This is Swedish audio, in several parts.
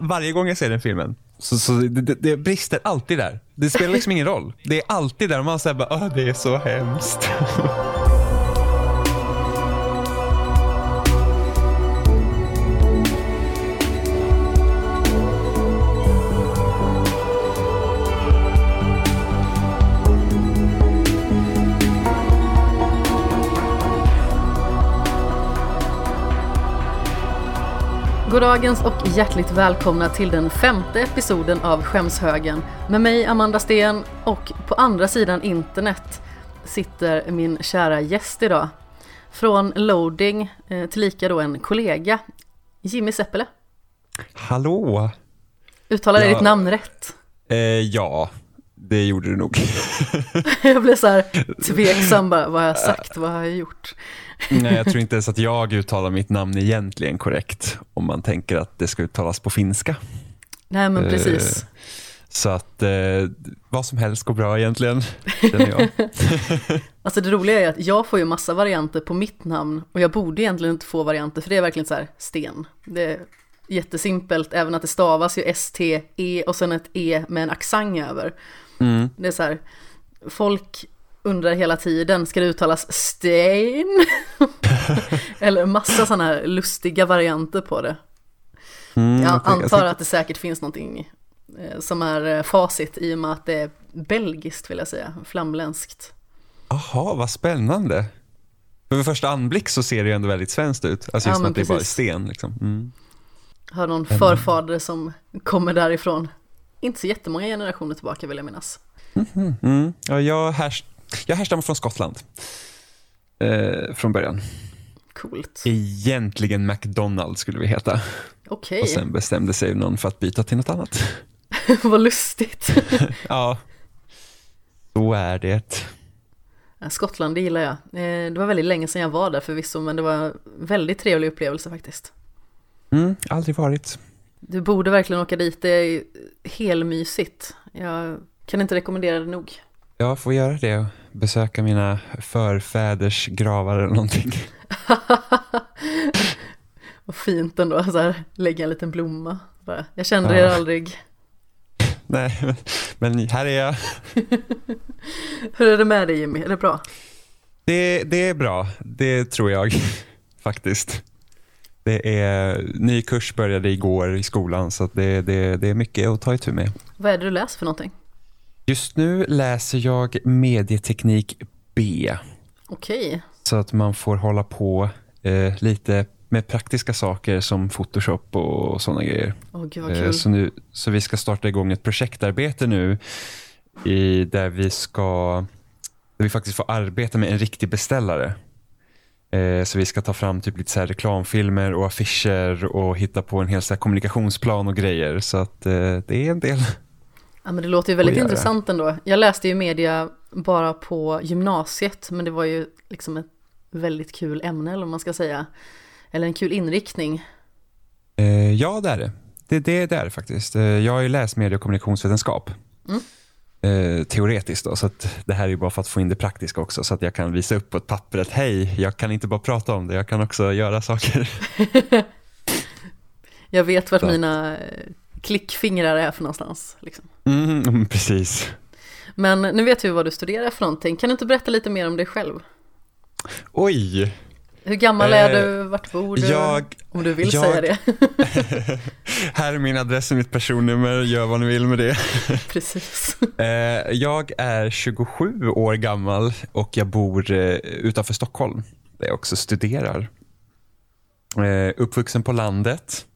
varje gång jag ser den filmen. Så, så det, det, brister alltid där. Det spelar liksom ingen roll. Det är alltid där och man säger bara, Åh, det är så hemskt. Goddagens och hjärtligt välkomna till den femte episoden av Skämshögen med mig Amanda Sten och på andra sidan internet sitter min kära gäst idag. Från Loading, eh, tillika då en kollega, Jimmy Seppele. Hallå! Uttalar jag Ja. ditt namn rätt? Eh, ja, det gjorde du nog. Jag blev så här tveksam bara, vad har jag sagt, vad har jag gjort? Nej, jag tror inte ens att jag uttalar mitt namn egentligen korrekt om man tänker att det ska uttalas på finska. Nej men Eh, precis. Så att eh, vad som helst går bra egentligen, känner jag. Alltså det roliga är att jag får ju massa varianter på mitt namn och jag borde egentligen inte få varianter för det är verkligen så här sten. Det är jättesimpelt, även att det stavas ju S-T-E och sen ett E med en accent över. Mm. Det är så här, folk undrar hela tiden, ska det uttalas Stein? Eller massa sådana här lustiga varianter på det. Mm, Jag antar tänkte- att det säkert finns någonting eh, som är eh, facit i och med att det är belgiskt vill jag säga, flamländskt. Jaha, vad spännande. För vid första anblick så ser det ju ändå väldigt svenskt ut. Alltså Ja, just men att det är bara är precis. sten. Liksom. Mm. Har någon förfader som kommer därifrån. Inte så jättemånga generationer tillbaka vill jag minnas. Mm. Ja, jag, härs jag härstammar från Skottland. Eh, från början. Coolt. Egentligen McDonalds skulle vi heta. Okej, Och sen bestämde sig någon för att byta till något annat. vad lustigt. Ja, så är det. Skottland, det gillar jag. Eh, Det var väldigt länge sedan jag var där förvisso, men det var en väldigt trevlig upplevelse faktiskt. Mm, aldrig varit. Du borde verkligen åka dit, det är helmysigt. Jag kan inte rekommendera det nog. Jag får göra det besöka mina förfäders gravar eller någonting. Vad fint ändå, så här, lägga en liten blomma. Bara, Jag kände Ja. er aldrig. Nej, men, men här är jag. Hur är det med dig Jimmy, är det bra? Det, det är bra, det tror jag faktiskt. Det är, ny kurs började igår i skolan så det, det, det är mycket att ta itu med. Vad är det du läser för någonting? Just nu läser jag medieteknik B Okej, så att man får hålla på eh, lite med praktiska saker som Photoshop och sådana grejer. åh gud vad Eh. Så, nu, så vi ska starta igång ett projektarbete nu i, där vi ska där vi faktiskt får arbeta med en riktig beställare. Eh, så vi ska ta fram typ lite så här reklamfilmer och affischer och hitta på en hel så kommunikationsplan och grejer. Så att eh, det är en del. Ja men det låter ju väldigt intressant ändå. Jag läste ju media bara på gymnasiet, men det var ju liksom ett väldigt kul ämne eller vad man ska säga. Eller en kul inriktning. Eh, ja, det är det. Det, det, det är det faktiskt. Eh, jag har ju läst medie och kommunikationsvetenskap. Mm. Eh, teoretiskt då, så att det här är ju bara för att få in det praktiska också så att jag kan visa upp på ett papper att hej, jag kan inte bara prata om det, jag kan också göra saker. Jag vet vart Så. mina eh, klickfingrar är för någonstans. Liksom. Mm, precis. Men nu vet vi vad du studerar för någonting. Kan du inte berätta lite mer om dig själv? Oj, Hur gammal Eh, är du? Vart bor du? jag, Om du vill jag- säga det. här är min adress och mitt personnummer, gör vad ni vill med det. Precis. Eh, jag är 27 år gammal och jag bor eh, utanför Stockholm där jag också studerar. Eh, uppvuxen på landet,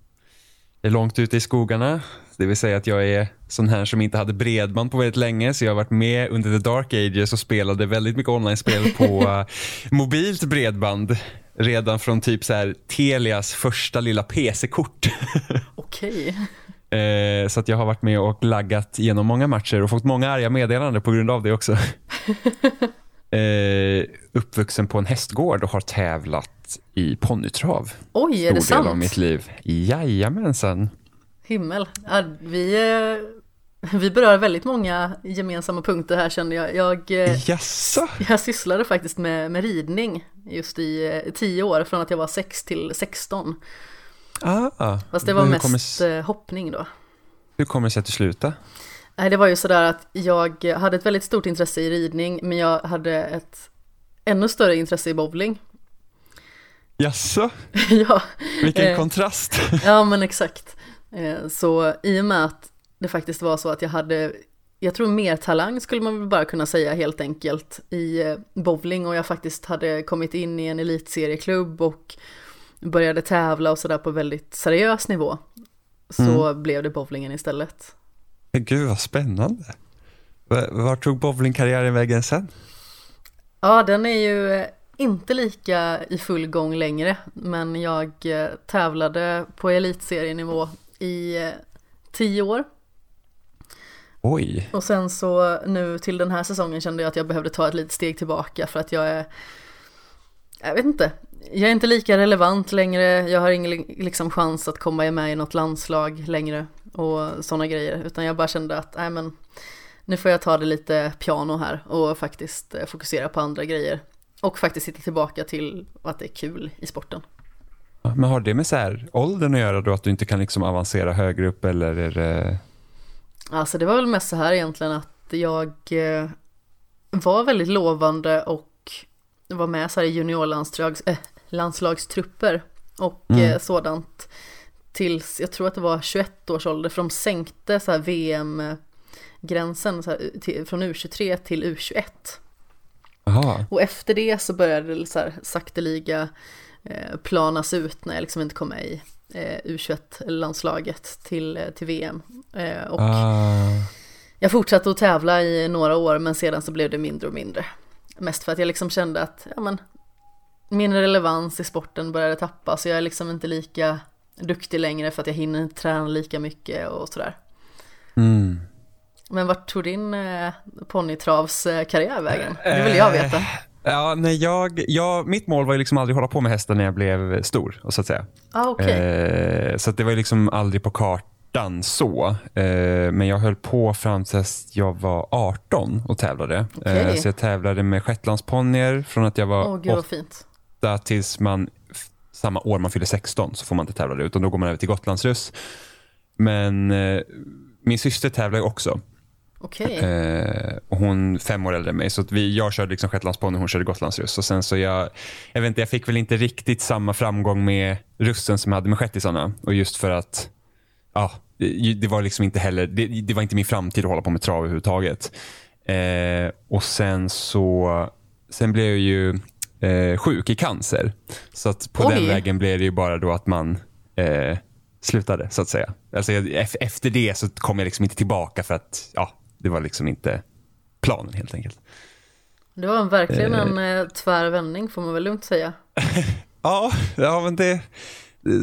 är långt ute i skogarna. Det vill säga att jag är sån här som inte hade bredband på väldigt länge så jag har varit med under the dark ages och spelade väldigt mycket online-spel på eh, mobilt bredband redan från typ så här Telias första lilla PC-kort. Okej. Eh, så att jag har varit med och laggat genom många matcher och fått många arga meddelanden på grund av det också. eh, uppvuxen på en hästgård och har tävlat i ponnytrav. Oj, är det Stor del av sant? mitt liv. Jajamensan. Himmel. Ja, vi, eh, vi berör väldigt många gemensamma punkter här känner jag. Jag, eh, jag sysslade faktiskt med, med ridning just i eh, tio år, från att jag var 6 till 16. Ah, Fast det var mest kommer, hoppning då. hur kommer det sig att du slutade? Nej, det var ju sådär att jag hade ett väldigt stort intresse i ridning, men jag hade ett ännu större intresse i bowling. Jaså, ja, vilken Eh. kontrast. ja, men exakt. Eh, Så i och med att det faktiskt var så att jag hade, jag tror mer talang skulle man väl bara kunna säga helt enkelt i eh, bowling och jag faktiskt hade kommit in i en elitserieklubb och började tävla och sådär på väldigt seriös nivå. Så blev det bowlingen istället. Gud vad spännande. Va- Vart tog bowlingkarriären vägen sen? Ja, den är ju inte lika i full gång längre, men jag eh, tävlade på elitserienivå i eh, tio år. Oj, Och sen så nu till den här säsongen kände jag att jag behövde ta ett litet steg tillbaka för att jag är, jag vet inte, jag är inte lika relevant längre, jag har ingen liksom chans att komma med i något landslag längre och sådana grejer, utan jag bara kände att, nej men, nu får jag ta det lite piano här och faktiskt eh, fokusera på andra grejer. Och faktiskt hitta tillbaka till att det är kul i sporten. men har det med så här åldern att göra då? Att du inte kan liksom avancera högre upp eller är det... Alltså det var väl mest så här egentligen att jag eh, var väldigt lovande och var med så här i juniorlandslags äh, landslagstrupper och Mm. eh, sådant tills jag tror att det var 21 års ålder för de sänkte så här VM-gränsen så här, till, från U23 till U21 Jaha, och efter det så började det så här sakteliga eh, planas ut när jag liksom inte kom med i eh, U21-landslaget till, eh, till VM. Eh, och ah, jag fortsatte att tävla i några år men sedan så blev det mindre och mindre. Mest för att jag liksom kände att ja, men, min relevans i sporten började tappa så jag är liksom inte lika duktig längre för att jag hinner inte träna lika mycket och sådär. mm. Men vart tog din eh, ponnytravs eh, vägen? Det vill jag veta. Ja, nej, jag, jag, mitt mål var ju liksom aldrig hålla på med hästar när jag blev stor, så att säga. Ah, okej. Eh, så att det var ju liksom aldrig på kartan så. Eh, men jag höll på fram tills jag var 18 och tävlade. Okej. Eh, så jag tävlade med shetlandsponnyer från att jag var Åh gud vad fint. åtta tills man samma år man fyller 16 så får man inte tävla det utan då går man över till Gotlandsruss. Men eh, min syster tävlar ju också. Okej. Eh, och hon fem år äldre än mig. Så att vi, jag körde liksom shetlandsponny och hon körde gotlandsruss. Och sen så jag, jag vet inte, jag fick väl inte riktigt samma framgång med russen som jag hade med shettisarna. Och just för att, ja, det, det var liksom inte heller, det, det var inte min framtid att hålla på med trav överhuvudtaget. Eh, och sen så, sen blev jag ju eh, sjuk i cancer. Så att på Oj. den vägen blev det ju bara då att man eh, slutade så att säga. Alltså, jag, efter det så kom jag liksom inte tillbaka för att ja, det var liksom inte planen helt enkelt. Det var verkligen en eh, tvär vändning får man väl lugnt säga. Ja, ja men det,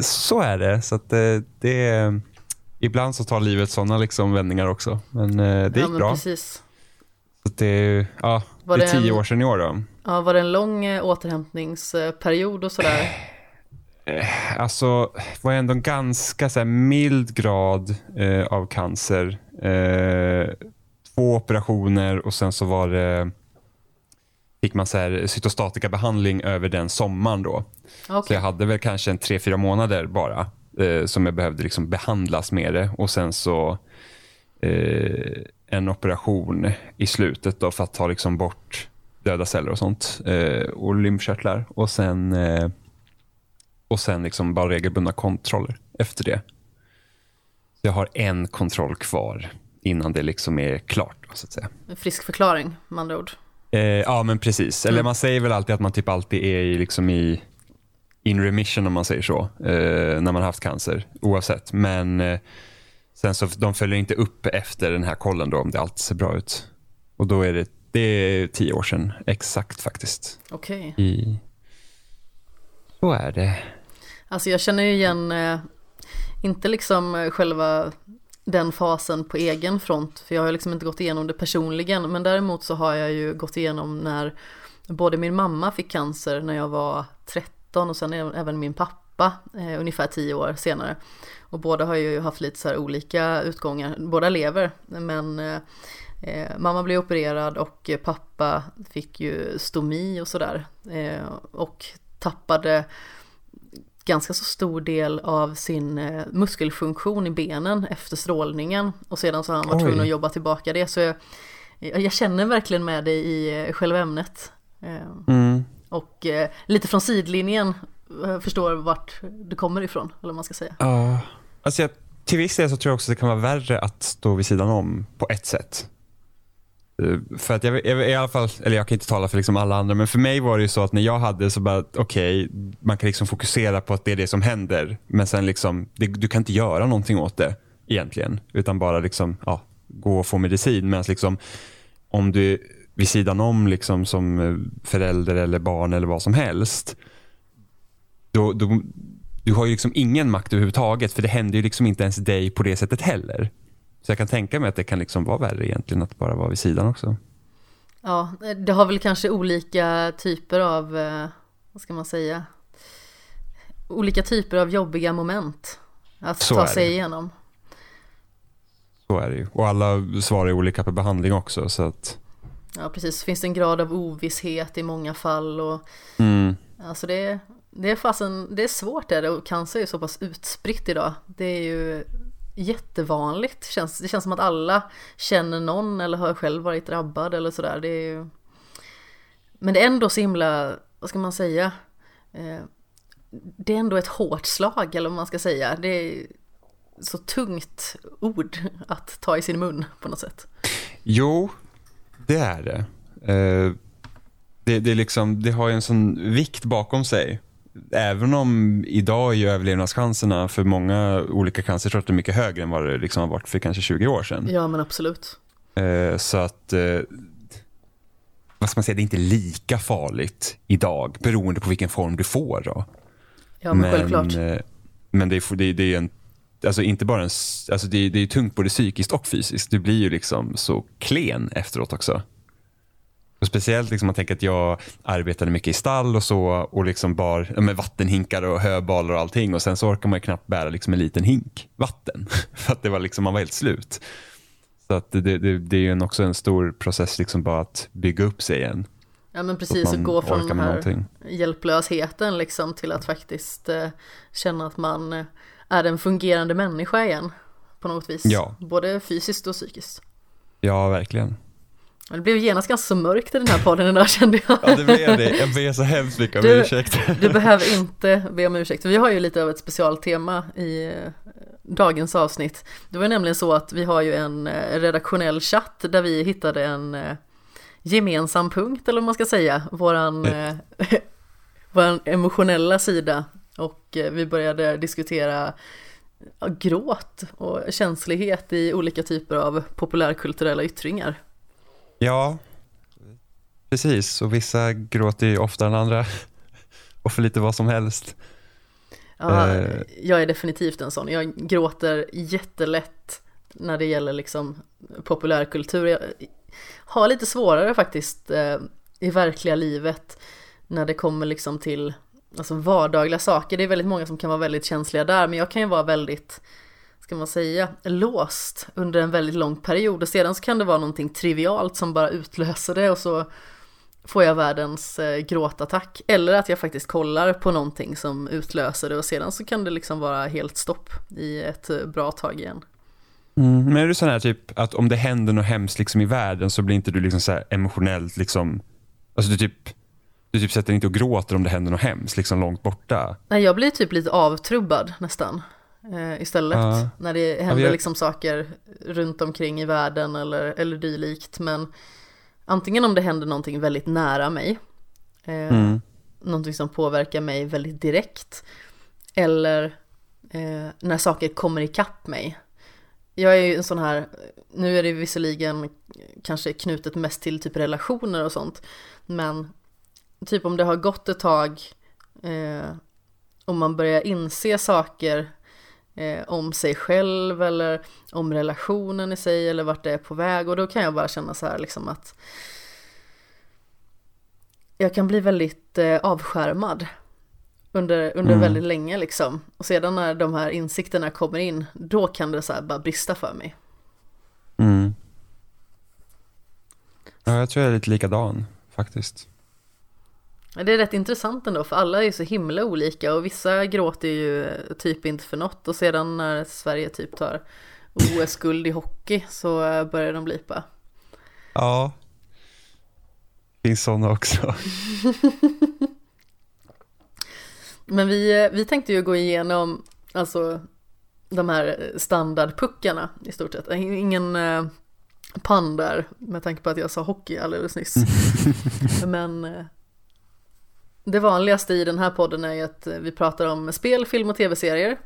så är det. Så att det, det ibland så tar livet sådana liksom vändningar också. Men eh, det ja, gick men bra. Precis. Så det, ja, Var det är tio en- år sedan i år då. Ja, var det en lång eh, återhämtningsperiod och sådär? Alltså, det var ändå en ganska så här, mild grad eh, av cancer. Två operationer och sen så var det fick man så här cytostatikabehandling över den sommaren då. Så Okej. jag hade väl kanske en tre, fyra månader bara eh, som jag behövde liksom behandlas med det och sen så eh, en operation i slutet då för att ta liksom bort döda celler och sånt eh, och lymfkörtlar och sen eh, och sen liksom bara regelbundna kontroller efter det. Så jag har en kontroll kvar innan det liksom är klart så att säga. En frisk förklaring med andra ord. Eh, ja, men precis. Eller man säger väl alltid att man typ alltid är i, liksom i in remission om man säger så, eh, när man haft cancer, oavsett. Men eh, sen så de följer inte upp efter den här kollen då om det alltid ser bra ut. Och då är det, det är tio år sedan, exakt faktiskt. Okej. I... Så är det. Alltså jag känner ju igen, eh, inte liksom själva den fasen på egen front, för jag har liksom inte gått igenom det personligen, men däremot så har jag ju gått igenom när både min mamma fick cancer när jag var 13 och sen även- min pappa eh, ungefär 10 år senare. Och båda har ju haft lite så här olika utgångar, båda lever, men eh, eh, mamma blev opererad och pappa fick ju stomi och sådär. Eh, och tappade ganska så stor del av sin eh, muskelfunktion i benen efter strålningen och sedan så har han varit tvungen att jobba tillbaka det så jag, jag känner verkligen med dig i eh, själva ämnet. Eh, Mm. och eh, lite från sidlinjen eh, förstår vart det kommer ifrån, eller vad man ska säga. Ja. Alltså jag, till viss del så tror jag också att det kan vara värre att stå vid sidan om på ett sätt. Eh, för att jag, jag, i alla fall, eller jag kan inte tala för liksom alla andra, men för mig var det ju så att när jag hade så bara, okej, man kan liksom fokusera på att det är det som händer, men sen liksom, det, du kan inte göra någonting åt det egentligen, utan bara liksom, ja, gå och få medicin. Medan liksom, om du är vid sidan om liksom som eh, förälder eller barn eller vad som helst, då, då, du har ju liksom ingen makt överhuvudtaget för det händer ju liksom inte ens dig på det sättet heller. Så jag kan tänka mig att det kan liksom vara värre egentligen att bara vara vid sidan också. Ja, det har väl kanske olika typer av, eh, vad ska man säga, olika typer av jobbiga moment att Så ta sig det. igenom. Så är det ju. Och alla svarar olika på behandling också. Så att, Ja, precis. Finns det en grad av ovisshet i många fall och mm, alltså det, det är fasen, det är svårt det och cancer är så pass utspritt idag. Det är ju jättevanligt. Känns, det känns som att alla känner någon eller har själv varit drabbad eller sådär. Det är ju... Men det är ändå så himla, vad ska man säga? Eh, det är ändå ett hårt slag eller vad man ska säga. Det är så tungt ord att ta i sin mun på något sätt. jo, det är det. Eh, det, det, liksom, det har ju en sån vikt bakom sig. Även om idag är ju överlevnadschanserna för många olika cancersorter mycket högre än vad det liksom har varit för kanske 20 år sedan. Ja men absolut. Eh, så att, eh, vad ska man säga, det är inte lika farligt idag beroende på vilken form du får. Då. Ja men, självklart. eh, men det är, det, är- det är en, alltså inte bara en, alltså det, är, det är tungt både psykiskt och fysiskt. Du blir ju liksom så klen efteråt också. Och speciellt liksom man tänker att jag arbetade mycket i stall och så och liksom bar med vattenhinkar och höbalar och allting och sen så orkar man knappt bära liksom en liten hink vatten för att det var liksom, man var helt slut. Så att det, det, det är ju en, också en stor process liksom bara att bygga upp sig igen. Ja men precis, att gå från den här någonting. hjälplösheten liksom till att faktiskt eh, känna att man eh, är en fungerande människa igen. På något vis. Ja. Både fysiskt och psykiskt. Ja, verkligen. Det blev genast ganska mörkt i den här podden idag kände jag. Ja, det blev det. Jag ber så hemskt mycket om Du- ursäkt. Du behöver inte be om ursäkt. Vi har ju lite av ett specialtema i eh, dagens avsnitt. Det var nämligen så att vi har ju en eh, redaktionell chatt där vi hittade en eh, gemensam punkt eller vad man ska säga. Våran, eh, våran emotionella sida. Och vi började diskutera gråt och känslighet i olika typer av populärkulturella yttringar. Ja, precis. Och vissa gråter ju oftare än andra. Och för lite vad som helst. Ja, Eh. jag är definitivt en sån. Jag gråter jättelätt när det gäller liksom populärkultur. Jag har lite svårare faktiskt eh, i verkliga livet när det kommer liksom till alltså vardagliga saker. Det är väldigt många som kan vara väldigt känsliga där, men jag kan ju vara väldigt, ska man säga, låst under en väldigt lång period och sedan så kan det vara någonting trivialt som bara utlöser det och så får jag världens eh, gråtattack. Eller att jag faktiskt kollar på någonting som utlöser det och sedan så kan det liksom vara helt stopp i ett eh, bra tag igen. Mm. Men är du sån här typ att om det händer något hemskt liksom i världen så blir inte du liksom så här emotionellt liksom, alltså du typ, du typ sätter inte och gråter om det händer något hemskt liksom långt borta. Nej, jag blir typ lite avtrubbad nästan eh, istället. Ja. När det händer jag- liksom saker runt omkring i världen eller, eller dylikt. Men antingen om det händer någonting väldigt nära mig, eh, Mm. någonting som påverkar mig väldigt direkt. Eller eh, när saker kommer ikapp mig. Jag är ju en sån här, nu är det visserligen kanske knutet mest till typ relationer och sånt. Men typ om det har gått ett tag eh, och man börjar inse saker eh, om sig själv eller om relationen i sig eller vart det är på väg och då kan jag bara känna så här liksom att jag kan bli väldigt eh, avskärmad under, under Mm. väldigt länge liksom. Och sedan när de här insikterna kommer in, då kan det så här bara brista för mig. Mm. Ja, jag tror jag är lite likadan faktiskt. Det är rätt intressant ändå för alla är så himla olika och vissa gråter ju typ inte för något och sedan när Sverige typ tar OS-guld i hockey så börjar de blipa. Ja, det finns sådana också. Men vi, vi tänkte ju gå igenom alltså de här standardpuckarna i stort sett. Ingen eh, pann där med tanke på att jag sa hockey alldeles nyss. Men eh, det vanligaste i den här podden är ju att vi pratar om spel, film och tv-serier.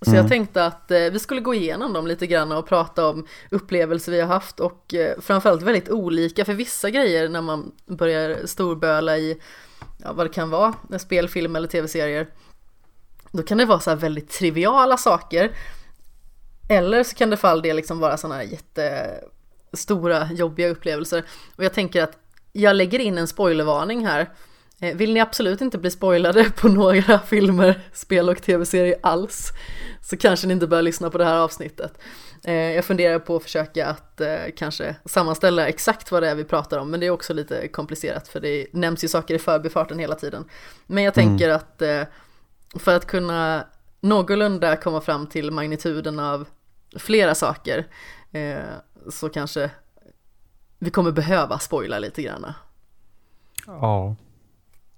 Så mm. jag tänkte att eh, vi skulle gå igenom dem lite grann och prata om upplevelser vi har haft och eh, framförallt väldigt olika för vissa grejer när man börjar storböla i ja, vad det kan vara, spel, film eller tv-serier. Då kan det vara så här väldigt triviala saker. Eller så kan det för all del liksom vara sådana här jättestora jobbiga upplevelser. Och jag tänker att jag lägger in en spoilervarning här. Eh, vill ni absolut inte bli spoilade på några filmer, spel och tv-serier alls så kanske ni inte bör lyssna på det här avsnittet. Eh, jag funderar på att försöka att eh, kanske sammanställa exakt vad det är vi pratar om men det är också lite komplicerat för det nämns ju saker i förbifarten hela tiden. Men jag tänker mm. att för att kunna någorlunda komma fram till magnituden av flera saker så kanske vi kommer behöva spoila lite grann. Ja.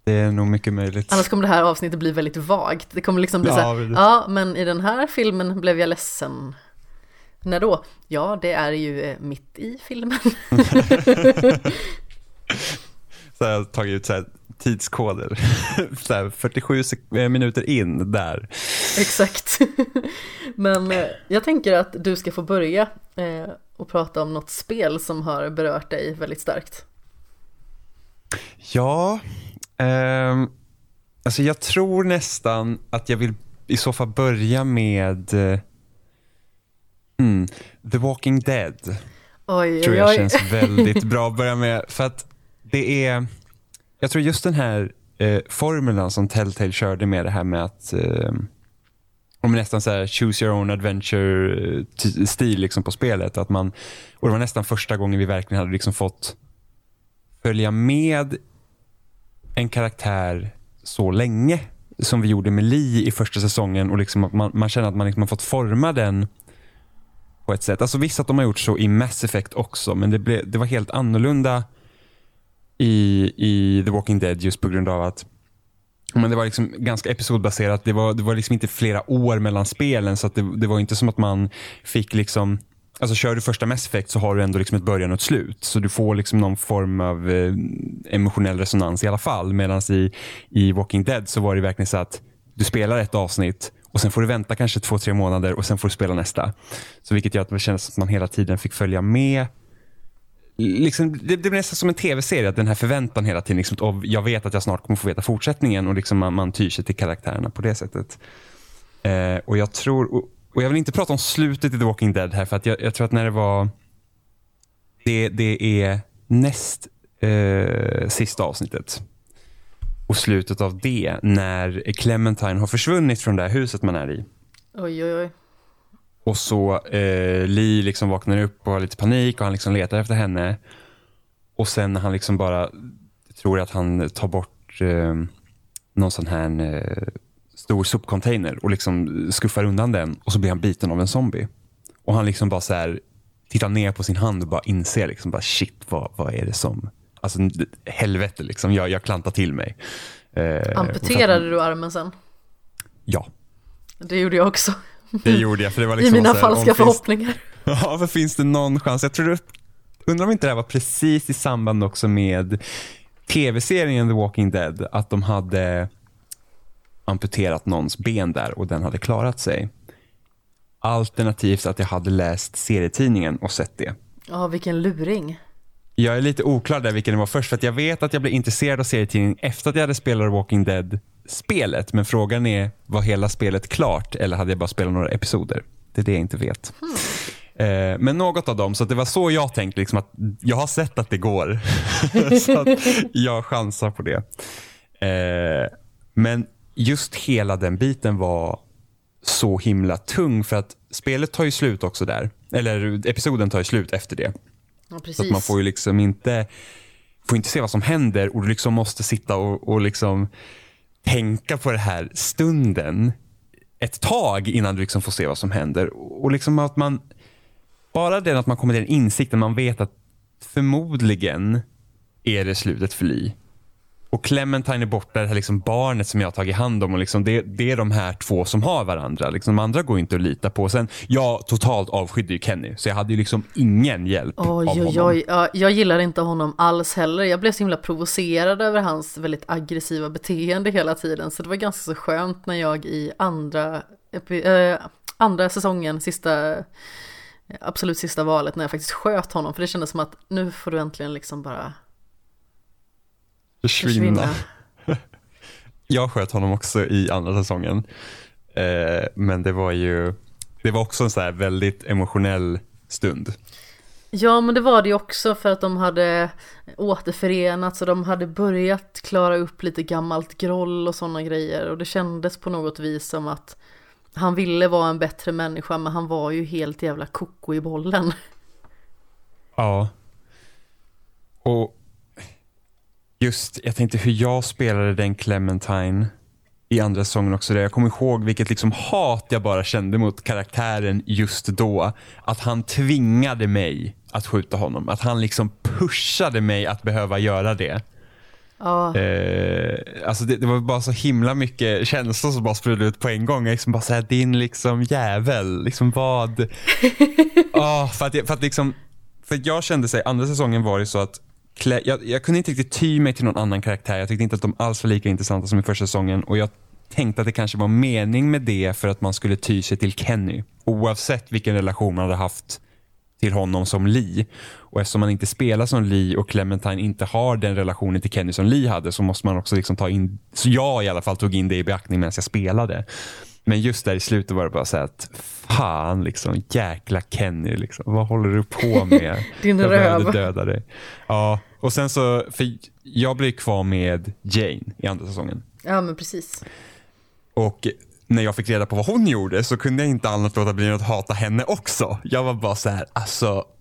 Det är nog mycket möjligt. Annars kommer det här avsnittet bli väldigt vagt. Det kommer liksom bli ja, så här, ja men i den här filmen blev jag ledsen. När då? Ja, det är ju eh, mitt i filmen. så jag har tagit ut så här tidskoder. så här 47 eh, minuter in där. Exakt. Men eh, jag tänker att du ska få börja och prata om något spel som har berört dig väldigt starkt. Ja, Um, alltså jag tror nästan att jag vill i så fall börja med uh, mm, The Walking Dead. Oj, tror jag oj. känns väldigt bra att börja med. För att det är, jag tror just den här eh, formulan som Telltale körde med det här med att eh, om nästan så här choose your own adventure-stil liksom på spelet. Att man, och det var nästan första gången vi verkligen hade liksom fått följa med en karaktär så länge som vi gjorde med Lee i första säsongen och liksom man, man känner att man liksom har fått forma den på ett sätt. Alltså visst att de har gjort så i Mass Effect också, men det, ble, det var helt annorlunda i, i The Walking Dead just på grund av att men det var liksom ganska episodbaserat. Det var, det var liksom inte flera år mellan spelen så det, det var inte som att man fick liksom Alltså kör du första Mass Effect så har du ändå liksom ett början och ett slut. Så du får liksom någon form av eh, emotionell resonans i alla fall. Medan i, i Walking Dead så var det verkligen så att du spelar ett avsnitt och sen får du vänta kanske två, tre månader och sen får du spela nästa. Så vilket gör att det kändes som att man hela tiden fick följa med. Liksom, det, det blir nästan som en tv-serie, den här förväntan hela tiden. Liksom, och jag vet att jag snart kommer få veta fortsättningen och liksom man, man tyr sig till karaktärerna på det sättet. Eh, och jag tror, och, och Jag vill inte prata om slutet i The Walking Dead här för att jag, jag tror att när det var det, det är näst eh, sista avsnittet och slutet av det när Clementine har försvunnit från det här huset man är i. Oj, oj, oj. Och så eh, Lee liksom vaknar upp och har lite panik och han liksom letar efter henne. Och sen när han liksom bara tror att han tar bort eh, någon sån här eh, stor sopcontainer och liksom skuffar undan den och så blir han biten av en zombie. Och han liksom bara så här, tittar ner på sin hand och bara inser liksom bara shit, vad, vad är det som... Alltså helvete liksom, jag, jag klantar till mig. Eh, Amputerade du armen sen? Ja. Det gjorde jag också. Det gjorde jag. För det var liksom I mina här, falska förhoppningar. Finns, ja, för finns det någon chans? Jag tror det, undrar om inte det här var precis i samband också med tv-serien The Walking Dead. Att de hade amputerat någons ben där och den hade klarat sig. Alternativt att jag hade läst serietidningen och sett det. Ja, vilken luring. Jag är lite oklar där vilken det var först för att jag vet att jag blev intresserad av serietidningen efter att jag hade spelat Walking Dead-spelet. Men frågan är, var hela spelet klart eller hade jag bara spelat några episoder? Det är det jag inte vet. Hmm. Eh, men något av dem, så det var så jag tänkte, liksom att jag har sett att det går. så att jag chansar på det. Eh, men just hela den biten var så himla tung för att spelet tar ju slut också där. Eller episoden tar ju slut efter det. Ja, så att man får ju liksom inte får inte se vad som händer och du liksom måste sitta och, och liksom tänka på det här stunden ett tag innan du liksom får se vad som händer. Och liksom att man, bara det att man kommer till den insikten, man vet att förmodligen är det slutet för Lee. Och Clementine är borta, det här liksom barnet som jag har tagit hand om. Och liksom det, det är de här två som har varandra. Liksom de andra går inte att lita på. Sen, jag totalt avskydde ju Kenny, så jag hade ju liksom ingen hjälp Oj, av oj, honom. oj. Ja, jag gillar inte honom alls heller. Jag blev så himla provocerad över hans väldigt aggressiva beteende hela tiden. Så det var ganska så skönt när jag i andra, äh, andra säsongen, sista, absolut sista valet, när jag faktiskt sköt honom. För det kändes som att nu får du äntligen liksom bara Försvinna. försvinna. Jag sköt honom också i andra säsongen. Eh, men det var ju, det var också en så här väldigt emotionell stund. Ja men det var det ju också för att de hade återförenats och de hade börjat klara upp lite gammalt groll och sådana grejer och det kändes på något vis som att han ville vara en bättre människa men han var ju helt jävla koko i bollen. Ja. Och just, jag tänkte hur jag spelade den Clementine i andra säsongen också. Där jag kommer ihåg vilket liksom hat jag bara kände mot karaktären just då. Att han tvingade mig att skjuta honom. Att han liksom pushade mig att behöva göra det. Ja, Eh, alltså det, det var bara så himla mycket känslor som bara sprudlade ut på en gång. Jag liksom bara såhär, din liksom jävel, liksom vad? Ja, för, att, för att liksom, för att jag kände sig, andra säsongen var det så att klä, jag, jag kunde inte riktigt ty mig till någon annan karaktär. Jag tyckte inte att de alls var lika intressanta som i första säsongen och jag tänkte att det kanske var mening med det för att man skulle ty sig till Kenny. Oavsett vilken relation man hade haft till honom som Lee. Och eftersom man inte spelar som Lee och Clementine inte har den relationen till Kenny som Lee hade så måste man också liksom ta in, så jag i alla fall tog in det i beaktning medan jag spelade. Men just där i slutet var det bara så här att fan liksom, jäkla Kenny liksom, vad håller du på med? Din jag röv. döda dig. Ja, och sen så, för jag blev kvar med Jane i andra säsongen. ja men precis. Och när jag fick reda på vad hon gjorde så kunde jag inte annat låta bli att hata henne också. Jag var bara så här, alltså.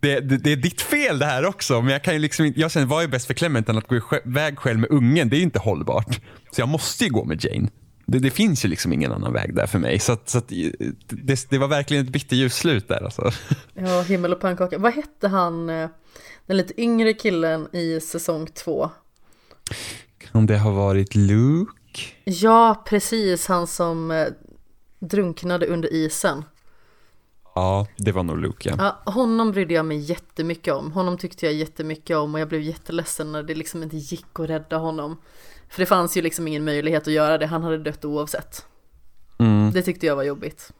Det, det, det är ditt fel det här också. Men jag kan ju liksom inte, jag känner vad är bäst för Clement än att gå iväg själv med ungen? Det är ju inte hållbart. Så jag måste ju gå med Jane. Det, det finns ju liksom ingen annan väg där för mig. Så, att, så att, det, det var verkligen ett bitterljust slut där alltså. Ja, himmel och pannkaka. Vad hette han, eh, den lite yngre killen i säsong två? Kan det ha varit Luke? Ja, precis, han som eh, drunknade under isen. Ja, det var nog Luke ja. Ja, honom brydde jag mig jättemycket om. Honom tyckte jag jättemycket om och jag blev jätteledsen när det liksom inte gick att rädda honom. För det fanns ju liksom ingen möjlighet att göra det, han hade dött oavsett. Mm. Det tyckte jag var jobbigt.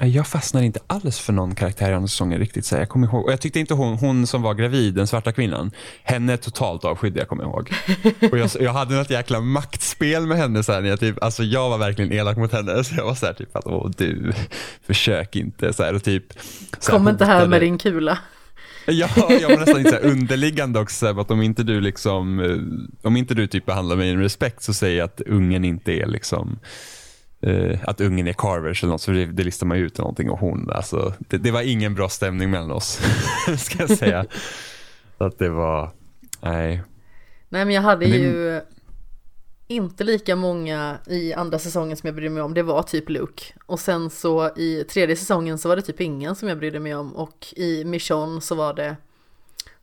Jag fastnade inte alls för någon karaktär i andra säsongen riktigt. Så jag kommer ihåg. Och jag tyckte inte hon, hon som var gravid, den svarta kvinnan, henne totalt avskydde jag kommer ihåg. Och jag, jag hade något jäkla maktspel med henne. Så här, när jag, typ, alltså jag var verkligen elak mot henne. Så jag var så här, typ att åh du, försök inte. Så här, och typ, så Kom inte här med din kula. Ja, jag var nästan lite underliggande också. Att om inte du liksom, eh, om inte du typ behandlar mig med respekt så säger jag att ungen inte är liksom eh, att ungen är Carvers eller något, så det, det listar man ju ut någonting och hon, alltså, det, det var ingen bra stämning mellan oss, ska jag säga. Att det var, nej. Nej men jag hade Men det- ju inte lika många i andra säsongen som jag brydde mig om. Det var typ Luke. Och sen så i tredje säsongen så var det typ ingen som jag brydde mig om. Och i Mission så var det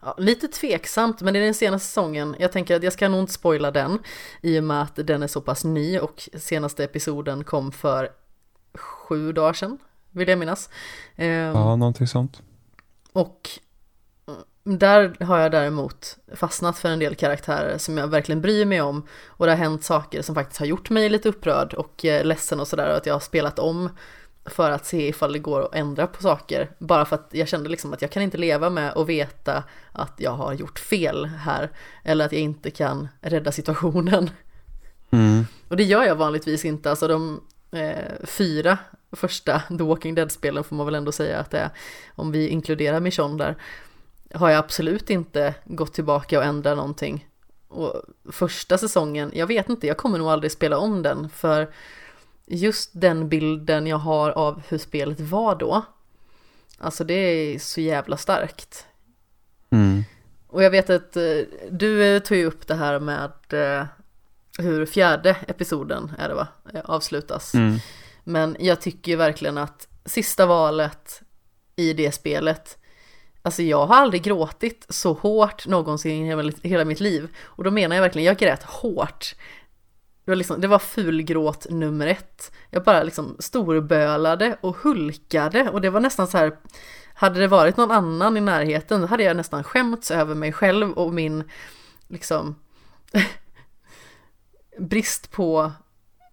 ja, lite tveksamt. Men i den senaste säsongen, jag tänker att jag ska nog inte spoila den. I och med att den är så pass ny och senaste episoden kom för sju dagar sedan. Vill jag minnas. Ehm, Ja, någonting sånt. och där har jag däremot fastnat för en del karaktärer som jag verkligen bryr mig om. Och det har hänt saker som faktiskt har gjort mig lite upprörd och eh, ledsen och sådär. Och att jag har spelat om för att se ifall det går att ändra på saker. Bara för att jag kände liksom att jag kan inte leva med och veta att jag har gjort fel här. Eller att jag inte kan rädda situationen. Mm. Och det gör jag vanligtvis inte. Alltså de eh, fyra första The Walking Dead-spelen får man väl ändå säga att det är. Om vi inkluderar Mission där. Har jag absolut inte gått tillbaka och ändrat någonting. Och första säsongen, jag vet inte, jag kommer nog aldrig spela om den. För just den bilden jag har av hur spelet var då. Alltså det är så jävla starkt. Mm. och jag vet att eh, du tog ju upp det här med eh, hur fjärde episoden är det va, eh, avslutas. Mm. Men jag tycker ju verkligen att sista valet i det spelet, alltså jag har aldrig gråtit så hårt någonsin i hela, mitt liv. Och då menar jag verkligen, jag grät hårt. Det var, liksom, det var fulgråt nummer ett. Jag bara liksom storbölade och hulkade och det var nästan så här hade det varit någon annan i närheten då hade jag nästan skämts över mig själv och min liksom brist på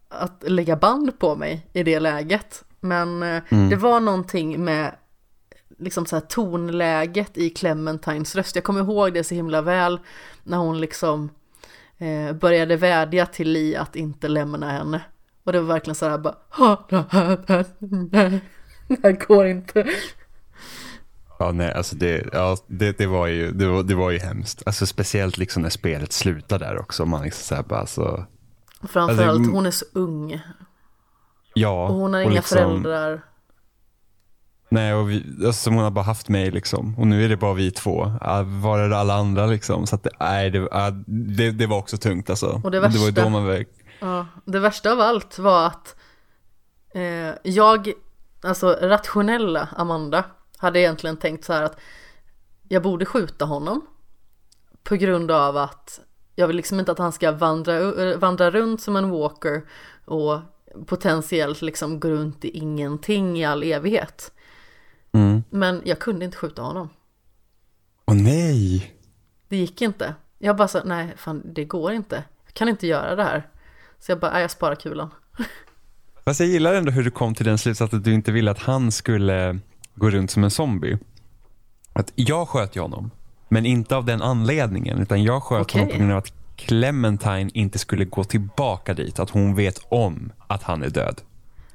att lägga band på mig i det läget. Men eh, Mm. det var någonting med liksom så här tonläget i Clementines röst. Jag kommer ihåg det så himla väl när hon liksom eh, började vädja till Li att inte lämna henne. Och det var verkligen så här bara, "Ha, det här, nej, det här går inte. Ja, nej, alltså det, ja, det, det, var ju, det, var, det var ju hemskt. Alltså, speciellt liksom när spelet slutar där också. Man liksom så här bara, alltså, Framförallt, Alltså, hon är så ung ja, och hon har inga liksom- föräldrar. Nej, och vi, alltså, hon har bara haft mig liksom. Och nu är det bara vi två. Var är det alla andra liksom? Så att det, nej, det, det, det var också tungt alltså. Och det var ju värsta- då man verk, Ja, det värsta av allt var att eh, jag, alltså rationella Amanda, hade egentligen tänkt så här att jag borde skjuta honom på grund av att jag vill liksom inte att han ska vandra, eh, vandra runt som en walker och potentiellt liksom gå runt i ingenting i all evighet. Mm. Men jag kunde inte skjuta honom. Åh nej! Det gick inte. Jag bara sa, nej fan det går inte. Jag kan inte göra det här. Så jag bara, jag sparar kulan. Fast jag gillar ändå hur du kom till den slutsatsen att du inte ville att han skulle gå runt som en zombie. Att jag sköt ju honom, men inte av den anledningen. Utan jag sköt Okej. honom på grund av att Clementine inte skulle gå tillbaka dit. Att hon vet om att han är död.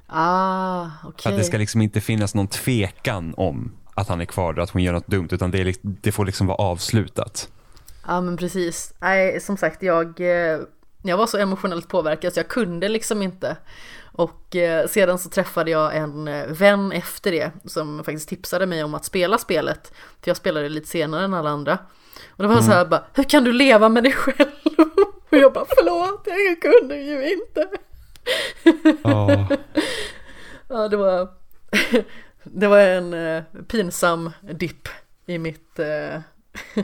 Ah, okej. Att det ska liksom inte finnas någon tvekan om att han är kvar och att hon gör något dumt. Utan det, är, liksom- det får liksom vara avslutat. Ja men precis. Nej som sagt jag, eh, jag var så emotionellt påverkad så jag kunde liksom inte. Och eh, sedan så träffade jag en eh, vän efter det som faktiskt tipsade mig om att spela spelet. För jag spelade lite senare än alla andra. Och det var så här bara, hur kan du leva med dig själv? Och jag bara, förlåt, jag kunde ju inte. Ja. Ja, det var, det var en eh, pinsam dipp i mitt eh,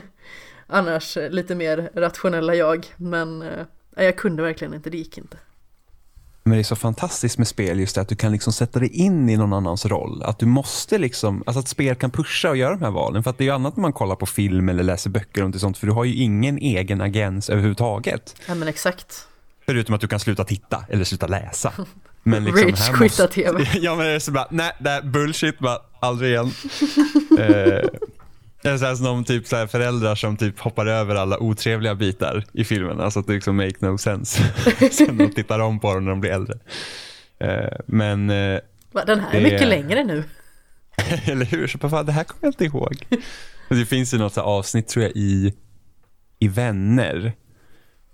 annars lite mer rationella jag. Men eh, jag kunde verkligen inte, det gick inte. Men det är så fantastiskt med spel just det att du kan liksom sätta dig in i någon annans roll. Att du måste liksom, alltså att spel kan pusha och göra de här valen. För att det är ju annat när man kollar på film eller läser böcker och sånt. För du har ju ingen egen agens överhuvudtaget. Ja men exakt. Förutom att du kan sluta titta eller sluta läsa. Men liksom, här Rage-quitta måste- TV. Ja men det är så bara, nej det är bullshit, bara aldrig igen. eh, det är så här som typ så här föräldrar som typ hoppar över alla otrevliga bitar i filmen. Alltså att det liksom make no sense. Sen de tittar om på dem när de blir äldre. Eh, men, eh, Den här är mycket längre nu. eller hur? Så bara, det här kommer jag inte ihåg. Det finns ju något här avsnitt tror jag i, i Vänner.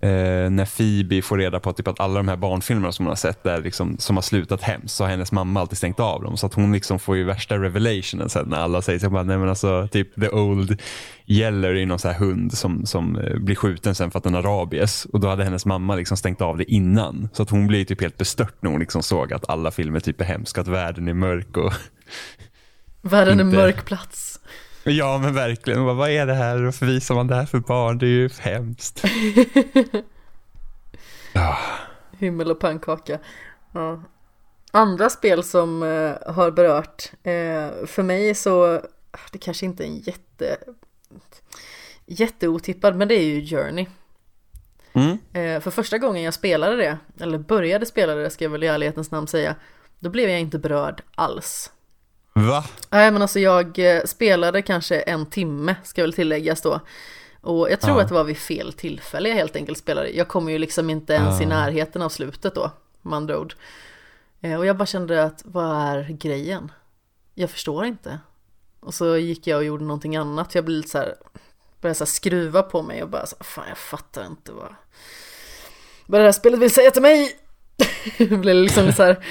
Eh, när Phoebe får reda på typ att alla de här barnfilmerna som hon har sett där liksom, som har slutat hemskt så har hennes mamma alltid stängt av dem. Så att hon liksom får ju värsta revelationen sen när alla säger så bara, nej men alltså typ the old Yeller är någon så här hund som, som eh, blir skjuten sen för att den har rabies. Och då hade hennes mamma liksom stängt av det innan. Så att hon blir typ helt bestört när hon liksom såg att alla filmer typ är hemska, att världen är mörk och Världen är Inte. mörk plats. Ja men verkligen, bara, vad är det här? Varför visar man det här för barn? Det är ju hemskt. Himmel och pannkaka. Ja. Andra spel som eh, har berört, eh, för mig så, ah, det kanske inte är en jätte, jätteotippad, men det är ju Journey. Mm. Eh, för första gången jag spelade det, eller började spela det ska jag väl i ärlighetens namn säga, då blev jag inte berörd alls. Va? Nej men alltså jag eh, spelade kanske en timme ska väl tilläggas då. Och jag tror Ja. att det var vid fel tillfälle jag helt enkelt spelade. Jag kom ju liksom inte ens i Ja. närheten av slutet då, med andra ord. Eh, Och jag bara kände att vad är grejen? Jag förstår inte. Och så gick jag och gjorde någonting annat. Jag blev lite så här, började så här skruva på mig och bara så fan jag fattar inte vad, vad det här spelet vill säga till mig. blev liksom så här,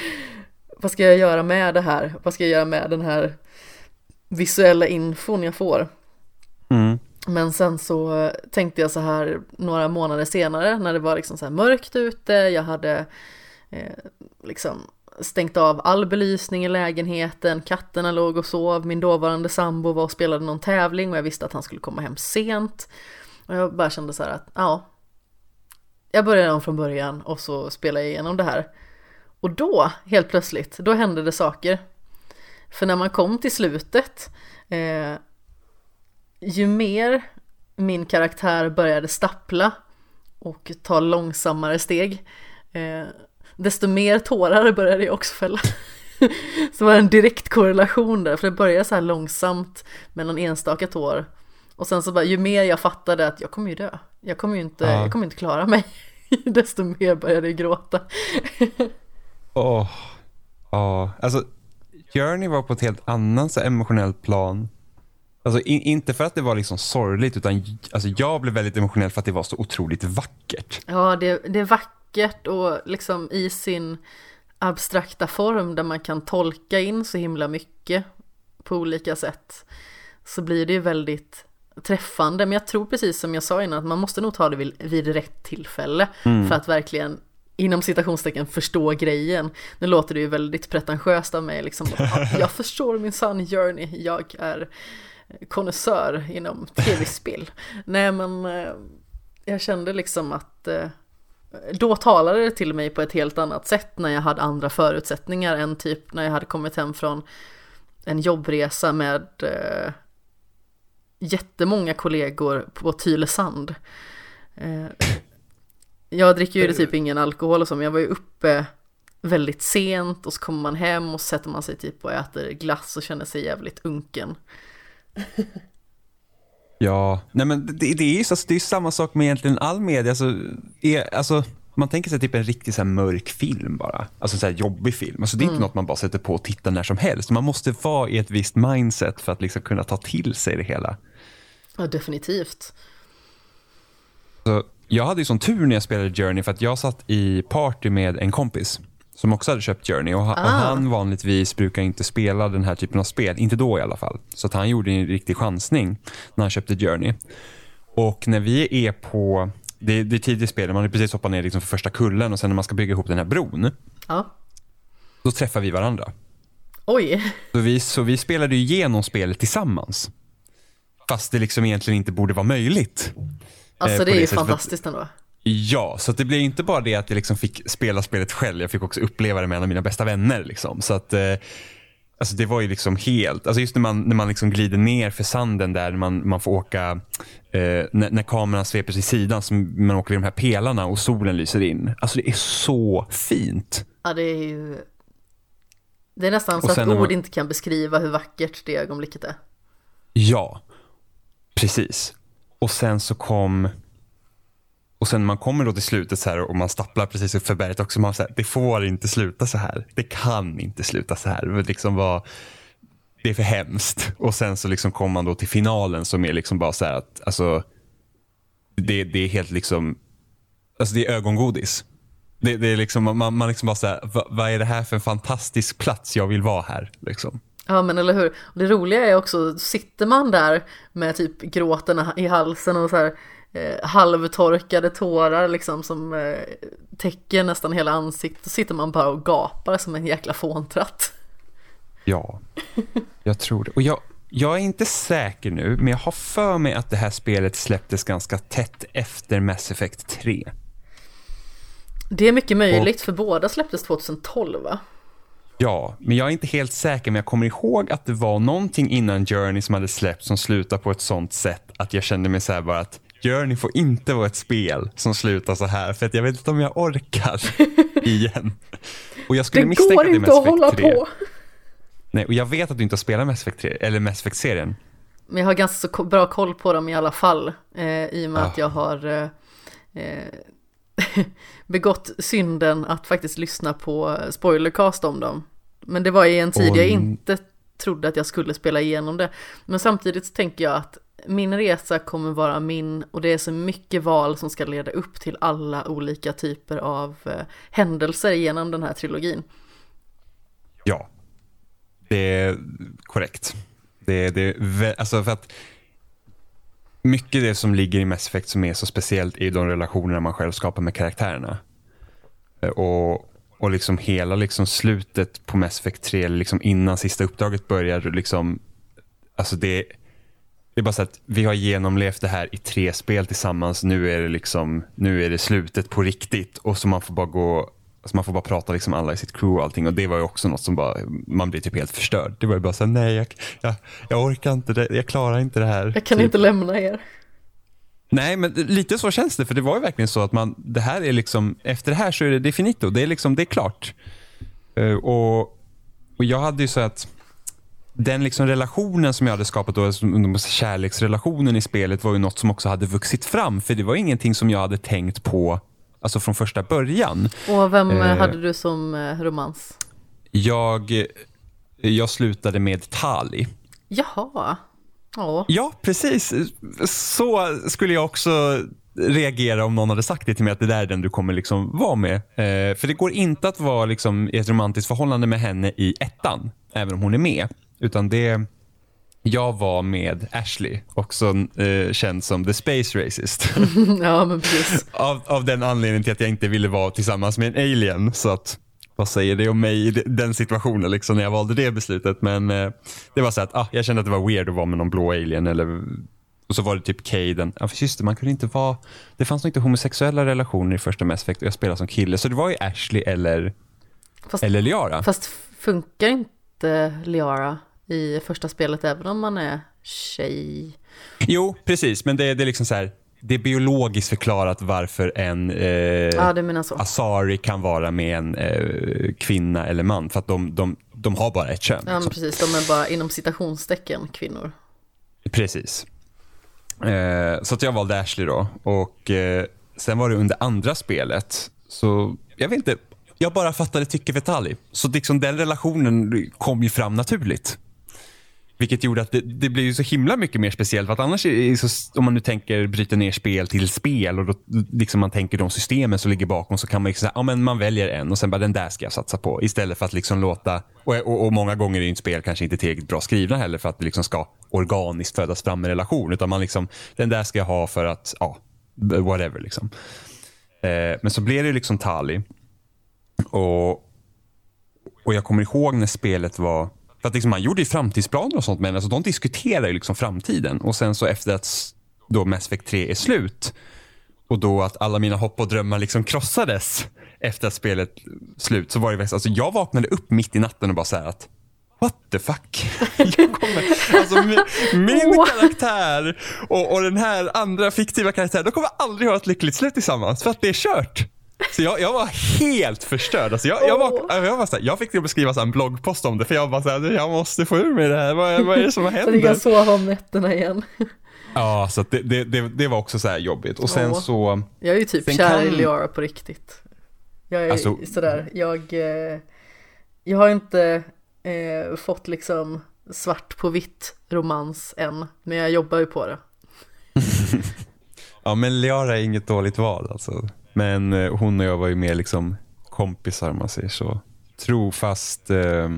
vad ska jag göra med det här? Vad ska jag göra med den här visuella infon jag får? Mm. Men sen så tänkte jag så här några månader senare när det var liksom så här mörkt ute, jag hade eh, liksom stängt av all belysning i lägenheten, katterna låg och sov, min dåvarande sambo var och spelade någon tävling och jag visste att han skulle komma hem sent. Och jag bara kände så här att ja, jag börjar om från början och så spelar jag igenom det här. Och då, helt plötsligt, då hände det saker. För när man kom till slutet, eh, ju mer min karaktär började stappla och ta långsammare steg, eh, desto mer tårar började jag också fälla. så det var en direkt korrelation där, för det började så här långsamt med någon enstaka tår. Och sen så bara, ju mer jag fattade att jag kommer ju dö, jag kommer ju inte, ja. jag kommer inte klara mig, desto mer började jag gråta. Åh, oh. ja, oh. alltså Journey var på ett helt annat emotionellt plan. Alltså in, inte för att det var liksom sorgligt utan alltså, jag blev väldigt emotionell för att det var så otroligt vackert. Ja, det, det är vackert och liksom i sin abstrakta form där man kan tolka in så himla mycket på olika sätt så blir det ju väldigt träffande. Men jag tror precis som jag sa innan att man måste nog ta det vid, vid rätt tillfälle mm. för att verkligen inom citationstecken förstå grejen. Nu låter det ju väldigt pretentiöst av mig liksom. Jag förstår min sann journey, jag är konnässör inom tv-spel. Nej men eh, jag kände liksom att eh, då talade det till mig på ett helt annat sätt när jag hade andra förutsättningar än typ när jag hade kommit hem från en jobbresa med eh, jättemånga kollegor på Tylösand. Eh, jag dricker ju typ ingen alkohol och så, men jag var ju uppe väldigt sent och så kommer man hem och så sätter man sig typ och äter glass och känner sig jävligt unken. ja, nej men det, det är ju alltså, det är samma sak med egentligen all media. Alltså, är, alltså, man tänker sig typ en riktigt så mörk film bara. Alltså så jobbig film. Alltså det är mm. inte något man bara sätter på och tittar när som helst. Man måste vara i ett visst mindset för att liksom kunna ta till sig det hela. Ja, definitivt. Så jag hade ju sån tur när jag spelade Journey för att jag satt i party med en kompis som också hade köpt Journey och, ah. och, han vanligtvis brukar inte spela den här typen av spel, inte då i alla fall. Så att han gjorde en riktig chansning när han köpte Journey. Och när vi är på, det, det är tidigt spel, man har precis hoppat ner liksom för första kullen och sen när man ska bygga ihop den här bron, ah. då träffar vi varandra. Oj. Så vi, så vi spelade igenom spelet tillsammans. Fast det liksom egentligen inte borde vara möjligt. Alltså eh, det är ju fantastiskt ändå. Ja, så det blev inte bara det att jag liksom fick spela spelet själv, jag fick också uppleva det med en av mina bästa vänner. Liksom. Så att, eh, alltså det var ju liksom helt, alltså just när man, när man liksom glider ner för sanden där, man, man får åka, eh, när, när kameran sveper sig i sidan, så man åker vid de här pelarna och solen lyser in. Alltså det är så fint. Ja, det är ju, det är nästan så att ord man... inte kan beskriva hur vackert det ögonblicket är. Ja, precis. Och sen så kom och sen man kommer då till slutet så här och man stapplar precis upp för berget också. Man så här, det får inte sluta så här. Det kan inte sluta så här. Det, liksom var, det är för hemskt. Och sen så liksom kommer man då till finalen som är liksom bara så här att alltså, det, det är helt liksom, alltså det är ögongodis. Det, det är liksom, man, man liksom bara så här, vad, vad, är det här för en fantastisk plats jag vill vara här? Liksom. Ja men eller hur. Och det roliga är också, sitter man där med typ gråten i halsen och så här eh, halvtorkade tårar liksom som eh, täcker nästan hela ansiktet. Då sitter man bara och gapar som en jäkla fåntratt. Ja, jag tror det. Och jag, jag är inte säker nu, men jag har för mig att det här spelet släpptes ganska tätt efter Mass Effect 3. Det är mycket möjligt, och, för båda släpptes 2012 va? Ja, men jag är inte helt säker, men jag kommer ihåg att det var någonting innan Journey som hade släppts som slutade på ett sånt sätt att jag kände mig så här bara att Journey får inte vara ett spel som slutar så här för att jag vet inte om jag orkar igen. Och jag skulle det misstänka går inte att hålla 3. på. Nej, och jag vet att du inte har spelat Mass Effect 3, eller Mass Effect-serien. Men jag har ganska så bra koll på dem i alla fall, eh, i och med oh. att jag har eh, eh begått synden att faktiskt lyssna på spoilercast om dem. Men det var i en tid oh. jag inte trodde att jag skulle spela igenom det. Men samtidigt tänker jag att min resa kommer vara min och det är så mycket val som ska leda upp till alla olika typer av eh, händelser genom den här trilogin. Ja, det är korrekt. Det, det, alltså för att mycket det som ligger i Mass Effect som är så speciellt är de relationerna man själv skapar med karaktärerna. Eh, och, och liksom hela liksom slutet på Mass Effect 3, liksom innan sista uppdraget börjar, liksom, alltså det, det är bara så att vi har genomlevt det här i tre spel tillsammans. Nu är det liksom, nu är det slutet på riktigt och så man får bara gå Alltså man får bara prata liksom alla i sitt crew och allting och det var ju också något som bara, man blir typ helt förstörd. Det var ju bara så här, nej jag, jag, jag orkar inte det, jag klarar inte det här. Jag kan typ. inte lämna er. Nej, men lite så känns det, för det var ju verkligen så att man, det här är liksom, efter det här så är det definito, det är liksom, det är klart. Uh, och, och jag hade ju så att, den liksom relationen som jag hade skapat då, kärleksrelationen i spelet var ju något som också hade vuxit fram, för det var ingenting som jag hade tänkt på alltså från första början. Och vem uh, hade du som uh, romans? Jag, jag slutade med Tali. Jaha. Oh. Ja, precis. Så skulle jag också reagera om någon hade sagt det till mig att det där är den du kommer liksom vara med. Eh, för det går inte att vara liksom i ett romantiskt förhållande med henne i ettan, även om hon är med. Utan det, jag var med Ashley, också eh, känd som the space racist. ja, men precis. av, av den anledningen till att jag inte ville vara tillsammans med en alien. Så att vad säger det om mig i den situationen liksom, när jag valde det beslutet. Men eh, det var så att ah, jag kände att det var weird att vara med någon blå alien. Eller, och så var det typ Caden. Ja, just det, man kunde inte vara, det fanns nog inte homosexuella relationer i första Mass Effect och jag spelade som kille. Så det var ju Ashley eller, fast, eller Liara. Fast funkar inte Liara i första spelet även om man är tjej? Jo, precis. Men det, det är liksom så här, det är biologiskt förklarat varför en eh, ja, Asari kan vara med en eh, kvinna eller man. För att de, de, de har bara ett kön. Ja, liksom. precis. De är bara inom citationstecken kvinnor. Precis. Eh, så att jag valde Ashley då. Och eh, sen var det under andra spelet. Så jag vet inte. Jag bara fattade tycke för Tali. Så liksom den relationen kom ju fram naturligt. Vilket gjorde att det, det blev så himla mycket mer speciellt. För att annars, så, om man nu tänker bryta ner spel till spel och då, liksom man tänker de systemen som ligger bakom så kan man liksom säga, ja men man väljer en och sen bara den där ska jag satsa på. Istället för att liksom låta, och, och, och många gånger är ju spel kanske inte tillräckligt bra skrivna heller för att det liksom ska organiskt födas fram en relation. Utan man liksom, den där ska jag ha för att, ja, whatever liksom. Eh, men så blev det liksom Tali. Och, och jag kommer ihåg när spelet var för att liksom man gjorde ju framtidsplaner och sånt, men alltså de diskuterar ju liksom framtiden. Och sen så efter att då Mass Effect 3 är slut och då att alla mina hopp och drömmar liksom krossades efter att spelet slut så var det alltså jag vaknade upp mitt i natten och bara så här att What the fuck? Kommer, alltså min, min karaktär och, och den här andra fiktiva karaktären, de kommer aldrig ha ett lyckligt slut tillsammans för att det är kört. Så jag, jag var helt förstörd. Alltså jag, jag, var, jag, var så här, jag fick till att skriva en bloggpost om det för jag var såhär, jag måste få ur mig det här. Vad, vad är det som hänt? så du kan sova om nätterna igen. Ja, så det, det, det, det, var också så jobbigt. Och sen oh. så... Jag är ju typ kär kan... i Liara på riktigt. Jag är alltså... sådär, jag, eh, jag har inte eh, fått liksom svart på vitt romans än, men jag jobbar ju på det. ja, men Liara är inget dåligt val alltså. Men eh, hon och jag var ju mer liksom kompisar om man säger så. Trofast eh,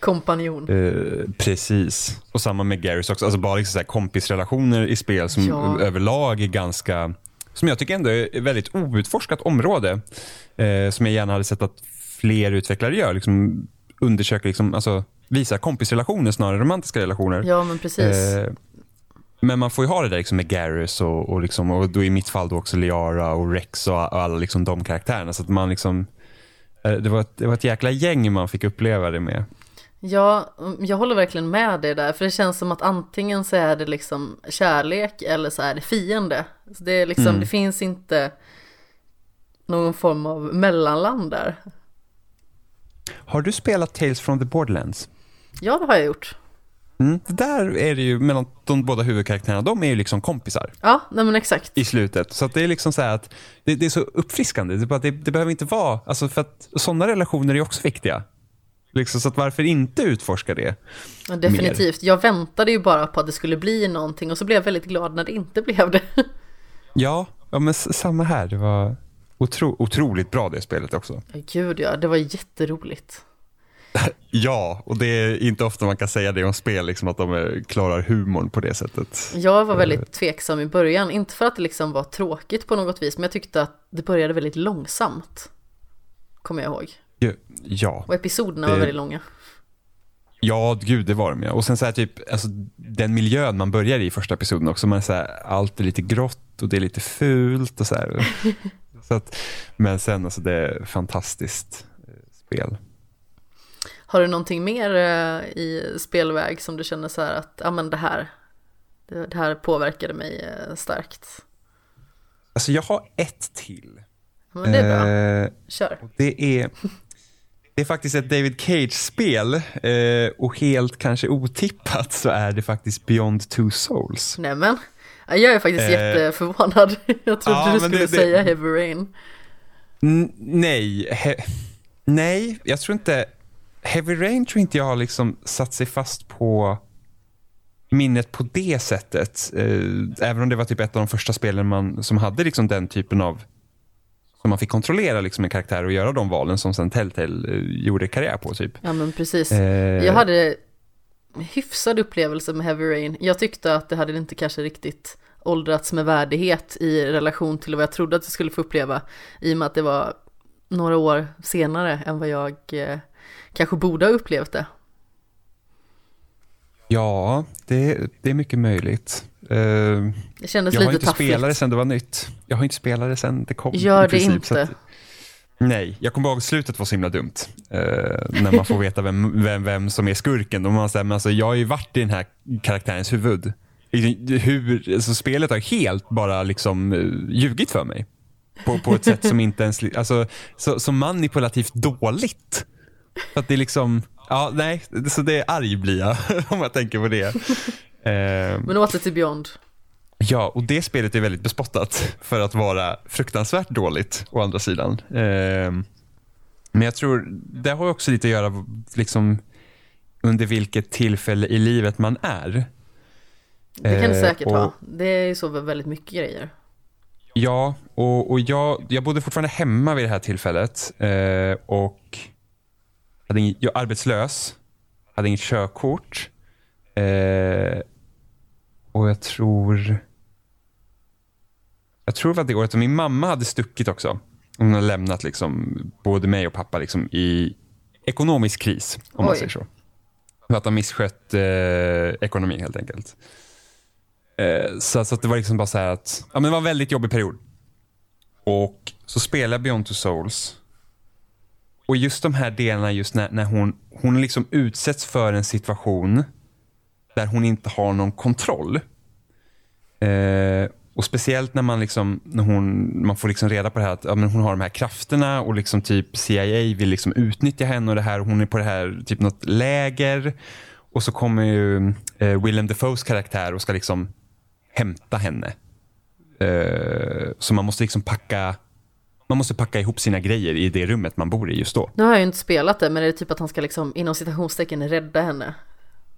kompanjon. Eh, precis. Och samma med Garrus också. Alltså bara liksom så här kompisrelationer i spel som ja. överlag är ganska, som jag tycker ändå är ett väldigt outforskat område. Eh, som jag gärna hade sett att fler utvecklare gör. Liksom undersöka, liksom, alltså, visa kompisrelationer snarare än romantiska relationer. Ja, men precis. Eh, men man får ju ha det där liksom med Garrus och, och, liksom, och då i mitt fall då också Liara och Rex och alla liksom de karaktärerna. Så att man liksom, eh, det, var ett, det var ett jäkla gäng man fick uppleva det med. Ja, jag håller verkligen med dig där, för det känns som att antingen så är det liksom kärlek eller så är det fiende. Så det, är liksom, mm. det finns inte någon form av mellanland där. Har du spelat Tales from the Borderlands? Ja, det har jag gjort. Mm. Där är det ju mellan de båda huvudkaraktärerna, de är ju liksom kompisar. Ja, nej men exakt. I slutet. Så det är liksom så att det, det, är så uppfriskande. Det, det, det, behöver inte vara, alltså för att sådana relationer är också viktiga. Liksom, så att varför inte utforska det? Ja, definitivt. Mer? Jag väntade ju bara på att det skulle bli någonting och så blev jag väldigt glad när det inte blev det. ja, ja men samma här. Det var otro, otroligt bra det spelet också. Gud ja, det var jätteroligt. Ja, och det är inte ofta man kan säga det om spel, liksom att de är, klarar humorn på det sättet. Jag var väldigt tveksam i början, inte för att det liksom var tråkigt på något vis, men jag tyckte att det började väldigt långsamt. Kommer jag ihåg. Ja. Och episoderna Det- var väldigt långa. Ja, gud det var de ja. Och sen så här typ, alltså, den miljön man börjar i i första episoden också, man är så här, allt är lite grått och det är lite fult och så här. så att, men sen alltså det är fantastiskt eh, spel. Har du någonting mer eh, i spelväg som du känner så här att, ja men det här, det, här påverkade mig eh, starkt? Alltså jag har ett till. Men det är bra, Eh, kör. Det är, det är faktiskt ett David Cage-spel eh, och helt kanske otippat så är det faktiskt Beyond Two Souls. Nämen, ja, jag är faktiskt Eh, jätteförvånad. Jag trodde ja, du skulle det- det- säga Heavy Rain. Nej, he, nej, jag tror inte... Heavy Rain tror inte jag har liksom satt sig fast på minnet på det sättet. Eh, även om det var typ ett av de första spelen man, som hade liksom den typen av som man fick kontrollera liksom en karaktär och göra de valen som sen Telltale eh, gjorde karriär på. typ. Ja men precis. Eh, Jag hade hyfsad upplevelse med Heavy Rain. Jag tyckte att det hade inte kanske riktigt åldrats med värdighet i relation till vad jag trodde att jag skulle få uppleva. I och med att det var några år senare än vad jag eh, kanske borde ha upplevt det. Ja, det, det är mycket möjligt. Eh, Det kändes jag har lite inte spelat det taffligt. sen det var nytt. Jag har inte spelat det sen det kom. Gör det princip, inte. att- nej, jag kommer ihåg slutet var så himla dumt. Eh, när man får veta vem, vem, vem som är skurken. Och man säger, men alltså, jag har ju varit i den här karaktärens huvud. Hur, alltså, spelet har helt bara liksom ljugit för mig. På, på ett sätt som inte ens, alltså, så, så manipulativt dåligt. För att det är liksom, ja nej, så det är arg blir jag om jag tänker på det. Eh, Men åter till Beyond. Ja, och det spelet är väldigt bespottat för att vara fruktansvärt dåligt å andra sidan. Ehm, men jag tror, det har också lite att göra liksom under vilket tillfälle i livet man är. Det kan det Eh, säkert och- vara. Det är ju så väldigt mycket grejer. Ja, och, och jag, jag bodde fortfarande hemma vid det här tillfället eh, och hade ing, jag arbetslös, hade inget körkort eh, och jag tror jag tror var det året och min mamma hade stuckit också. Hon hade lämnat liksom både mig och pappa liksom i ekonomisk kris, om man Oj. säger så. För att de misskött eh, ekonomin helt enkelt. Eh, så, så att det var liksom bara så här att, ja men det var en väldigt jobbig period. Och så spelade jag Beyond Two Souls. Och just de här delarna, just när, när hon, hon liksom utsätts för en situation där hon inte har någon kontroll. Eh, och speciellt när man liksom, när hon, man får liksom reda på det här att ja, men hon har de här krafterna och liksom typ CIA vill liksom utnyttja henne och det här. Och hon är på det här, typ något läger. Och så kommer ju eh, Willem Dafoes karaktär och ska liksom hämta henne. Eh, så man måste liksom packa man måste packa ihop sina grejer i det rummet man bor i just då. Nu har jag ju inte spelat det, men är det typ att han ska liksom inom citationstecken rädda henne?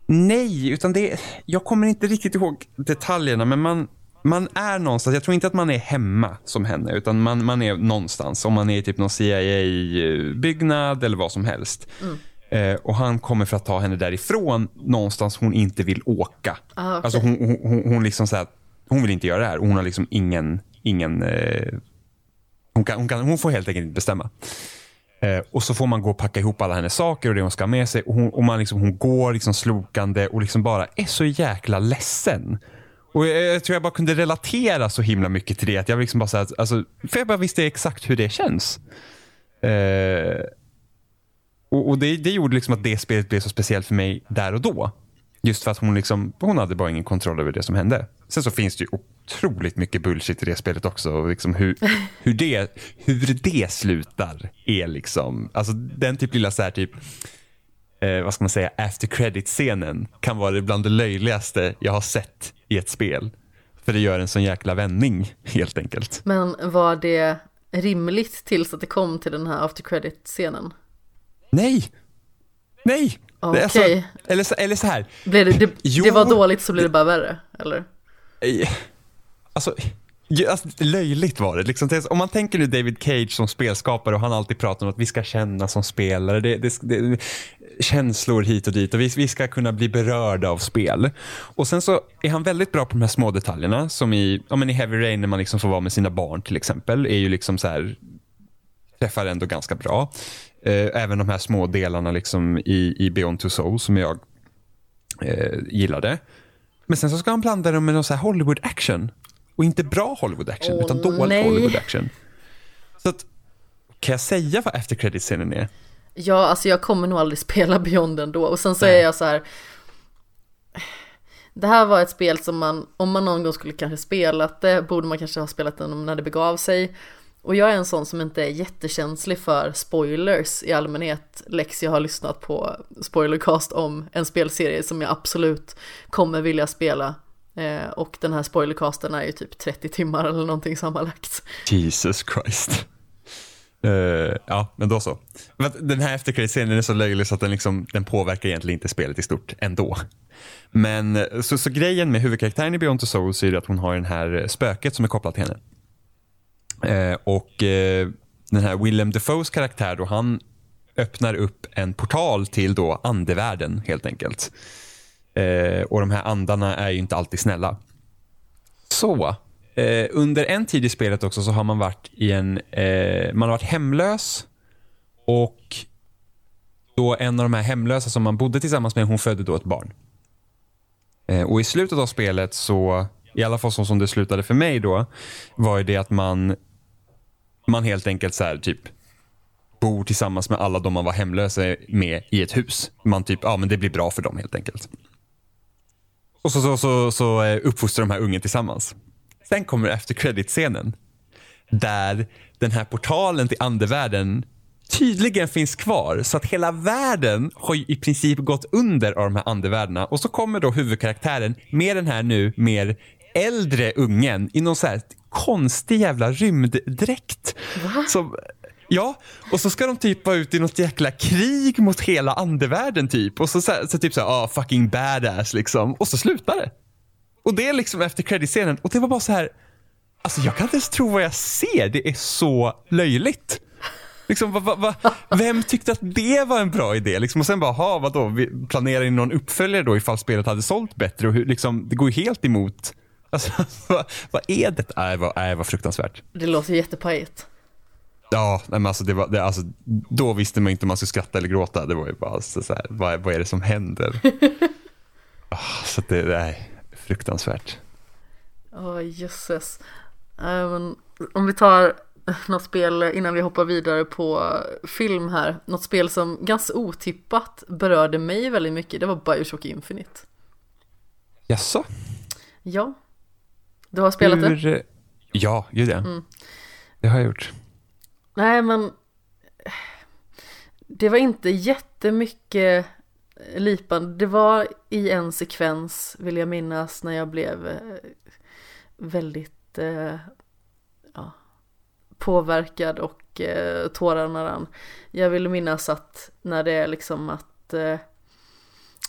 Nej, utan det, jag kommer inte riktigt ihåg detaljerna, men man, man är någonstans. Jag tror inte att man är hemma som henne, utan man, man är någonstans. Om man är i typ någon CIA-byggnad eller vad som helst. Eh, och han kommer för att ta henne därifrån, någonstans hon inte vill åka. Ah, okej. Alltså hon, hon, hon, hon liksom så här, hon vill inte göra det här och hon har liksom ingen, ingen eh, hon, kan, hon, kan, hon får helt enkelt inte bestämma. Eh, och så får man gå och packa ihop alla hennes saker och det hon ska ha med sig. Och hon, och man liksom, hon går liksom slokande och liksom bara är så jäkla ledsen. Och jag, jag tror jag bara kunde relatera så himla mycket till det. Att jag liksom bara så här, alltså, för jag bara visste exakt hur det känns. Eh, och och det, det gjorde liksom att det spelet blev så speciellt för mig där och då. Just för att hon, liksom, hon hade bara ingen kontroll över det som hände. Sen så finns det ju otroligt mycket bullshit i det spelet också. Och liksom hur, hur, det, hur det slutar är liksom, alltså den typ lilla så här typ, eh, vad ska man säga, after credit-scenen kan vara bland det löjligaste jag har sett i ett spel. För det gör en sån jäkla vändning helt enkelt. Men var det rimligt tills att det kom till den här after credit-scenen? Nej! Nej! Det är alltså- eller, så, eller så här, Blev det, det, Jo. det var dåligt så blev det bara värre, eller? Alltså, alltså, löjligt var det. Liksom, det om man tänker nu David Cage som spelskapare och han alltid pratar om att vi ska känna som spelare. Det, det, det, känslor hit och dit och vi, vi ska kunna bli berörda av spel. Och sen så är han väldigt bra på de här små detaljerna som i, ja, men i Heavy Rain när man liksom får vara med sina barn till exempel. är ju liksom så här, träffar ändå ganska bra. Eh, även de här små delarna liksom i, i Beyond Two Souls som jag eh, gillade. Men sen så ska han blanda dem med någon så Hollywood action. Och inte bra Hollywood action, Åh, utan dålig nej. Hollywood action. Så att, kan jag säga vad after credit-scenen är? Ja, alltså jag kommer nog aldrig spela Beyond ändå. Och sen så Nej. är jag så här. Det här var ett spel som man, om man någon gång skulle kanske spelat det, borde man kanske ha spelat det när det begav sig. Och jag är en sån som inte är jättekänslig för spoilers i allmänhet. Lex, jag har lyssnat på spoilercast om en spelserie som jag absolut kommer vilja spela. Eh, och den här spoilercasten är ju typ 30 timmar eller någonting sammanlagt. Jesus Christ. Uh, ja, men då så. Men Den här efterkrigsscenen är så löjlig så att den, liksom, den påverkar egentligen inte spelet i stort ändå. Men eh, så, så grejen med huvudkaraktären i Beyond the Souls är att hon har den här spöket som är kopplat till henne. Eh, och eh, den här Willem Defoes karaktär då, han öppnar upp en portal till då andevärlden helt enkelt. Eh, och de här andarna är ju inte alltid snälla. Så, eh, under en tid i spelet också så har man varit i en, eh, man har varit hemlös och då en av de här hemlösa som man bodde tillsammans med, hon födde då ett barn. Eh, och i slutet av spelet så, i alla fall så som det slutade för mig då, var ju det att man, man helt enkelt så här typ bor tillsammans med alla de man var hemlösa med i ett hus. Man typ, ja men det blir bra för dem helt enkelt. Och så, så, så, så eh, uppfostrar de här ungen tillsammans. Sen kommer efter credit-scenen. Där den här portalen till andevärlden tydligen finns kvar. Så att hela världen har i princip gått under av de här andevärldarna. Och så kommer då huvudkaraktären med den här nu mer äldre ungen i någon så här konstig jävla rymddräkt. Som, ja, och så ska de typ vara ute i något jäkla krig mot hela andevärlden typ. Och så, så, så typ så här, ah, fucking badass liksom. Och så slutar det. Och det är liksom efter creditscenen. Och det var bara så här, alltså jag kan inte ens tro vad jag ser. Det är så löjligt. Liksom, va, va, va, vem tyckte att det var en bra idé? Liksom, och sen bara, ha, vadå, vi planerar in någon uppföljare då ifall spelet hade sålt bättre? Och hur, liksom, det går ju helt emot. Alltså, vad, vad är det? Nej, vad, nej, vad fruktansvärt. Det låter jättepajigt. Ja, men alltså, det var, det, alltså, då visste man inte om man skulle skratta eller gråta. Det var ju bara så, så här, vad, vad är det som händer? Ah, så det, nej, fruktansvärt. Åh jösses. Nej, men om vi tar något spel innan vi hoppar vidare på film här. Något spel som ganska otippat berörde mig väldigt mycket. Det var Bioshock Infinite. Jaså? Ja. Du har spelat det? Hur, Ja, gud ja. Det har jag gjort. Nej men Det var inte jättemycket lipande. Det var i en sekvens vill jag minnas när jag blev eh, väldigt eh, ja, påverkad och eh, tårarna rann. Jag vill minnas att när det är liksom att eh,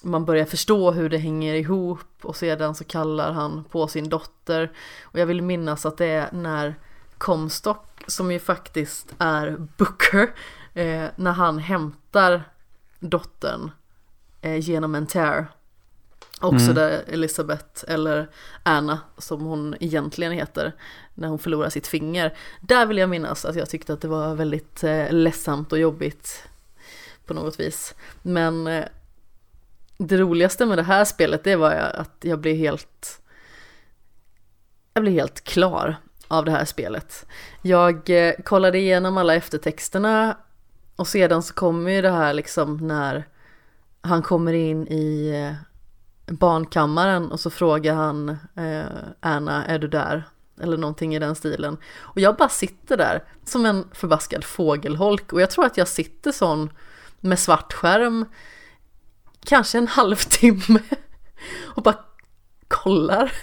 man börjar förstå hur det hänger ihop och sedan så kallar han på sin dotter. Och jag vill minnas att det är när Comstock, som ju faktiskt är Booker, eh, när han hämtar dottern eh, genom en tear. Också Mm. där Elisabeth, eller Anna som hon egentligen heter, när hon förlorar sitt finger. Där vill jag minnas att jag tyckte att det var väldigt eh, ledsamt och jobbigt på något vis. Men eh, det roligaste med det här spelet det var att jag blev helt jag blev helt klar av det här spelet. Jag eh, kollade igenom alla eftertexterna och sedan så kommer ju det här liksom när han kommer in i eh, barnkammaren och så frågar han eh, Anna, är du där? Eller någonting i den stilen. Och jag bara sitter där som en förbaskad fågelholk och jag tror att jag sitter sån med svart skärm kanske en halvtimme och bara kollar.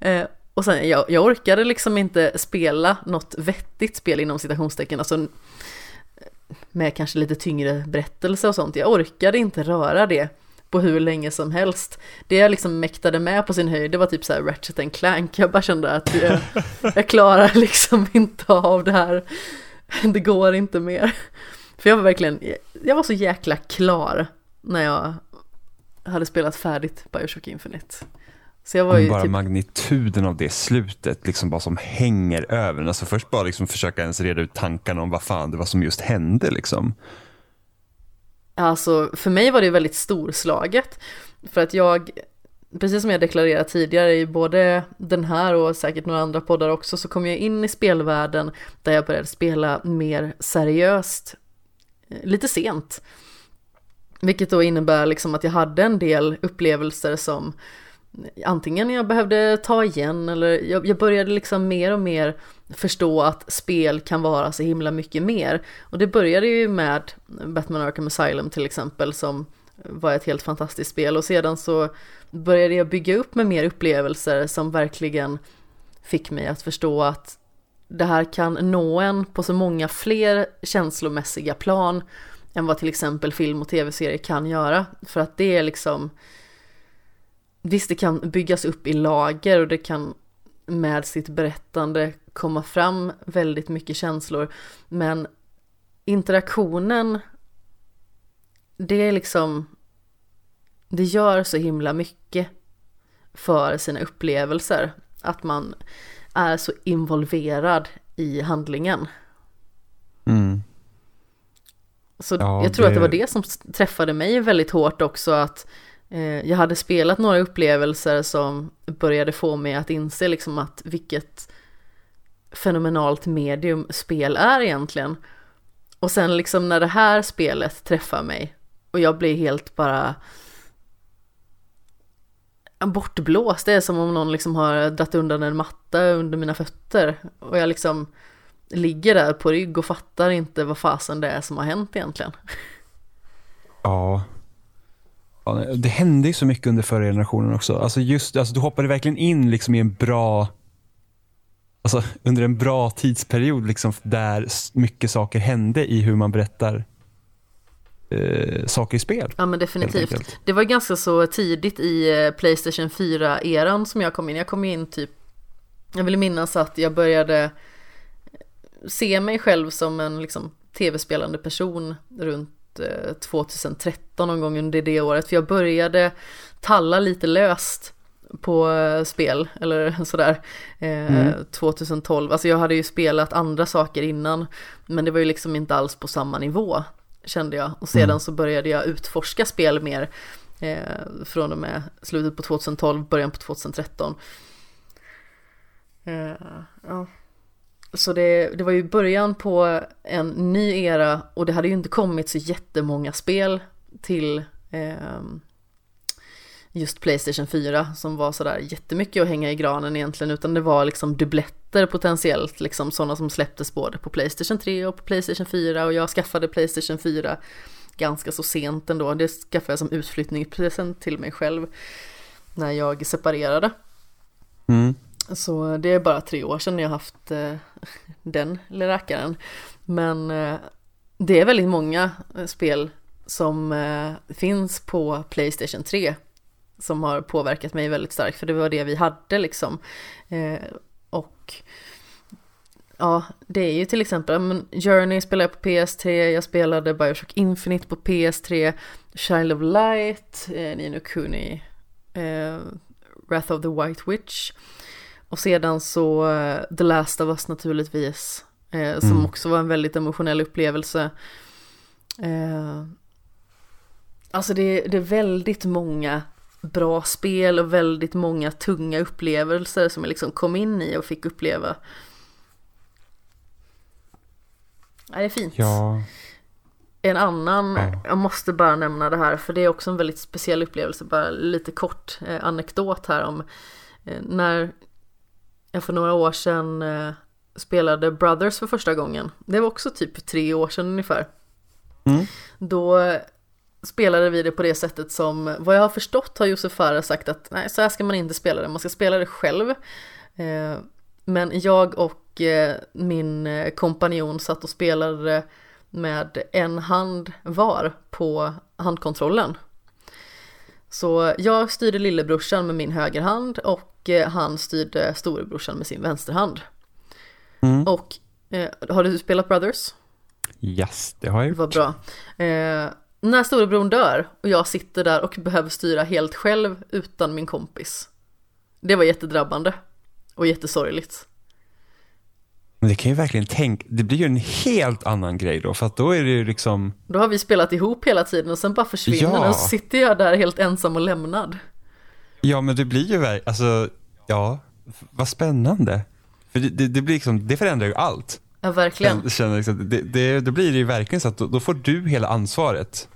Eh, och sen, jag, jag orkade liksom inte spela något vettigt spel inom citationstecken, alltså med kanske lite tyngre berättelse och sånt. Jag orkade inte röra det på hur länge som helst. Det jag liksom mäktade med på sin höjd, det var typ så här Ratchet and Clank. Jag bara kände att jag, jag klarar liksom inte av det här. Det går inte mer. För jag var verkligen, jag var så jäkla klar när jag hade spelat färdigt Bioshock Infinite. Så jag var ju bara typ... magnituden av det slutet, liksom bara som hänger över Alltså först bara liksom försöka ens reda ut tankarna om vad fan det var som just hände liksom. Alltså, för mig var det väldigt storslaget. För att jag, precis som jag deklarerat tidigare i både den här och säkert några andra poddar också, så kom jag in i spelvärlden där jag började spela mer seriöst eh, lite sent. Vilket då innebär liksom att jag hade en del upplevelser som antingen jag behövde ta igen eller jag, jag, började liksom mer och mer förstå att spel kan vara så himla mycket mer. Och det började ju med Batman Arkham Asylum till exempel som var ett helt fantastiskt spel och sedan så började jag bygga upp med mer upplevelser som verkligen fick mig att förstå att det här kan nå en på så många fler känslomässiga plan än vad till exempel film och tv-serier kan göra. För att det är liksom Visst, det kan byggas upp i lager och det kan med sitt berättande komma fram väldigt mycket känslor. Men interaktionen, det är liksom, det gör så himla mycket för sina upplevelser. Att man är så involverad i handlingen. Mm. Så ja, jag tror det... att det var det som träffade mig väldigt hårt också att Eh, jag hade spelat några upplevelser som började få mig att inse liksom att vilket fenomenalt medium spel är egentligen. Och sen liksom när det här spelet träffar mig och jag blir helt bara bortblåst. Det är som om någon liksom har dratt undan en matta under mina fötter och jag liksom ligger där på rygg och fattar inte vad fasen det är som har hänt egentligen. Ja, det hände ju så mycket under förra generationen också. Alltså just, alltså du hoppade verkligen in liksom i en bra, alltså under en bra tidsperiod liksom där mycket saker hände i hur man berättar eh, saker i spel. Ja men definitivt. Det var ganska så tidigt i eh, Playstation 4-eran som jag kom in. Jag kom in typ, jag vill minnas att jag började se mig själv som en liksom tv-spelande person runt 2013 någon gång under det året. För jag började talla lite löst på eh, spel eller sådär eh, mm. 2012. Alltså jag hade ju spelat andra saker innan men det var ju liksom inte alls på samma nivå kände jag. Och sedan mm. så började jag utforska spel mer eh, från och med slutet på 2012, början på 2013. Eh, ja. Så det, det var ju början på en ny era och det hade ju inte kommit så jättemånga spel till eh, just Playstation 4 som var sådär jättemycket att hänga i granen egentligen utan det var liksom dubbletter potentiellt liksom sådana som släpptes både på Playstation 3 och på Playstation 4 och jag skaffade Playstation 4 ganska så sent ändå. Det skaffade jag som utflyttningspresent till mig själv när jag separerade. Mm. Så det är bara tre år sedan jag haft eh, den läkaren. rackaren. Men eh, det är väldigt många eh, spel som eh, finns på Playstation 3 som har påverkat mig väldigt starkt för det var det vi hade liksom. Eh, och ja, det är ju till exempel men Journey spelade jag på PS3, jag spelade Bioshock Infinite på PS3, Child of Light, eh, Nino Kuni, eh, Wrath of the White Witch. Och sedan så uh, The Last of Us naturligtvis, eh, som mm. också var en väldigt emotionell upplevelse. Eh, alltså det, det är väldigt många bra spel och väldigt många tunga upplevelser som jag liksom kom in i och fick uppleva. Ja, det är fint. Ja. En annan, ja. jag måste bara nämna det här för det är också en väldigt speciell upplevelse, bara lite kort eh, anekdot här om eh, när jag för några år sedan eh, spelade Brothers för första gången. Det var också typ tre år sedan ungefär. Mm. Då spelade vi det på det sättet som, vad jag har förstått har Josef Farah sagt att nej, så här ska man inte spela det, man ska spela det själv. Eh, men jag och eh, min kompanjon satt och spelade med en hand var på handkontrollen. Så jag styrde lillebrorsan med min högerhand och Eh, han styrde storebrorsan med sin vänsterhand. Mm. Och eh, har du spelat Brothers? Yes, det har jag Det var bra. Eh, när storebror dör och jag sitter där och behöver styra helt själv utan min kompis. Det var jättedrabbande och jättesorgligt. Men det kan ju verkligen tänka, det blir ju en helt annan grej då, för att då är det ju liksom, Då har vi spelat ihop hela tiden och sen bara försvinner Ja. och så sitter jag där helt ensam och lämnad. Ja men det blir ju verkligen, alltså, ja, vad spännande. För det, det, det blir liksom, det förändrar ju allt. Ja, verkligen. Jag känner liksom, det, det, då blir det ju verkligen så att då, då får du hela ansvaret.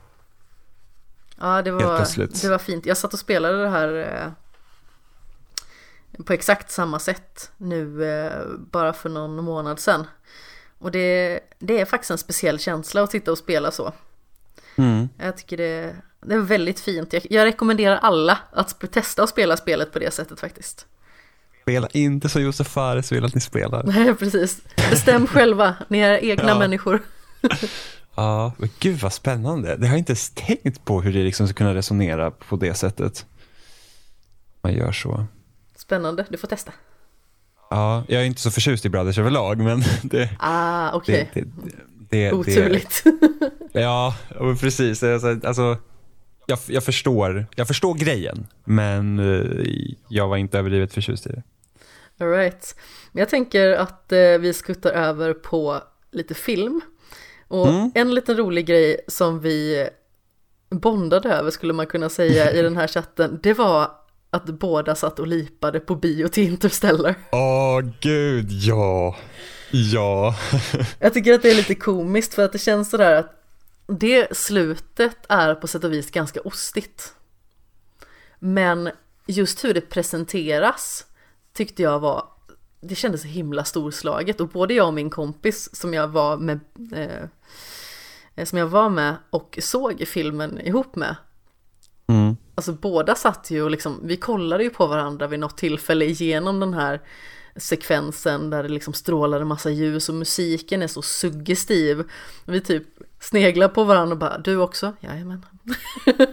Ja, det var, det var fint. Jag satt och spelade det här eh, på exakt samma sätt nu eh, bara för någon månad sedan. Och det, det är faktiskt en speciell känsla att sitta och spela så. Mm. Jag tycker det, det är väldigt fint. Jag, jag rekommenderar alla att testa att spela spelet på det sättet faktiskt. Spela inte som Josef Fares vill att ni spelar. Nej, precis. Bestäm själva, ni är egna Ja. människor. Ja, men gud vad spännande. Det har jag inte ens tänkt på hur det liksom ska kunna resonera på det sättet. Man gör så. Spännande, du får testa. Ja, jag är inte så förtjust i Brothers överlag, men det... Ah, okej. det, det, det, det Oturligt. Ja, precis. Alltså, jag, jag, förstår, jag förstår grejen, men eh, jag var inte överdrivet förtjust i det. All right. Jag tänker att eh, vi skuttar över på lite film. Och Mm. en liten rolig grej som vi bondade över skulle man kunna säga i den här chatten, det var att båda satt och lipade på bio till Interstellar. Åh, gud, ja. Ja. Jag tycker att det är lite komiskt för att det känns sådär att det slutet är på sätt och vis ganska ostigt. Men just hur det presenteras tyckte jag var, det kändes så himla storslaget och både jag och min kompis som jag var med, eh, som jag var med och såg filmen ihop med, Mm. Alltså båda satt ju och liksom, vi kollade ju på varandra vid något tillfälle igenom den här sekvensen där det liksom strålar en massa ljus och musiken är så suggestiv. Vi typ sneglar på varandra och bara, du också? Jajamän.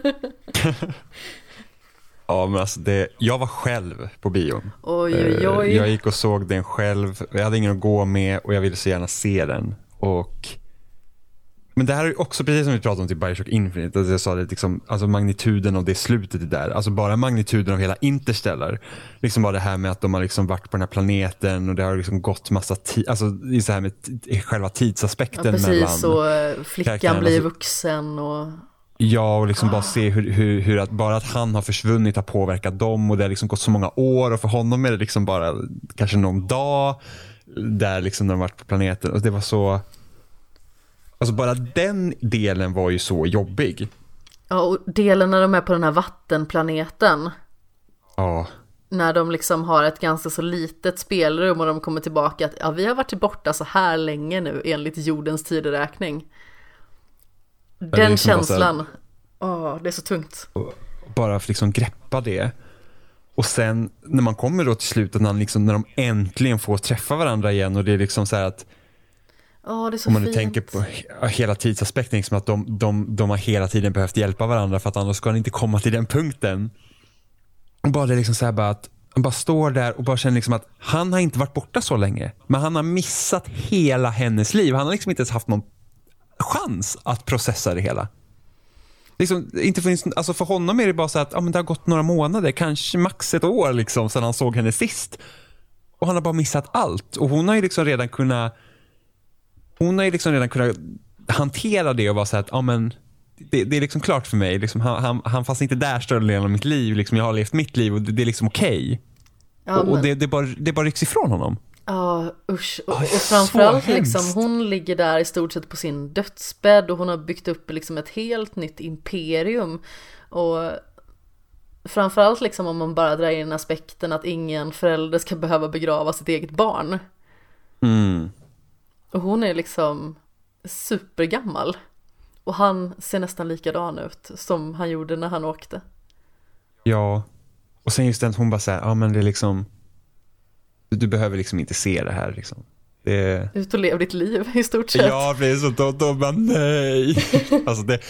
Ja, men alltså det, jag var själv på bion. Oj, oj, Eh, oj. Jag gick och såg den själv. Jag hade ingen att gå med och jag ville så gärna se den. Och... Men det här är också precis som vi pratade om till Bioshock Infinite. Alltså jag sa det, liksom, alltså magnituden av det slutet är där. Alltså bara magnituden av hela Interstellar. Liksom bara det här med att de har liksom varit på den här planeten och det har liksom gått massa tid. Alltså det är så här med själva Ja, tidsaspekten mellan. precis, och eh, flickan blir alltså- vuxen och Ja, och liksom bara se hur, hur, hur att bara att han har försvunnit har påverkat dem och det har liksom gått så många år och för honom är det liksom bara kanske någon dag där liksom när de varit på planeten och det var så Alltså bara den delen var ju så jobbig. Ja, och delen när de är på den här vattenplaneten. Ja, När de liksom har ett ganska så litet spelrum och de kommer tillbaka att ja, vi har varit borta så här länge nu enligt jordens tideräkning. Den liksom känslan, åh, det är så tungt. bara för liksom greppa det. Och sen när man kommer då till slutet när, liksom, när de äntligen får träffa varandra igen och det är liksom så här att Så Om man nu fint. tänker på he- hela tidsaspekten, liksom att de, de, de har hela tiden behövt hjälpa varandra för att annars ska han inte komma till den punkten. Och bara det liksom så här bara att han bara står där och bara känner liksom att han har inte varit borta så länge. Men han har missat hela hennes liv. Han har liksom inte ens haft någon chans att processa det hela. Liksom, inte för, alltså för honom är det bara så att ja, men det har gått några månader, kanske max ett år liksom, sedan han såg henne sist. Och han har bara missat allt. Och hon har ju liksom redan kunnat hon har ju liksom redan kunnat hantera det och vara så här att ja, men, det, det är liksom klart för mig. Liksom, han, han, han fanns inte där större delen av mitt liv. Liksom, jag har levt mitt liv och det, det är liksom okej. Ja, och och det, det, bara, det bara rycks ifrån honom. Ja, usch. Och, och framförallt liksom, hon ligger där i stort sett på sin dödsbädd och hon har byggt upp liksom ett helt nytt imperium. Och framförallt liksom om man bara drar in aspekten att ingen förälder ska behöva begrava sitt eget barn. Mm. Och hon är liksom supergammal. Och han ser nästan likadan ut som han gjorde när han åkte. Ja. Och sen just den att hon bara säger, ja men det är liksom, du, behöver liksom inte se det här. Liksom. Det, Ut och lev ditt liv i stort sett. Ja, precis. Och då, då bara nej. Alltså det,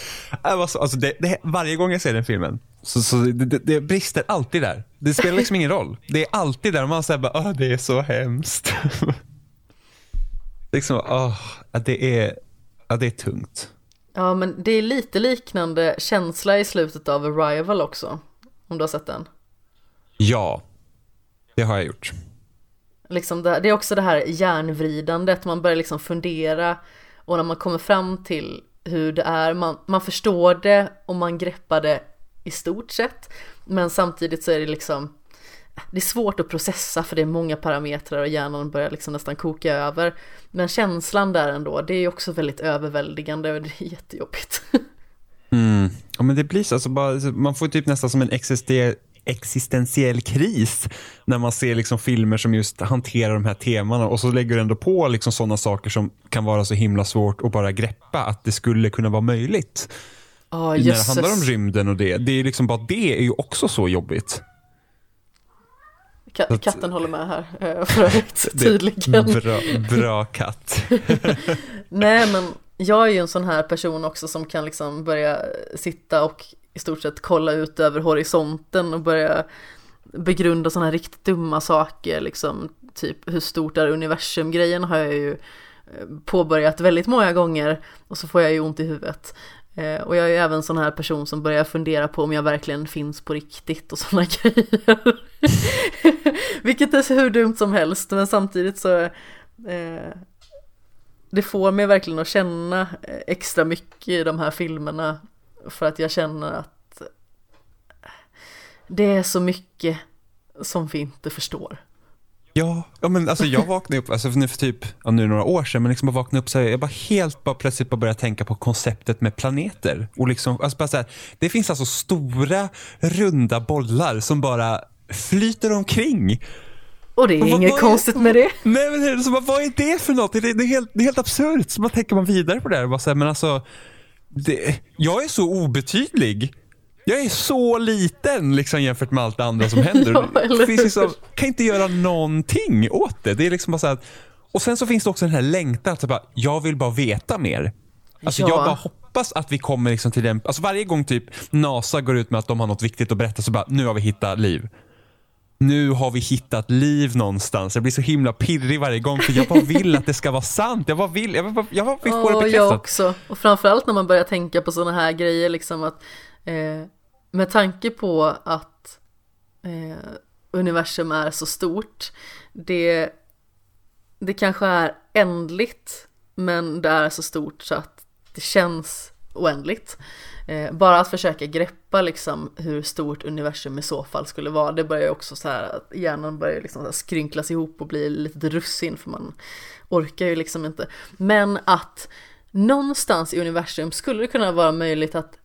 så- alltså det, det, varje gång jag ser den filmen så, så det, det, brister alltid där. Det spelar liksom ingen roll. Det är alltid där och man säger bara, "Åh, det är så hemskt. liksom, att det är, ja, det är tungt. Ja, men det är lite liknande känsla i slutet av Arrival också. Om du har sett den. Ja, det har jag gjort. Liksom det, det är också det här hjärnvridandet, man börjar liksom fundera och när man kommer fram till hur det är, man, man förstår det och man greppar det i stort sett. Men samtidigt så är det liksom det är svårt att processa för det är många parametrar och hjärnan börjar liksom nästan koka över. Men känslan där ändå, det är också väldigt överväldigande och det är jättejobbigt. Mm. Ja, men det blir så, alltså bara, man får typ nästan som en exister existentiell kris när man ser liksom filmer som just hanterar de här temana och så lägger du ändå på liksom sådana saker som kan vara så himla svårt att bara greppa att det skulle kunna vara möjligt. Oh, när det handlar om rymden och det, det är liksom bara det är ju också så jobbigt. Ka katten håller med här eh, för övrigt, tydligen. Bra, bra katt. Nej men jag är ju en sån här person också som kan liksom börja sitta och i stort sett kolla ut över horisonten och börja begrunda sådana här riktigt dumma saker, liksom typ hur stort är universum-grejen har jag ju eh, påbörjat väldigt många gånger och så får jag ju ont i huvudet. Eh, och jag är ju även sån här person som börjar fundera på om jag verkligen finns på riktigt och sådana grejer. Vilket är så hur dumt som helst, men samtidigt så eh, det får mig verkligen att känna eh, extra mycket i de här filmerna för att jag känner att eh, det är så mycket som vi inte förstår. Ja, ja men alltså jag vaknade upp, alltså nu för typ, ja, nu några år sedan, men liksom jag vaknade upp så här, jag bara helt bara plötsligt bara började tänka på konceptet med planeter. Och liksom, alltså bara så här, det finns alltså stora runda bollar som bara flyter omkring. Och det är och inget vad, konstigt med det. Nej men så bara, vad är det för något? Det är, det är helt, det är helt absurt. Så bara tänker man vidare på det här och bara så här, men alltså det, jag är så obetydlig. Jag är så liten liksom, jämfört med allt det andra som händer. ja, finns liksom, kan inte göra någonting åt det. Det är liksom bara så att, och sen så finns det också den här längtan att bara, jag vill bara veta mer. Alltså, ja. Jag bara hoppas att vi kommer liksom till den, alltså varje gång typ NASA går ut med att de har något viktigt att berätta så bara, nu har vi hittat liv nu har vi hittat liv någonstans. Jag blir så himla pirrig varje gång för jag bara vill att det ska vara sant. Jag bara vill, jag bara, jag bara vill få det bekräftat. Jag också. Och framförallt när man börjar tänka på sådana här grejer liksom att eh, med tanke på att eh, universum är så stort. Det, det kanske är ändligt men det är så stort så att det känns oändligt. Eh, bara att försöka greppa liksom hur stort universum i så fall skulle vara, det börjar ju också så här att hjärnan börjar liksom så skrynklas ihop och bli lite russin för man orkar ju liksom inte. Men att någonstans i universum skulle det kunna vara möjligt att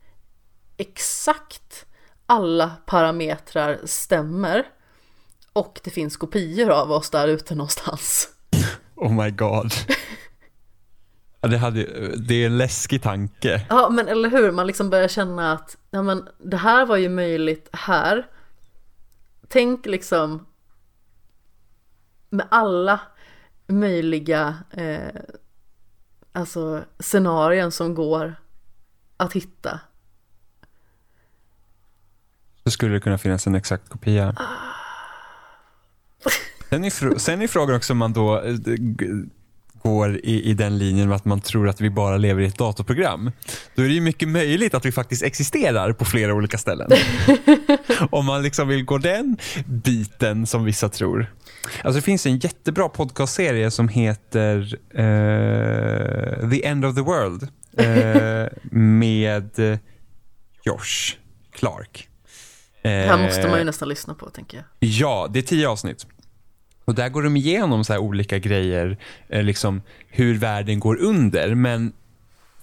exakt alla parametrar stämmer och det finns kopior av oss där ute någonstans. Oh my god. Det, hade, det är en läskig tanke. Ja, men eller hur? Man liksom börjar känna att ja, men, det här var ju möjligt här. Tänk liksom med alla möjliga eh, alltså scenarion som går att hitta. Så skulle det kunna finnas en exakt kopia. Ah. Sen är, sen är frågan också om man då eh, går i, i den linjen att man tror att vi bara lever i ett datorprogram. Då är det ju mycket möjligt att vi faktiskt existerar på flera olika ställen. Om man liksom vill gå den biten som vissa tror. Alltså det finns en jättebra podcastserie som heter uh, The End of the World uh, med Josh Clark. Det här måste man ju nästan lyssna på tänker jag. Ja, det är tio avsnitt. Och där går de igenom så olika grejer, eh, liksom hur världen går under. Men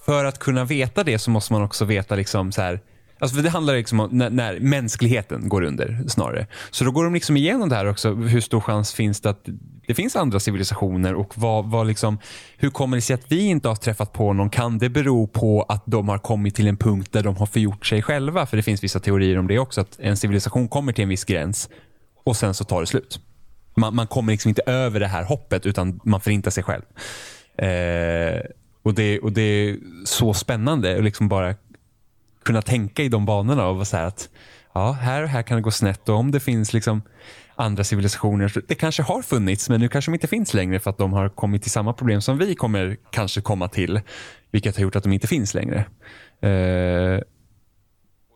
för att kunna veta det så måste man också veta liksom så här, Alltså för det handlar liksom om när, när, mänskligheten går under snarare. Så då går de liksom igenom det här också. Hur stor chans finns det att det finns andra civilisationer och vad, vad liksom, hur kommer det sig att vi inte har träffat på någon? Kan det bero på att de har kommit till en punkt där de har förgjort sig själva? För det finns vissa teorier om det också. Att en civilisation kommer till en viss gräns och sen så tar det slut. Man, man kommer liksom inte över det här hoppet utan man förintar sig själv. Eh, och, det, och det är så spännande att liksom bara kunna tänka i de banorna och vara så här att ja, här och här kan det gå snett och om det finns liksom andra civilisationer. Det kanske har funnits men nu kanske de inte finns längre för att de har kommit till samma problem som vi kommer kanske komma till. Vilket har gjort att de inte finns längre. Eh,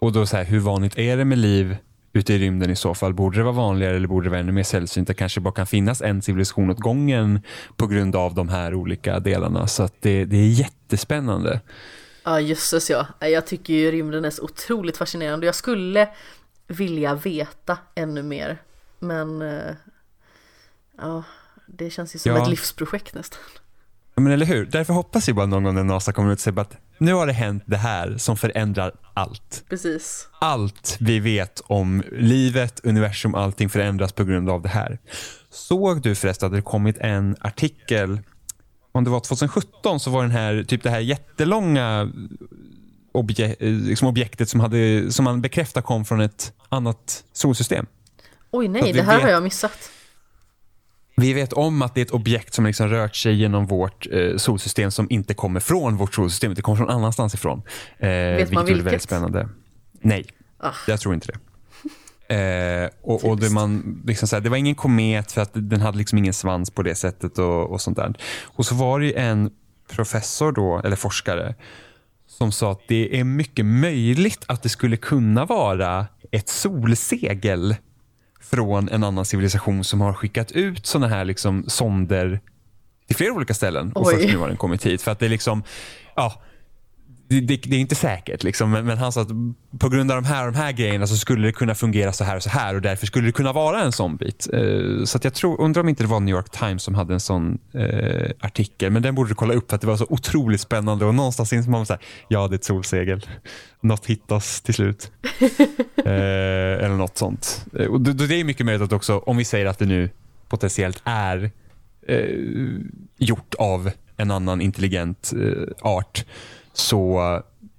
och då så här, hur vanligt är det med liv ute i rymden i så fall? Borde det vara vanligare eller borde det vara ännu mer sällsynt? Det kanske bara kan finnas en civilisation åt gången på grund av de här olika delarna. Så det, det är jättespännande. Ja jösses ja, jag tycker ju rymden är så otroligt fascinerande. Jag skulle vilja veta ännu mer. Men eh, ja, det känns ju som Ja. ett livsprojekt nästan. Ja, Men eller hur? Därför hoppas jag bara någon gång när NASA kommer ut och säger att nu har det hänt det här som förändrar allt. Precis. Allt vi vet om livet, universum, allting förändras på grund av det här. Såg du förresten att det kommit en artikel, om det var 2017 så var den här, typ det här jättelånga obje, eh, liksom objektet som, hade, som man bekräftar kom från ett annat solsystem. Oj nej, det här har vet- jag missat. Vi vet om att det är ett objekt som liksom rört sig genom vårt eh, solsystem som inte kommer från vårt solsystem. Det kommer från annanstans ifrån. Eh, Vet man vilket är väldigt spännande. Nej, Ah. jag tror inte det. Eh, och, och det, man, liksom så här, det var ingen komet för att den hade liksom ingen svans på det sättet och, och sånt där. Och så var det en professor då, eller forskare, som sa att det är mycket möjligt att det skulle kunna vara ett solsegel från en annan civilisation som har skickat ut såna här liksom sonder till flera olika ställen och Oj. först nu har den kommit hit. För att det är liksom, ja, det, det, det är inte säkert liksom, men, men han sa att på grund av de här, de här grejerna så skulle det kunna fungera så här och så här och därför skulle det kunna vara en sån bit. Eh, så att jag tror, undrar om inte det var New York Times som hade en sån eh, artikel, men den borde du kolla upp för att det var så otroligt spännande och någonstans inser man så här, ja det är ett solsegel. Något hittas till slut. eh, eller något sånt. Och det, det är mycket möjligt att också, om vi säger att det nu potentiellt är gjort av en annan intelligent art så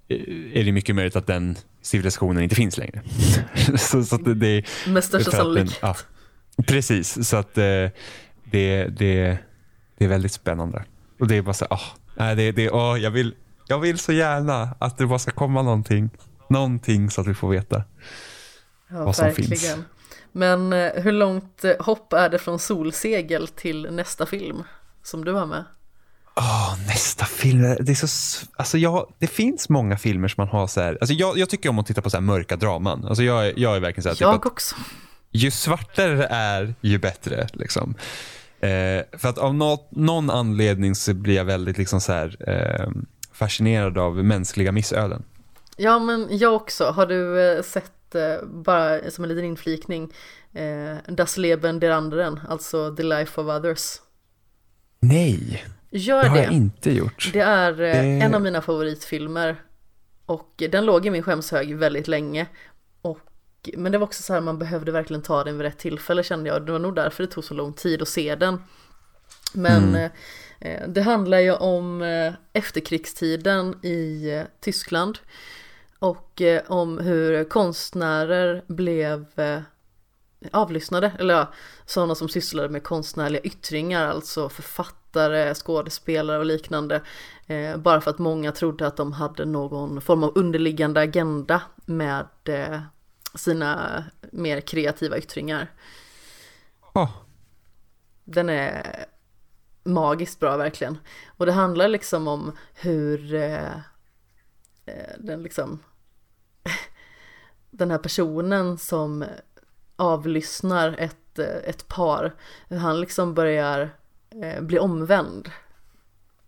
eh, är det mycket möjligt att den civilisationen inte finns längre. så, så att det, Med största sannolikhet. ja, Precis, så att eh, det, det, det är väldigt spännande. Och det är bara så ah, nej, det, det, åh, jag, vill, jag vill så gärna att det bara ska komma någonting. Någonting så att vi får veta. Ja, vad som verkligen. finns. Men eh, hur långt hopp är det från solsegel till nästa film som du har med? Åh, nästa film. Det, är så, alltså jag, det finns många filmer som man har så här. Alltså jag, jag tycker om att titta på så här mörka draman. Alltså jag, är- jag är verkligen så här, typ Jag att också. ju svartare det är, ju bättre. Liksom. Eh, för att av nå- någon anledning så blir jag väldigt liksom så här, eh, fascinerad av mänskliga missöden. Ja men jag också. Har du eh, sett, eh, bara som en liten inflikning, eh, Das Leben der anderen, alltså The Life of Others. Nej, Gör det har det. jag inte gjort. Det är eh, Det- en av mina favoritfilmer. Och den låg i min skämshög väldigt länge. Och, men det var också så här, man behövde verkligen ta den vid rätt tillfälle kände jag. Det var nog därför det tog så lång tid att se den. Men Mm. eh, det handlar ju om eh, efterkrigstiden i eh, Tyskland. Och eh, om hur konstnärer blev eh, avlyssnade, eller ja, sådana som sysslade med konstnärliga yttringar, alltså författare, skådespelare och liknande. Eh, bara för att många trodde att de hade någon form av underliggande agenda med eh, sina mer kreativa yttringar. Åh, Den är magiskt bra verkligen. Och det handlar liksom om hur eh, eh, den liksom den här personen som avlyssnar ett, eh, ett par, hur han liksom börjar eh, bli omvänd.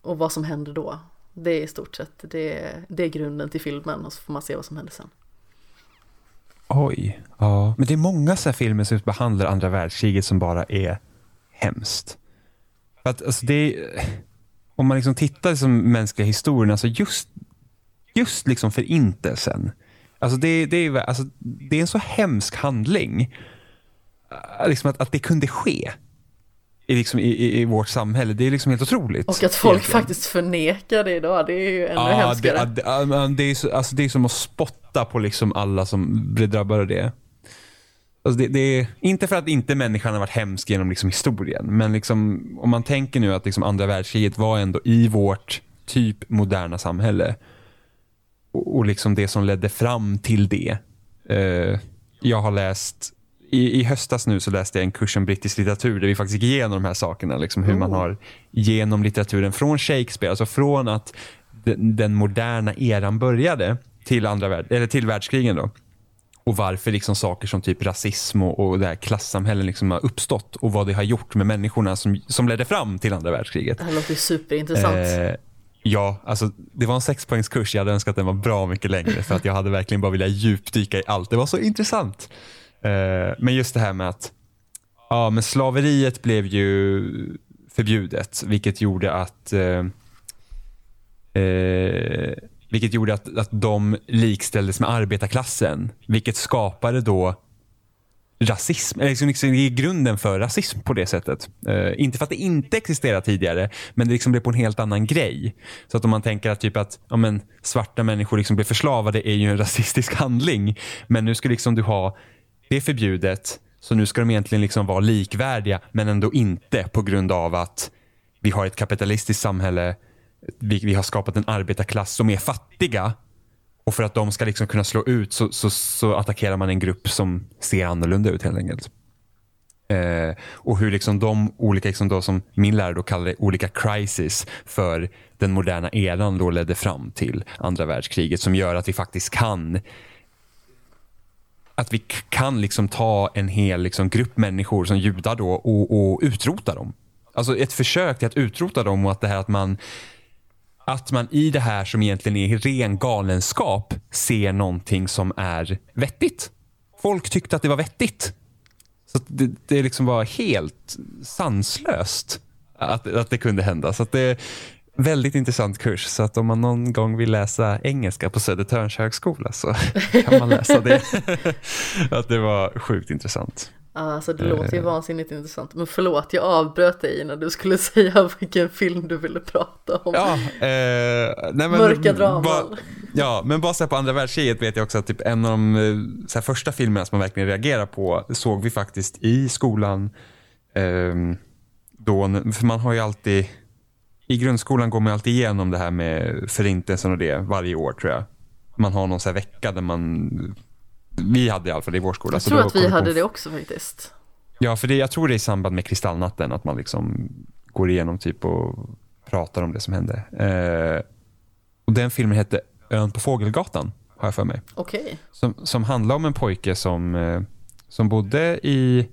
Och vad som händer då. Det är i stort sett, det, det är grunden till filmen och så får man se vad som händer sen. oj. Ja. Men det är många så här filmer som behandlar andra världskriget som bara är hemskt. För att, alltså det är, om man liksom tittar som mänskliga historien, alltså just, just liksom förintelsen. Alltså det, det, är, alltså det är en så hemsk handling. Äh, Liksom att, att det kunde ske i, liksom, i, i, vårt samhälle. Det är liksom helt otroligt. Och att folk egentligen. faktiskt förnekar det idag, det är ju ännu Ja, hemskare. det, det, är så, alltså det är som att spotta på liksom alla som blir drabbade av det. Alltså det, det är, inte för att inte människan har varit hemsk genom liksom historien, men liksom, om man tänker nu att liksom andra världskriget var ändå i vårt typ moderna samhälle. Och, och liksom det som ledde fram till det. Eh, jag har läst i, i höstas nu så läste jag en kurs om brittisk litteratur där vi faktiskt gick igenom de här sakerna. Liksom hur man har genom litteraturen från Shakespeare, alltså från att den, den moderna eran började till, andra värld, eller till världskrigen. Då. Och varför liksom saker som typ rasism och, och det här klassamhällen liksom har uppstått och vad det har gjort med människorna som, som ledde fram till andra världskriget. Det här låter superintressant. Eh, Ja, alltså det var en sexpoängskurs. Jag hade önskat att den var bra mycket längre för att jag hade verkligen bara velat djupdyka i allt. Det var så intressant. Eh, men just det här med att ja, men slaveriet blev ju förbjudet, vilket gjorde att eh, eh vilket gjorde att, att de likställdes med arbetarklassen, vilket skapade då rasism, eller liksom, liksom är grunden för rasism på det sättet. Uh, inte för att det inte existerade tidigare, men det liksom blev på en helt annan grej. Så att om man tänker att, typ att ja, men, svarta människor liksom blir förslavade är ju en rasistisk handling. Men nu ska liksom du ha det är förbjudet, så nu ska de egentligen liksom vara likvärdiga, men ändå inte på grund av att vi har ett kapitalistiskt samhälle, vi, vi har skapat en arbetarklass som är fattiga och för att de ska liksom kunna slå ut så, så, så attackerar man en grupp som ser annorlunda ut helt enkelt. Eh, och hur liksom de olika, liksom då, som min lärare då kallade olika crisis för den moderna eran då ledde fram till andra världskriget som gör att vi faktiskt kan att vi kan liksom ta en hel liksom grupp människor som judar då och, och utrota dem. Alltså ett försök till att utrota dem och att det här att man att man i det här som egentligen är ren galenskap ser någonting som är vettigt. Folk tyckte att det var vettigt. Så det, det liksom var helt sanslöst att, att det kunde hända. Så det väldigt intressant kurs. Så att om man någon gång vill läsa engelska på Södertörns högskola så kan man läsa det. att det var sjukt intressant. Alltså det låter ju eh. vansinnigt intressant. Men förlåt, jag avbröt dig när du skulle säga vilken film du ville prata om. Ja, eh, nej men, Mörka draman. ja, men bara så på andra världskriget vet jag också att typ en av de eh, så första filmerna som man verkligen reagerar på såg vi faktiskt i skolan. Eh, då, för man har ju alltid, i grundskolan går man alltid igenom det här med förintelsen och det varje år tror jag. Man har någon så vecka där man vi hade i alla fall i vår skola. Jag tror att vi hade det också faktiskt. Ja, för det, jag tror det är i samband med kristallnatten att man liksom går igenom typ och pratar om det som hände. Eh, och den filmen hette Ön på Fågelgatan, har jag för mig. Okej. Okay. Som, som handlar om en pojke som, eh, som bodde i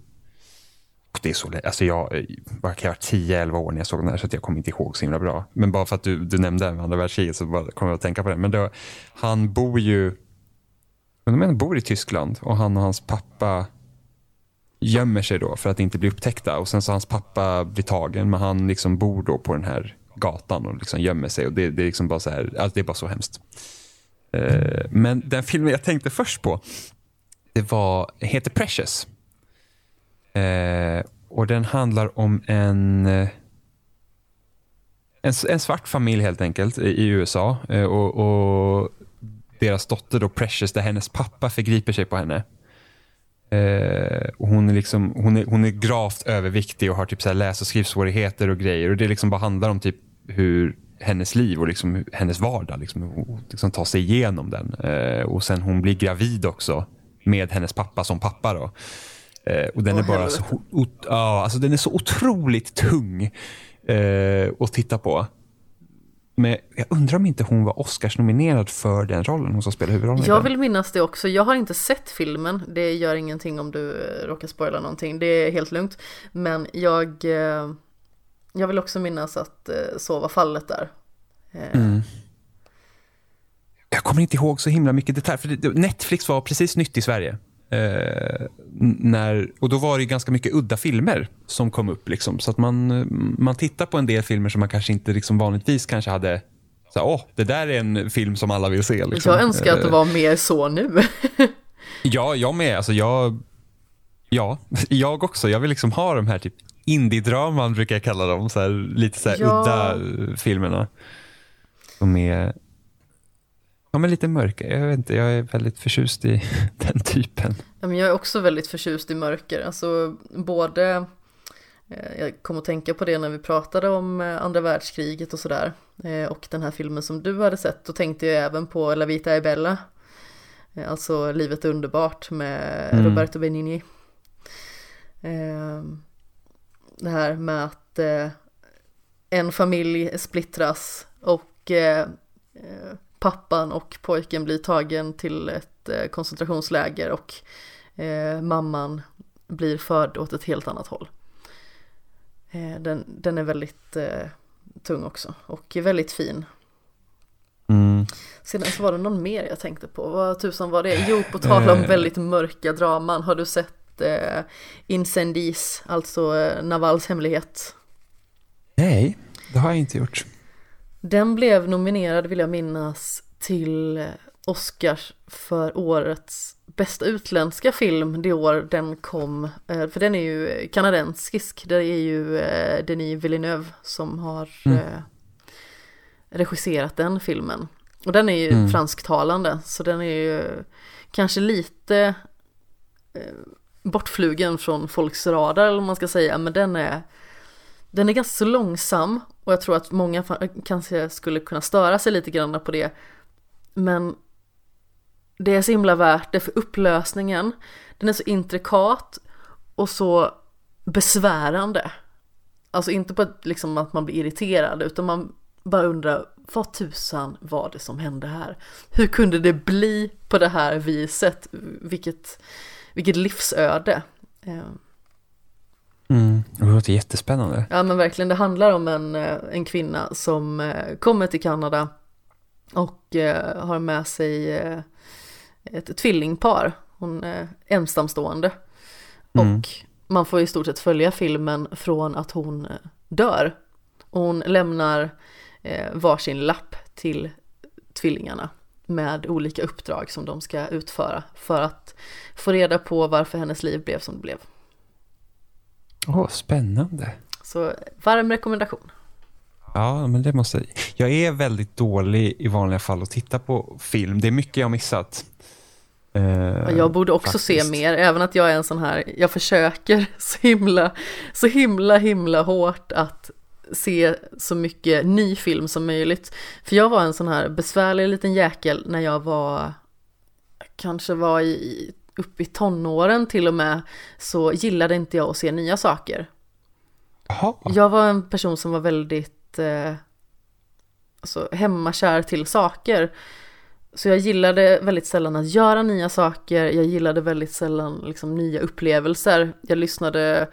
det är så alltså jag, eh, jag kan vara 10-11 år när jag såg den här så jag kommer inte ihåg så himla bra. Men bara för att du, du nämnde andra världskriget så bara kom jag att tänka på det. Men då, han bor ju men de bor i Tyskland och han och hans pappa gömmer sig då för att inte bli upptäckta. Och Sen så hans pappa blir tagen men han liksom bor då på den här gatan och liksom gömmer sig. och Det, det är liksom bara så här, alltså det är bara så hemskt. Eh, men den filmen jag tänkte först på det var, heter Precious. Eh, och Den handlar om en, eh, en, en svart familj helt enkelt i, i USA. Eh, och, och deras dotter då Precious, där hennes pappa förgriper sig på henne. Eh, och hon, är liksom, hon, är, hon är gravt överviktig och har typ så läs och skrivsvårigheter och grejer. Och Det liksom bara handlar om typ hur hennes liv och liksom hennes vardag, liksom, och liksom ta sig igenom den. Eh, och sen hon blir gravid också med hennes pappa som pappa. Då. Eh, och den oh, är bara så, o, ja, alltså den är så otroligt tung eh, att titta på. Men jag undrar om inte hon var Oscars-nominerad för den rollen, hon som spelar huvudrollen. Jag vill minnas det också. Jag har inte sett filmen. Det gör ingenting om du eh, råkar spoila någonting. Det är helt lugnt. Men jag, eh, jag vill också minnas att eh, så var fallet där. Mm. Jag kommer inte ihåg så himla mycket detaljer. För Netflix var precis nytt i Sverige. Eh, när, och då var det ganska mycket udda filmer som kom upp. Liksom, så att man, man tittar på en del filmer som man kanske inte liksom vanligtvis kanske hade så åh, det där är en film som alla vill se. Liksom. Jag önskar att det var mer så nu. ja, jag med. Alltså, jag, ja, jag också. Jag vill liksom ha de här typ indie-draman brukar jag kalla dem. Så här, lite så här ja. udda filmerna. De är Ja, men lite mörker. Jag vet inte, jag är väldigt förtjust i den typen. Ja, men jag är också väldigt förtjust i mörker. Alltså både, eh, jag kom att tänka på det när vi pratade om eh, andra världskriget och sådär. Eh, och den här filmen som du hade sett, då tänkte jag även på La Vita e Bella. Alltså Livet är underbart med mm. Roberto Benigni. Eh, det här med att en familj splittras och pappan och pojken blir tagen till ett eh, koncentrationsläger och eh, mamman blir förd åt ett helt annat håll. Eh, den, den är väldigt eh, tung också och väldigt fin. Mm. Sedan så var det någon mer jag tänkte på, vad tusan var det? Jo, på tal om väldigt mörka draman, har du sett eh, Incendies, alltså Navals hemlighet? Nej, det har jag inte gjort. Den blev nominerad, vill jag minnas, till Oscars för årets bästa utländska film det år den kom. Eh, För den är ju kanadensisk, det är ju eh, Denis Villeneuve som har Mm. eh, regisserat den filmen. Och den är ju Mm. fransktalande, så den är ju kanske lite bortflugen från folks radar eller man ska säga, men den är den är ganska så långsam och jag tror att många kanske skulle kunna störa sig lite grann på det. Men det är så himla värt det för upplösningen. Den är så intrikat och så besvärande. Alltså inte på ett, liksom att man blir irriterad utan man bara undrar vad tusan var det som hände här? Hur kunde det bli på det här viset? Vilket, vilket livsöde. Ehm. Mm. Det låter jättespännande. Ja men verkligen, det handlar om en, eh, en kvinna som eh, kommer till Kanada och eh, har med sig ett tvillingpar. Hon är ensamstående. Mm. Och man får i stort sett följa filmen från att hon dör. Och hon lämnar varsin lapp till tvillingarna med olika uppdrag som de ska utföra för att få reda på varför hennes liv blev som det blev. Åh, spännande. Så varm rekommendation. Ja, men det måste jag. är väldigt dålig i vanliga fall att titta på film. Det är mycket jag har missat. Eh, Ja, Jag borde också se faktiskt. mer, även att jag är en sån här, jag försöker så himla, så himla, himla hårt att se så mycket ny film som möjligt. För jag var en sån här besvärlig liten jäkel när jag var, kanske var i, upp i tonåren till och med, så gillade inte jag att se nya saker. Jaha. Jag var en person som var väldigt eh, alltså, hemmakär till saker. Så jag gillade väldigt sällan att göra nya saker, jag gillade väldigt sällan liksom, nya upplevelser. Jag lyssnade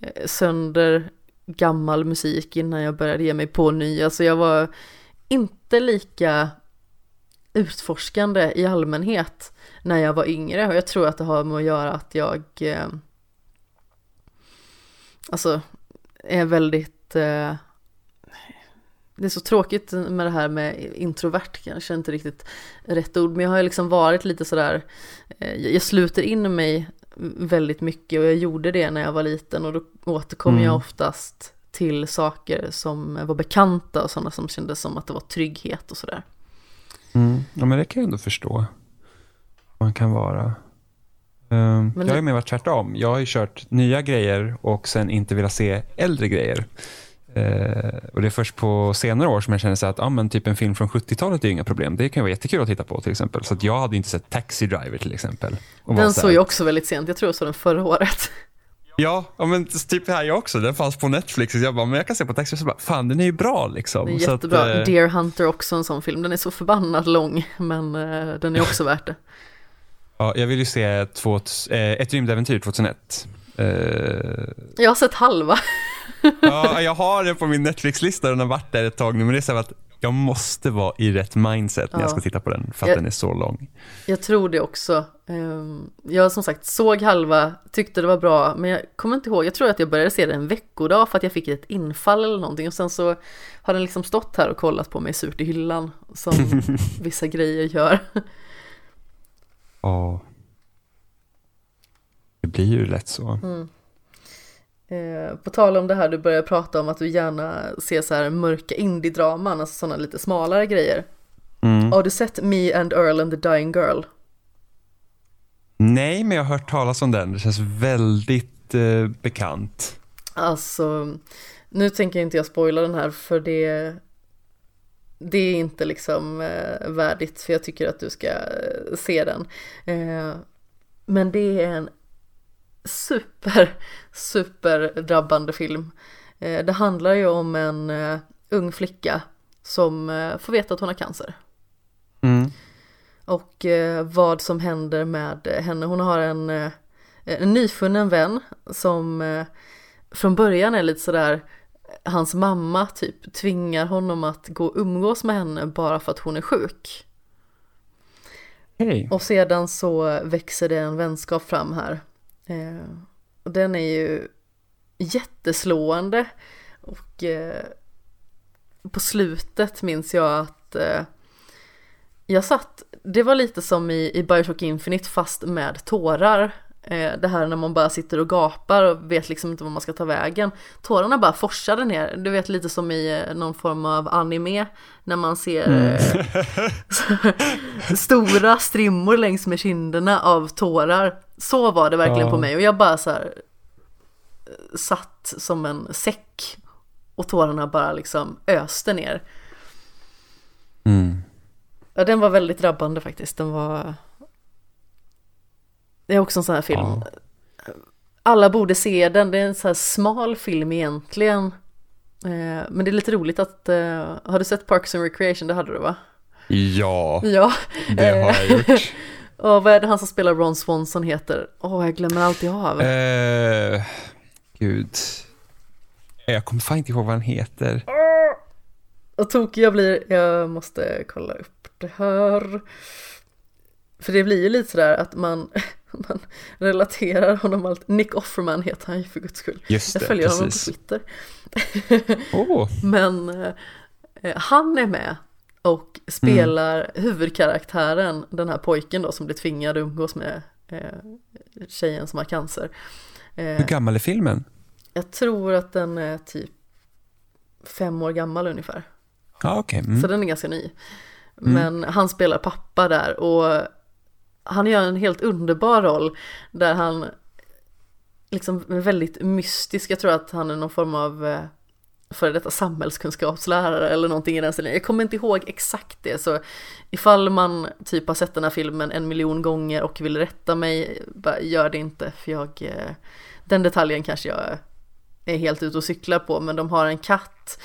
eh, sönder gammal musik innan jag började ge mig på nya, så jag var inte lika utforskande i allmänhet när jag var yngre och jag tror att det har med att göra att jag eh, alltså är väldigt eh, det är så tråkigt med det här med introvert kanske inte riktigt rätt ord men jag har ju liksom varit lite sådär eh, jag sluter in mig väldigt mycket och jag gjorde det när jag var liten och då återkom Mm. jag oftast till saker som var bekanta och sådana som kändes som att det var trygghet och sådär. Mm. Ja, men det kan jag ändå förstå. Man kan vara. Um, Men jag har ju mer varit tvärtom. Jag har ju kört nya grejer och sen inte velat se äldre grejer. Eh, och det är först på senare år som jag känner så att ah, men typ en film från 70-talet är inga problem. Det kan vara jättekul att titta på till exempel. Så jag hade inte sett Taxi Driver till exempel. Den så såg jag också väldigt sent, jag tror jag såg den förra året. Ja, men typ här jag också. Den fanns på Netflix. Så jag bara, men jag kan se på Taxi. Så bara, fan den är ju bra liksom. Den är Så att, jättebra. eh, Deer Hunter också en sån film, den är så förbannat lång men eh, den är också värt det. ja, jag vill ju se två, eh, Ett rymdäventyr 2001. Eh, Jag har sett halva. Ja, jag har det på min Netflix-lista den har varit där ett tag nu, men det är så att jag måste vara i rätt mindset när jag Ja. ska titta på den, för att Jag- den är så lång. Jag tror det också. Ehm, Jag som sagt såg halva, tyckte det var bra, men jag kommer inte ihåg. Jag tror att jag började se den en veckodag för att jag fick ett infall eller någonting och sen så har den liksom stått här och kollat på mig surt i hyllan som vissa grejer gör. Ja. Det blir ju lätt så. Eh, På tal om det här du började prata om att du gärna ser så här mörka indie-draman, alltså sådana lite smalare grejer. Mm. Har du sett Me and Earl and the Dying Girl? Nej, men jag har hört talas om den. Det känns väldigt eh, bekant. Alltså, nu tänker inte jag spoila den här för det det är inte liksom eh, värdigt för jag tycker att du ska eh, se den. Eh, men det är en super, super drabbande film. Eh, det handlar ju om en uh, ung flicka som uh, får veta att hon har cancer. Mm. Och vad som händer med henne. Hon har en, en nyfunnen vän som från början är lite sådär hans mamma typ tvingar honom att gå och umgås med henne bara för att hon är sjuk. Hey. Och sedan så växer det en vänskap fram här. Eh, och den är ju jätteslående. Och eh, på slutet minns jag att eh, jag satt, det var lite som i, i Bioshock Infinite fast med tårar. Eh, det här när man bara sitter och gapar och vet liksom inte vad man ska ta vägen. Tårarna bara forsade ner, du vet lite som i eh, någon form av anime när man ser mm. Eh, stora strimmor längs med kinderna av tårar. Så var det verkligen ja. på mig och jag bara så här satt som en säck och tårarna bara liksom öste ner. Mm. Ja, den var väldigt drabbande faktiskt. Den var det är också en sån här film. Ja. Alla borde se den. Det är en sån här smal film egentligen. Eh, men det är lite roligt att, eh, har du sett Parks and Recreation? Det hade du va? Ja, ja. det har jag gjort. Och vad är det han som spelar Ron Swanson heter? Åh, oh, jag glömmer alltid av. Uh, gud. Jag kommer fan inte ihåg vad han heter. Och tokig jag blir, jag måste kolla upp det här. För det blir ju lite sådär att man, man relaterar honom allt. Nick Offerman heter han ju för guds skull. Just det, jag följer precis. honom på Twitter. Oh. Men eh, han är med och spelar mm. huvudkaraktären, den här pojken då som blir tvingad att umgås med eh, tjejen som har cancer. Eh, Hur gammal är filmen? Jag tror att den är typ fem år gammal ungefär. Ah, okay. Mm. Så den är ganska ny. Mm. Men han spelar pappa där och han gör en helt underbar roll där han liksom är väldigt mystisk. Jag tror att han är någon form av eh, före detta samhällskunskapslärare eller någonting i den stilen. Jag kommer inte ihåg exakt det så ifall man typ har sett den här filmen en miljon gånger och vill rätta mig, bara gör det inte för jag, eh, den detaljen kanske jag är helt ute och cyklar på men de har en katt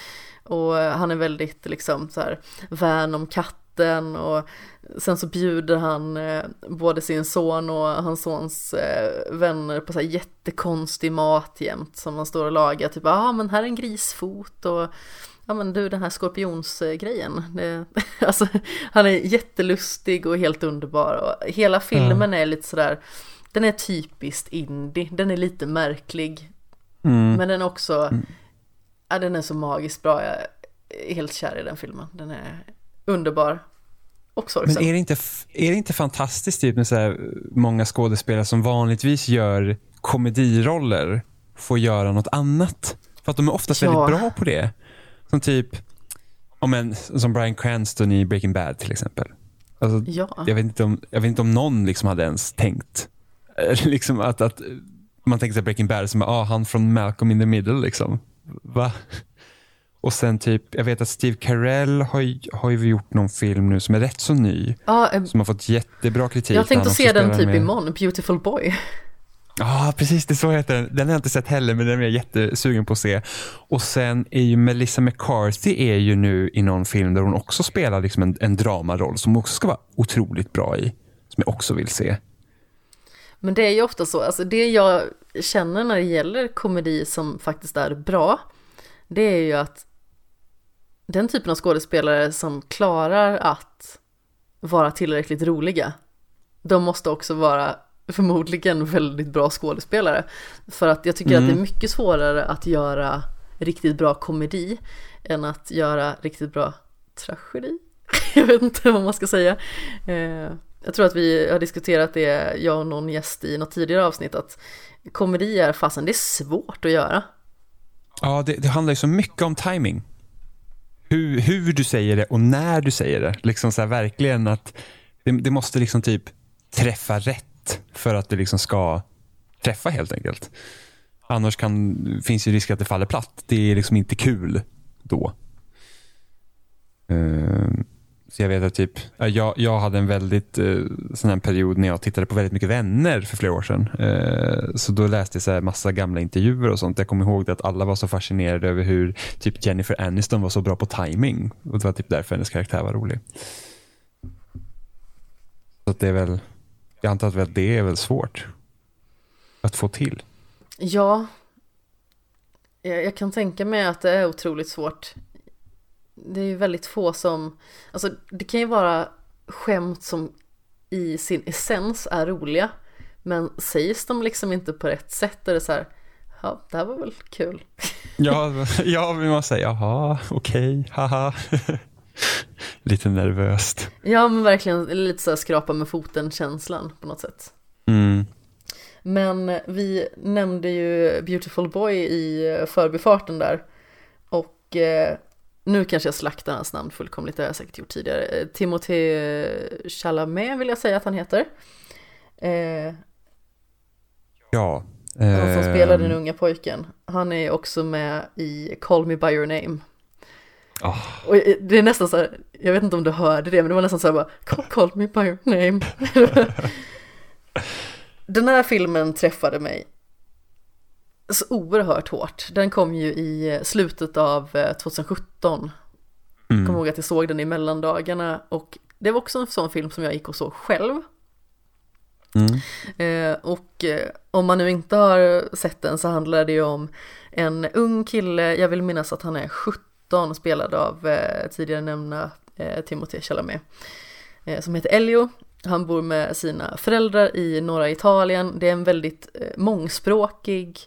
och eh, han är väldigt liksom så här vän om katten och Sen så bjuder han eh, både sin son och hans sons eh, vänner på så här jättekonstig mat jämt som man står och lagar. Typ, ja ah, men här är en grisfot och ja men du den här skorpionsgrejen. Det, alltså han är jättelustig och helt underbar och hela filmen mm. är lite sådär, den är typiskt indie, den är lite märklig. Mm. Men den är också, mm. ja den är så magiskt bra, jag är helt kär i den filmen. Den är underbar och sorgsen. Men är det inte, är det inte fantastiskt typ med så här många skådespelare som vanligtvis gör komediroller får göra något annat? För att de är oftast ja. väldigt bra på det. Som typ om en, som Brian Cranston i Breaking Bad till exempel. Alltså, ja. jag, vet inte om, jag vet inte om någon liksom hade ens tänkt liksom att, att man tänker sig Breaking Bad som ah, han från Malcolm in the middle. Liksom. Va? Och sen typ, jag vet att Steve Carell har, har ju gjort någon film nu som är rätt så ny. Ah, eh, som har fått jättebra kritik. Jag tänkte se den typ med... imorgon, Beautiful Boy. Ja, ah, precis. Det så heter den. Den har jag inte sett heller, men den är jag jättesugen på att se. Och sen är ju Melissa McCarthy är ju nu i någon film där hon också spelar liksom en, en dramaroll som också ska vara otroligt bra i. Som jag också vill se. Men det är ju ofta så, alltså det jag känner när det gäller komedi som faktiskt är bra, det är ju att den typen av skådespelare som klarar att vara tillräckligt roliga, de måste också vara förmodligen väldigt bra skådespelare. För att jag tycker mm. att det är mm. mycket svårare att göra riktigt bra komedi än att göra riktigt bra tragedi. jag vet inte vad man ska säga. Eh, jag tror att vi har diskuterat det, jag och någon gäst i något tidigare avsnitt, att komedi är fasen, det är svårt att göra. Ja, det, det handlar ju så mycket om timing hur, hur du säger det och när du säger det. Liksom så här, verkligen att det, det, måste liksom typ träffa rätt för att det liksom ska träffa helt enkelt. Annars kan, finns ju risk att det faller platt. Det är liksom inte kul då. Uh, så jag vet att typ, jag, jag hade en väldigt eh, sån här period när jag tittade på väldigt mycket vänner för flera år sedan. Eh, så då läste jag så här massa gamla intervjuer och sånt. Jag kommer ihåg att alla var så fascinerade över hur typ Jennifer Aniston var så bra på timing. Och det var typ därför hennes karaktär var rolig. Så det är väl, jag antar att det är väl svårt att få till. Ja, jag kan tänka mig att det är otroligt svårt. Det är ju väldigt få som, alltså det kan ju vara skämt som i sin essens är roliga. Men sägs de liksom inte på rätt sätt är det så här, ja det här var väl kul. Ja, ja vill man säga, jaha, okej, okay, haha. lite nervöst. Ja, men verkligen lite så här skrapa med foten-känslan på något sätt. Mm. Men vi nämnde ju Beautiful Boy i förbifarten där. Och eh, nu kanske jag slaktar hans namn fullkomligt, det har jag säkert gjort tidigare. Timothée Chalamet vill jag säga att han heter. Eh, ja. Han som spelar den unga pojken. Han är också med i Call Me By Your Name. Oh. Och det är nästan så här, jag vet inte om du hörde det, men det var nästan så här bara, call, call me by your name. Den här filmen träffade mig så oerhört hårt. Den kom ju i slutet av 2017. Mm. Jag kommer ihåg att jag såg den i mellandagarna och det var också en sån film som jag gick och såg själv. Mm. Eh, och eh, om man nu inte har sett den så handlar det ju om en ung kille, jag vill minnas att han är 17 17 spelad av eh, tidigare nämnda eh, Timothée Chalamet eh, som heter Elio. Han bor med sina föräldrar i norra Italien. Det är en väldigt eh, mångspråkig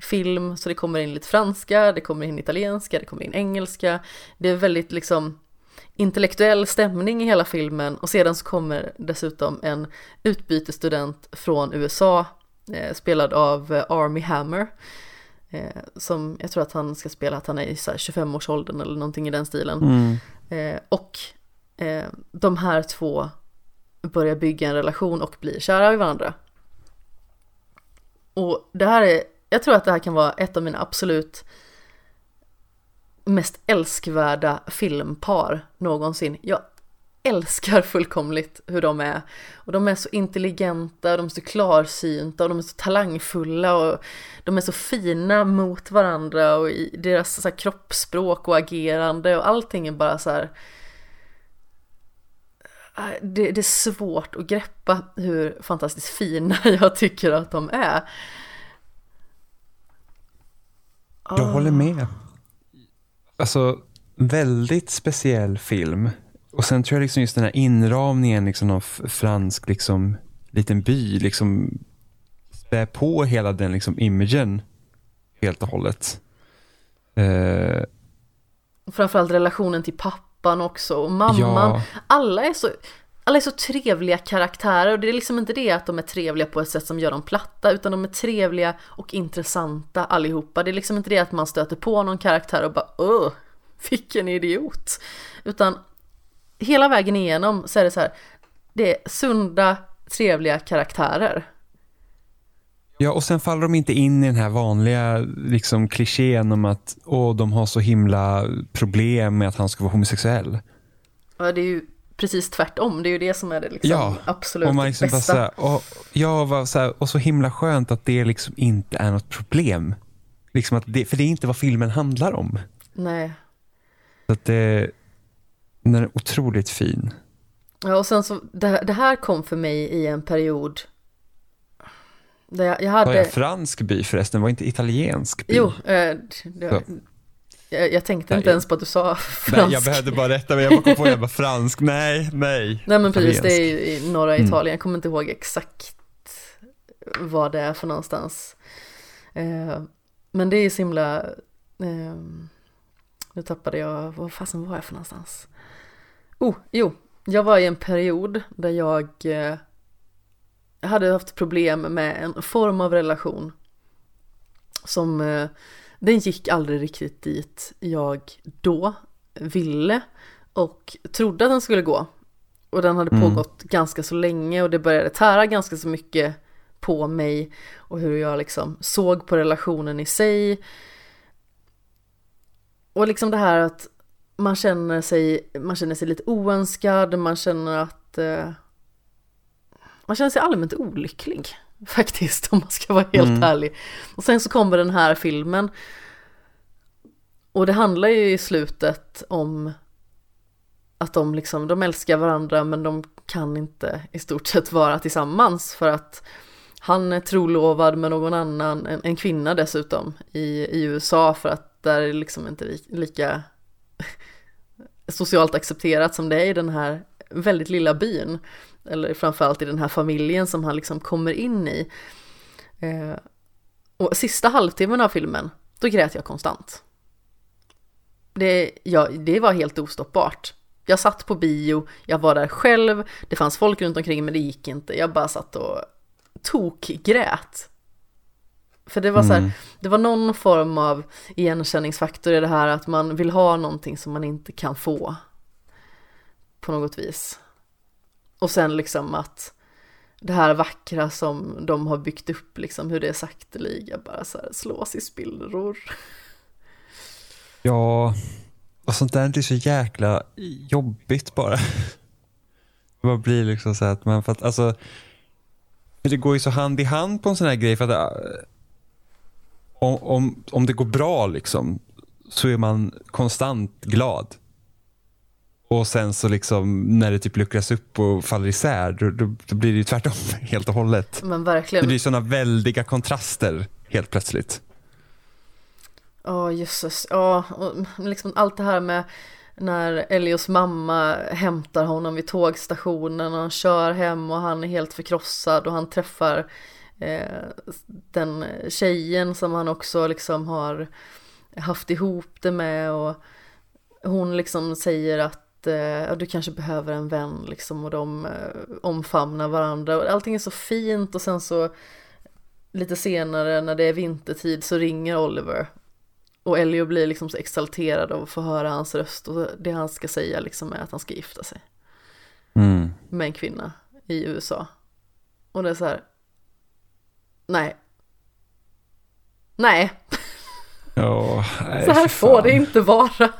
film så det kommer in lite franska, det kommer in italienska, det kommer in engelska. Det är väldigt liksom intellektuell stämning i hela filmen och sedan så kommer dessutom en utbytesstudent från USA eh, spelad av eh, Army Hammer Eh, som jag tror att han ska spela att han är i 25-årsåldern eller någonting i den stilen. Mm. Eh, och eh, de här två börjar bygga en relation och blir kära i varandra. Och det här är, jag tror att det här kan vara ett av mina absolut mest älskvärda filmpar någonsin. Jag älskar fullkomligt hur de är. Och de är så intelligenta, de är så klarsynta och de är så talangfulla och de är så fina mot varandra och i deras så här, kroppsspråk och agerande och allting är bara så här äh, det, det, är svårt att greppa hur fantastiskt fina jag tycker att de är. Jag håller med. Alltså, väldigt speciell film. Och sen tror jag liksom just den här inramningen liksom av fransk liksom, liten by liksom spär på hela den liksom imagen helt och hållet. Uh, Framförallt relationen till pappan också och mamman. Ja. Alla är så alla är så trevliga karaktärer och det är liksom inte det att de är trevliga på ett sätt som gör dem platta utan de är trevliga och intressanta allihopa. Det är liksom inte det att man stöter på någon karaktär och bara öh, vilken idiot. Utan hela vägen igenom så är det så här, det är sunda, trevliga karaktärer. Ja, och sen faller de inte in i den här vanliga liksom, klichén om att åh, de har så himla problem med att han ska vara homosexuell. Ja, det är ju precis tvärtom. Det är ju det som är det liksom ja, absolut och man liksom bästa. Bara så här, och, ja, var så här, och så himla skönt att det liksom inte är något problem. Liksom att det, för det är inte vad filmen handlar om. Nej. Så att det, den är otroligt fin. Ja, och sen så, det, det här kom för mig i en period jag, jag hade... Var jag fransk by förresten? Var inte italiensk by? Jo, eh, det, jag, jag, tänkte nej, inte ens på att du sa fransk. Nej, jag behövde bara rätta mig. Jag bara kom på att jag var fransk. Nej, nej. Nej, men precis. Det är i norra mm. Italien. Jag kommer inte ihåg exakt vad det är för någonstans. Eh, men det är så himla... Eh, nu tappade jag... Vad fasen var jag för någonstans? Oh, jo, jag var i en period där jag eh, hade haft problem med en form av relation som eh, den gick aldrig riktigt dit jag då ville och trodde att den skulle gå. Och den hade mm. pågått ganska så länge och det började tära ganska så mycket på mig och hur jag liksom såg på relationen i sig. Och liksom det här att man känner sig, man känner sig lite oönskad, man känner att eh, man känner sig allmänt olycklig faktiskt om man ska vara helt mm. ärlig. Och sen så kommer den här filmen och det handlar ju i slutet om att de liksom, de älskar varandra men de kan inte i stort sett vara tillsammans för att han är trolovad med någon annan, en, en kvinna dessutom, i, i USA för att där är det liksom inte lika socialt accepterat som det är i den här väldigt lilla byn. Eller framförallt i den här familjen som han liksom kommer in i. Eh, och sista halvtimmen av filmen, då grät jag konstant. Det, ja, det var helt ostoppbart. Jag satt på bio, jag var där själv, det fanns folk runt omkring men det gick inte. Jag bara satt och tokgrät. För det var så här, mm. det var någon form av igenkänningsfaktor i det här att man vill ha någonting som man inte kan få. På något vis. Och sen liksom att det här vackra som de har byggt upp, liksom hur det är sakteliga bara så här slås i spillror. Ja, och sånt där är så jäkla jobbigt bara. Man blir liksom så att man, för att alltså, det går ju så hand i hand på en sån här grej för att eh, om, om, om det går bra liksom så är man konstant glad. Och sen så liksom när det typ luckras upp och faller isär då, då, då blir det ju tvärtom helt och hållet. Men verkligen. Det blir sådana väldiga kontraster helt plötsligt. Ja, oh, jösses. Ja, och liksom allt det här med när Elios mamma hämtar honom vid tågstationen och han kör hem och han är helt förkrossad och han träffar eh, den tjejen som han också liksom har haft ihop det med och hon liksom säger att eh, du kanske behöver en vän liksom och de eh, omfamnar varandra och allting är så fint och sen så lite senare när det är vintertid så ringer Oliver och Elio blir liksom så exalterad av att få höra hans röst och det han ska säga liksom är att han ska gifta sig. Mm. Med en kvinna i USA. Och det är så här. Nej. Nej. Oh, nej så här får det inte vara.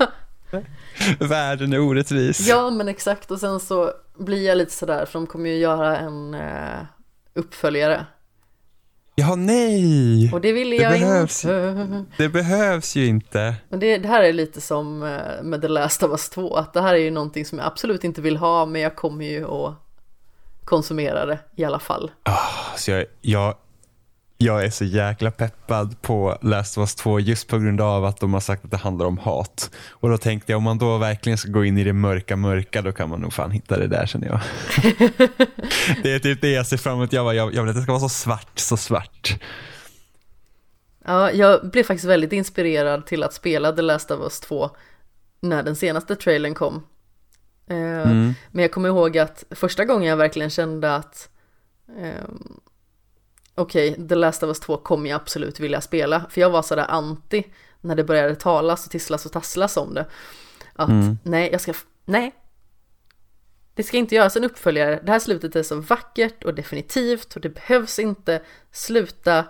Världen är orättvis. Ja men exakt och sen så blir jag lite sådär för de kommer ju göra en uh, uppföljare. Ja, nej! Och det ville jag behövs, inte. Det behövs ju inte. Men det, det, här är lite som eh, med The Last of Us 2, att det här är ju någonting som jag absolut inte vill ha, men jag kommer ju att konsumera det i alla fall. Oh, så jag, jag jag är så jäkla peppad på Last of Us 2 just på grund av att de har sagt att det handlar om hat. Och då tänkte jag om man då verkligen ska gå in i det mörka mörka då kan man nog fan hitta det där känner jag. det är typ det jag ser fram emot. Jag, bara, jag, jag vill att det ska vara så svart, så svart. Ja, jag blev faktiskt väldigt inspirerad till att spela The Last of Us 2 när den senaste trailern kom. Eh, mm. Men jag kommer ihåg att första gången jag verkligen kände att um, okej, okay, The Last of Us 2 kommer jag absolut vilja spela. För jag var sådär anti när det började talas och tisslas och tasslas om det. Att mm. nej, jag ska, nej. Det ska inte göras en uppföljare. Det här slutet är så vackert och definitivt och det behövs inte sluta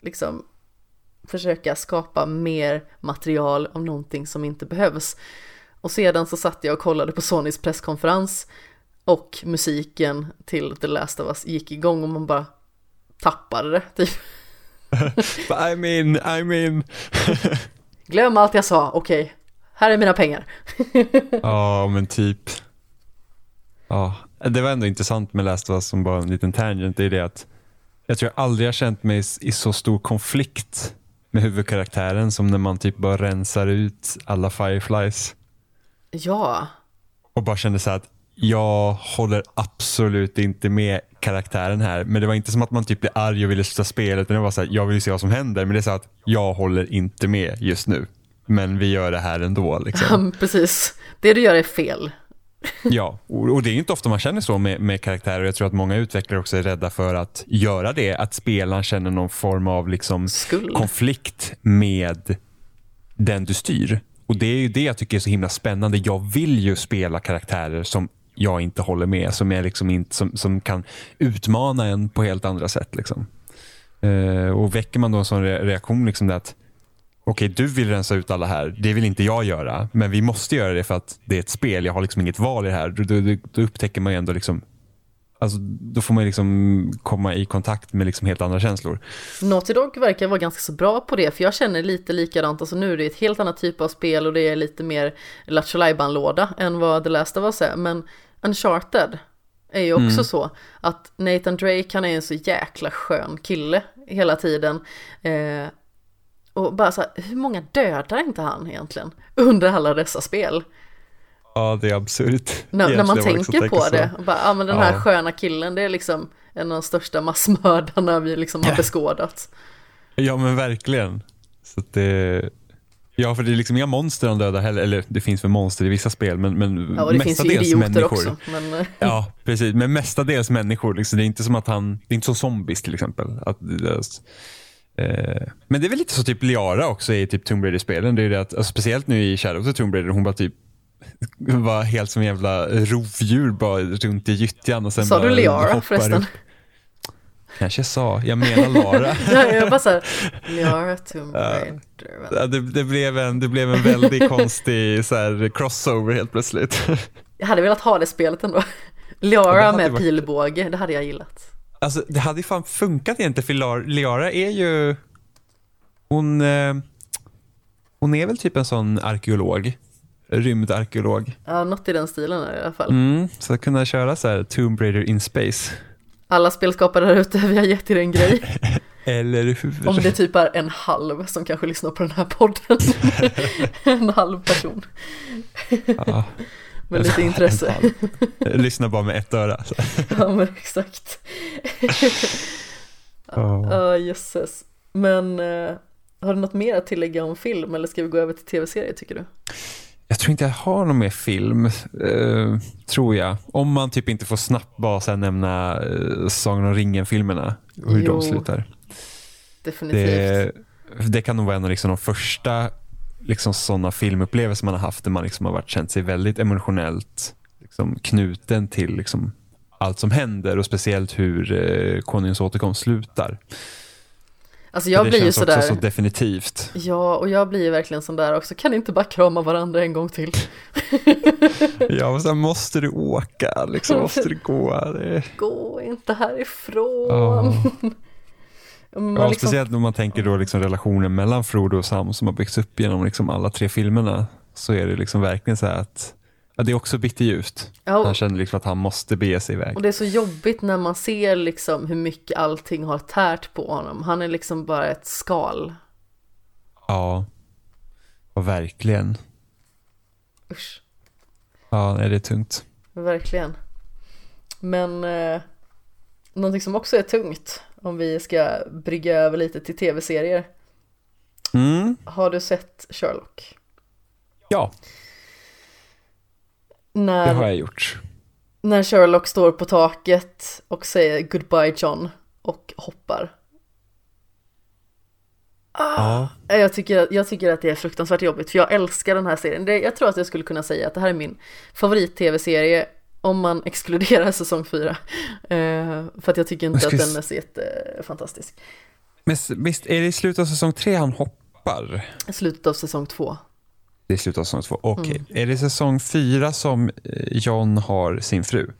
liksom försöka skapa mer material om någonting som inte behövs. Och sedan så satt jag och kollade på Sonys presskonferens och musiken till The Last of Us gick igång och man bara tappade det typ. I mean, I mean. Glöm allt jag sa, okej. Okay. Här är mina pengar. Ja, oh, men typ. Ja, oh. det var ändå intressant med Last of Us som bara en liten tangent. Det är det att jag tror jag aldrig har känt mig i så stor konflikt med huvudkaraktären som när man typ bara rensar ut alla Fireflies. Ja. Och bara kände så att jag håller absolut inte med karaktären här. Men det var inte som att man typ blev arg och ville sluta spela. Utan det var så här, jag vill se vad som händer. Men det är så att jag håller inte med just nu. Men vi gör det här ändå. Liksom. Ja, precis. Det du gör är fel. ja, och det är inte ofta man känner så med, med karaktärer. Jag tror att många utvecklare också är rädda för att göra det. Att spelaren känner någon form av liksom konflikt med den du styr. Och Det är ju det jag tycker är så himla spännande. Jag vill ju spela karaktärer som jag inte håller med. Som, jag liksom inte, som, som kan utmana en på helt andra sätt. Liksom. Eh, och Väcker man då en sån reaktion, liksom att okej du vill rensa ut alla här, det vill inte jag göra. Men vi måste göra det för att det är ett spel, jag har liksom inget val i det här. Då, då, då upptäcker man ju ändå liksom Alltså, då får man ju liksom komma i kontakt med liksom helt andra känslor. Naughty Dog verkar vara ganska så bra på det, för jag känner lite likadant. Alltså nu är det ett helt annat typ av spel och det är lite mer Lattjo låda än vad The Last of Us är. Men Uncharted är ju också mm. så att Nathan Drake han är en så jäkla skön kille hela tiden. Eh, och bara så här, hur många dödar inte han egentligen under alla dessa spel? Ja, det är absurt. När, när man tänker på det, bara, ja men den här ja. sköna killen, det är liksom en av de största massmördarna vi liksom har beskådat. Ja men verkligen. Så det, ja för det är liksom inga monster han dödar heller, eller det finns väl monster i vissa spel men, men ja, och det finns ju idioter människor. också. Men... Ja precis, men mestadels människor. Liksom. Det är inte som att han, det är inte som zombies till exempel. Att, eh, men det är väl lite så typ Liara också i typ Tomb Raider-spelen. Det är det att, alltså, speciellt nu i Shadow of Tomb Raider, hon bara typ var helt som en jävla rovdjur bara runt i gyttjan. Och sen sa du Liara förresten? Upp. Kanske jag sa, jag menar Lara. ja, jag bara såhär, Liara Tomb Raider. Ja, det, det, blev en, det blev en väldigt konstig så här, crossover helt plötsligt. jag hade velat ha det spelet ändå. Liara ja, med varit... pilbåge, det hade jag gillat. Alltså det hade ju fan funkat egentligen för Liara är ju, hon, eh, hon är väl typ en sån arkeolog rymdarkeolog. Ja, något i den stilen i alla fall. Mm, så att kunna köra så här Tomb Raider in space. Alla spelskapare där ute, vi har gett er en grej. Eller hur? Om det typ är en halv som kanske lyssnar på den här podden. en halv person. Ja. Med lite intresse. Lyssnar bara med ett öra. ja men exakt. Ja, oh. jösses. Men uh, har du något mer att tillägga om film eller ska vi gå över till tv-serier tycker du? Jag tror inte jag har någon mer film, uh, tror jag. Om man typ inte får snabbt bara sen nämna uh, Sagan om ringen-filmerna och hur jo, de slutar. Definitivt. Det, det, kan nog vara en av liksom de första liksom, sådana filmupplevelser man har haft där man liksom har varit, känt sig väldigt emotionellt liksom, knuten till liksom, allt som händer och speciellt hur uh, Konungens återkomst slutar. Alltså jag det blir ju sådär. Det känns också så definitivt. Ja, och jag blir ju verkligen sån där också. Kan inte bara krama varandra en gång till? ja, men sen måste du åka, liksom måste du gå. Det... Gå inte härifrån. Ja. ja, liksom... Speciellt när man tänker då liksom relationen mellan Frodo och Sam som har byggts upp genom liksom alla tre filmerna. Så är det liksom verkligen så här att Ja, det är också bitterljust. Ja, han känner liksom att han måste bege sig iväg. Och det är så jobbigt när man ser liksom hur mycket allting har tärt på honom. Han är liksom bara ett skal. Ja, och verkligen. Usch. Ja, nej, det är tungt. Verkligen. Men eh, någonting som också är tungt, om vi ska brygga över lite till tv-serier. Mm. Har du sett Sherlock? Ja. När, det har jag gjort. När Sherlock står på taket och säger goodbye John och hoppar. Ah, ja. jag, tycker, jag tycker att det är fruktansvärt jobbigt för jag älskar den här serien. Det, jag tror att jag skulle kunna säga att det här är min favorit-tv-serie om man exkluderar säsong 4. Eh, för att jag tycker inte att den är så jättefantastisk. Men visst är det i slutet av säsong 3 han hoppar? Slutet av säsong 2. Det av säsong två. Okej. Okay. Mm. Är det säsong fyra som eh, John har sin fru?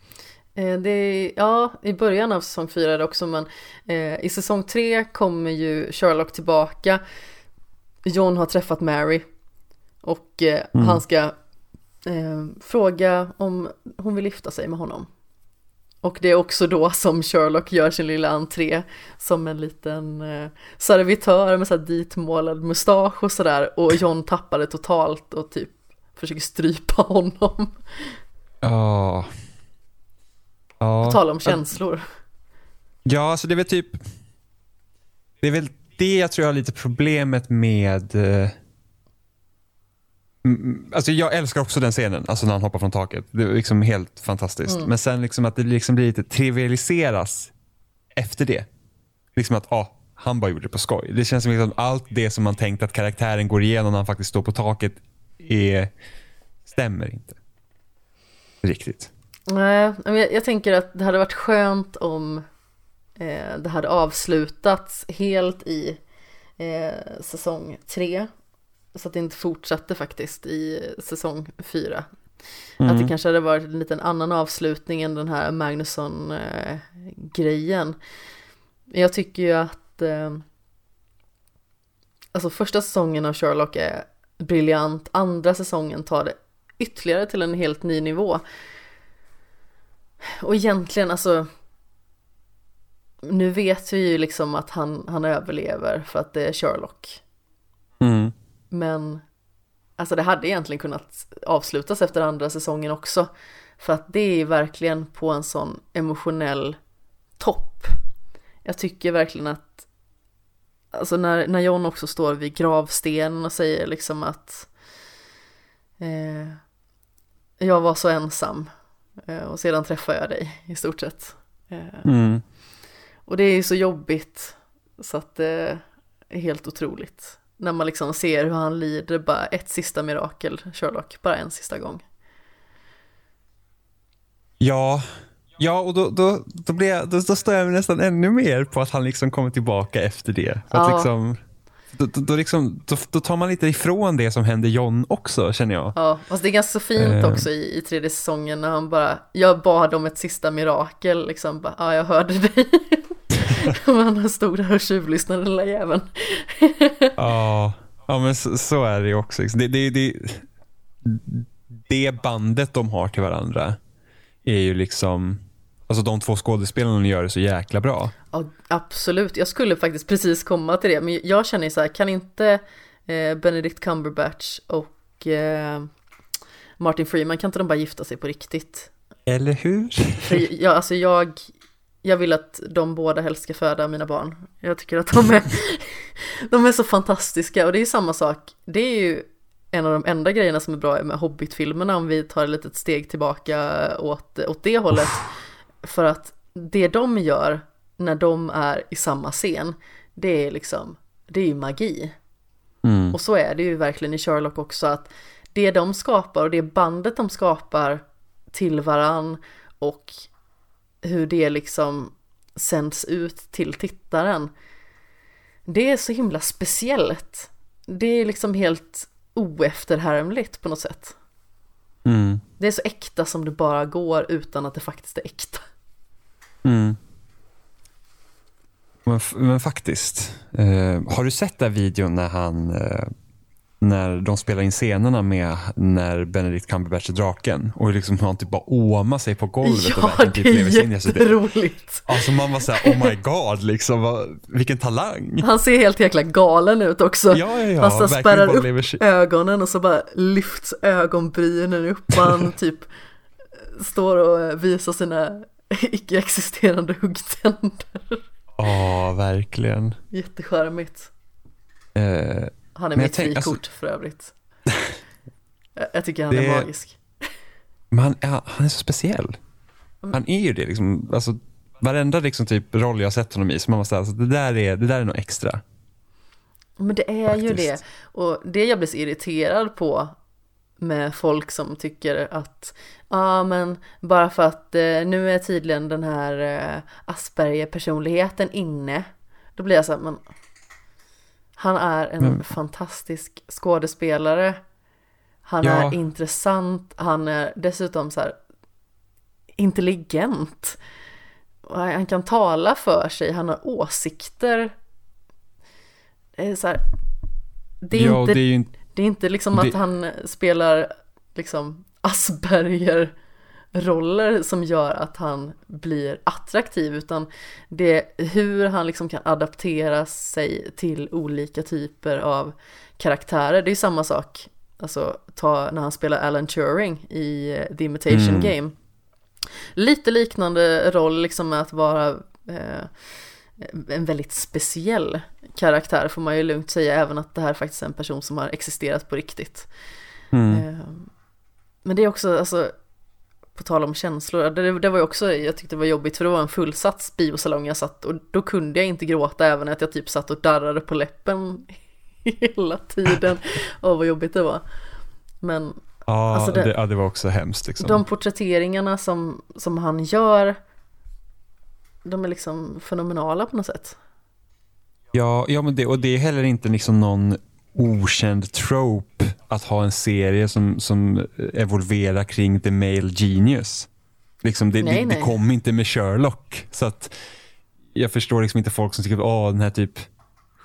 Eh, det är, ja, i början av säsong fyra är det också, men eh, i säsong tre kommer ju Sherlock tillbaka. John har träffat Mary och eh, mm. han ska eh, fråga om hon vill gifta sig med honom. Och det är också då som Sherlock gör sin lilla entré som en liten eh, servitör med så här ditmålad mustasch och sådär och John tappar det totalt och typ försöker strypa honom. Ja. Ja. På tal om känslor. Ja, alltså det är väl typ det är väl det jag tror jag har lite problemet med eh, alltså jag älskar också den scenen, alltså när han hoppar från taket. Det är liksom helt fantastiskt. Mm. Men sen liksom att det liksom blir lite trivialiseras efter det. Liksom att ah, han bara gjorde det på skoj. Det känns som liksom allt det som man tänkt att karaktären går igenom när han faktiskt står på taket är, stämmer inte. Riktigt. Nej, jag, jag tänker att det hade varit skönt om eh, det hade avslutats helt i eh, säsong tre. Så att det inte fortsatte faktiskt i säsong fyra. Mm. Att det kanske hade varit en liten annan avslutning än den här Magnusson-grejen. Jag tycker ju att eh, Alltså första säsongen av Sherlock är briljant, andra säsongen tar det ytterligare till en helt ny nivå. Och egentligen alltså nu vet vi ju liksom att han, han överlever för att det är Sherlock. Mm. Men alltså det hade egentligen kunnat avslutas efter andra säsongen också. För att det är verkligen på en sån emotionell topp. Jag tycker verkligen att Alltså när, när John också står vid gravstenen och säger liksom att eh, Jag var så ensam eh, och sedan träffade jag dig i stort sett. Eh, mm. Och det är ju så jobbigt så att det är helt otroligt. När man liksom ser hur han lider bara ett sista mirakel, Sherlock, bara en sista gång. Ja, ja och då, då, då, blir jag, då, då står jag nästan ännu mer på att han liksom kommer tillbaka efter det. För ja. liksom, då, då, liksom, då, då, tar man lite ifrån det som hände John också känner jag. Ja, fast det är ganska fint uh. också i, i tredje säsongen när han bara, jag bad om ett sista mirakel, liksom bara, ja jag hörde dig. Man stod där och tjuvlyssnade den lilla jäveln. ja, ja men så, så, är det ju också. Det, det, det, det bandet de har till varandra är ju liksom Alltså de två skådespelarna gör det så jäkla bra. Ja, absolut. Jag skulle faktiskt precis komma till det. Men jag känner så här, kan inte eh, Benedict Cumberbatch och eh, Martin Freeman, kan inte de bara gifta sig på riktigt? Eller hur? För jag, alltså jag, jag vill att de båda helst ska föda mina barn. Jag tycker att de är, de är så fantastiska och det är samma sak. Det är ju en av de enda grejerna som är bra med Hobbit-filmerna om vi tar ett litet steg tillbaka åt, åt det hållet. För att det de gör när de är i samma scen, det är liksom, det är ju magi. Mm. Och så är det ju verkligen i Sherlock också att det de skapar och det bandet de skapar till varann och hur det liksom sänds ut till tittaren. Det är så himla speciellt. Det är liksom helt oefterhärmligt på något sätt. Mm. Det är så äkta som det bara går utan att det faktiskt är äkta. Mm. Men, men faktiskt, eh, har du sett den videon när han eh, när de spelar in scenerna med när Benedict Cumberbatch är draken och liksom han typ bara åmar sig på golvet ja, och verkligen typ lever sig in i det. jätteroligt. Alltså man var såhär, oh my god, liksom, vad, vilken talang. Han ser helt jäkla galen ut också. Ja, ja, ja. Han så spärrar upp ögonen och så bara lyfts ögonbrynen upp och han typ står och visar sina icke-existerande huggtänder. Ja, verkligen. Jättecharmigt. Eh, han är mitt frikort alltså... för övrigt. jag tycker han det... är magisk. Men han, ja, han är så speciell. Mm. Han är ju det. Liksom, alltså, varenda liksom, typ, roll jag har sett honom i, så man måste alltså, det, där är, det där är något extra. Men det är Faktiskt. ju det. Och det jag blir så irriterad på med folk som tycker att ja ah, men bara för att eh, nu är tydligen den här eh, Asperger-personligheten inne. Då blir jag så här, men han är en men... fantastisk skådespelare. Han ja. är intressant, han är dessutom så här intelligent. Han kan tala för sig, han har åsikter. Det är så här, det är, ja, inte, det är, inte, det är inte liksom det... att han spelar liksom Asperger roller som gör att han blir attraktiv utan det är hur han liksom kan adaptera sig till olika typer av karaktärer. Det är samma sak, alltså ta när han spelar Alan Turing i eh, The Imitation mm. Game. Lite liknande roll liksom med att vara eh, en väldigt speciell karaktär får man ju lugnt säga även att det här är faktiskt en person som har existerat på riktigt. Mm. Eh, men det är också, alltså på tal om känslor, det, det var ju också, jag tyckte det var jobbigt för det var en fullsatt biosalong jag satt och då kunde jag inte gråta även att jag typ satt och darrade på läppen hela tiden. Åh vad jobbigt det var. Men Ja, alltså det, det, ja, det var också hemskt liksom. De porträtteringarna som, som han gör, de är liksom fenomenala på något sätt. Ja, ja men det, och det är heller inte liksom någon okänd trope att ha en serie som, som evolverar kring the male genius. Liksom det, Nej, det, det nej. kom inte med Sherlock. Så att jag förstår liksom inte folk som tycker att den här typ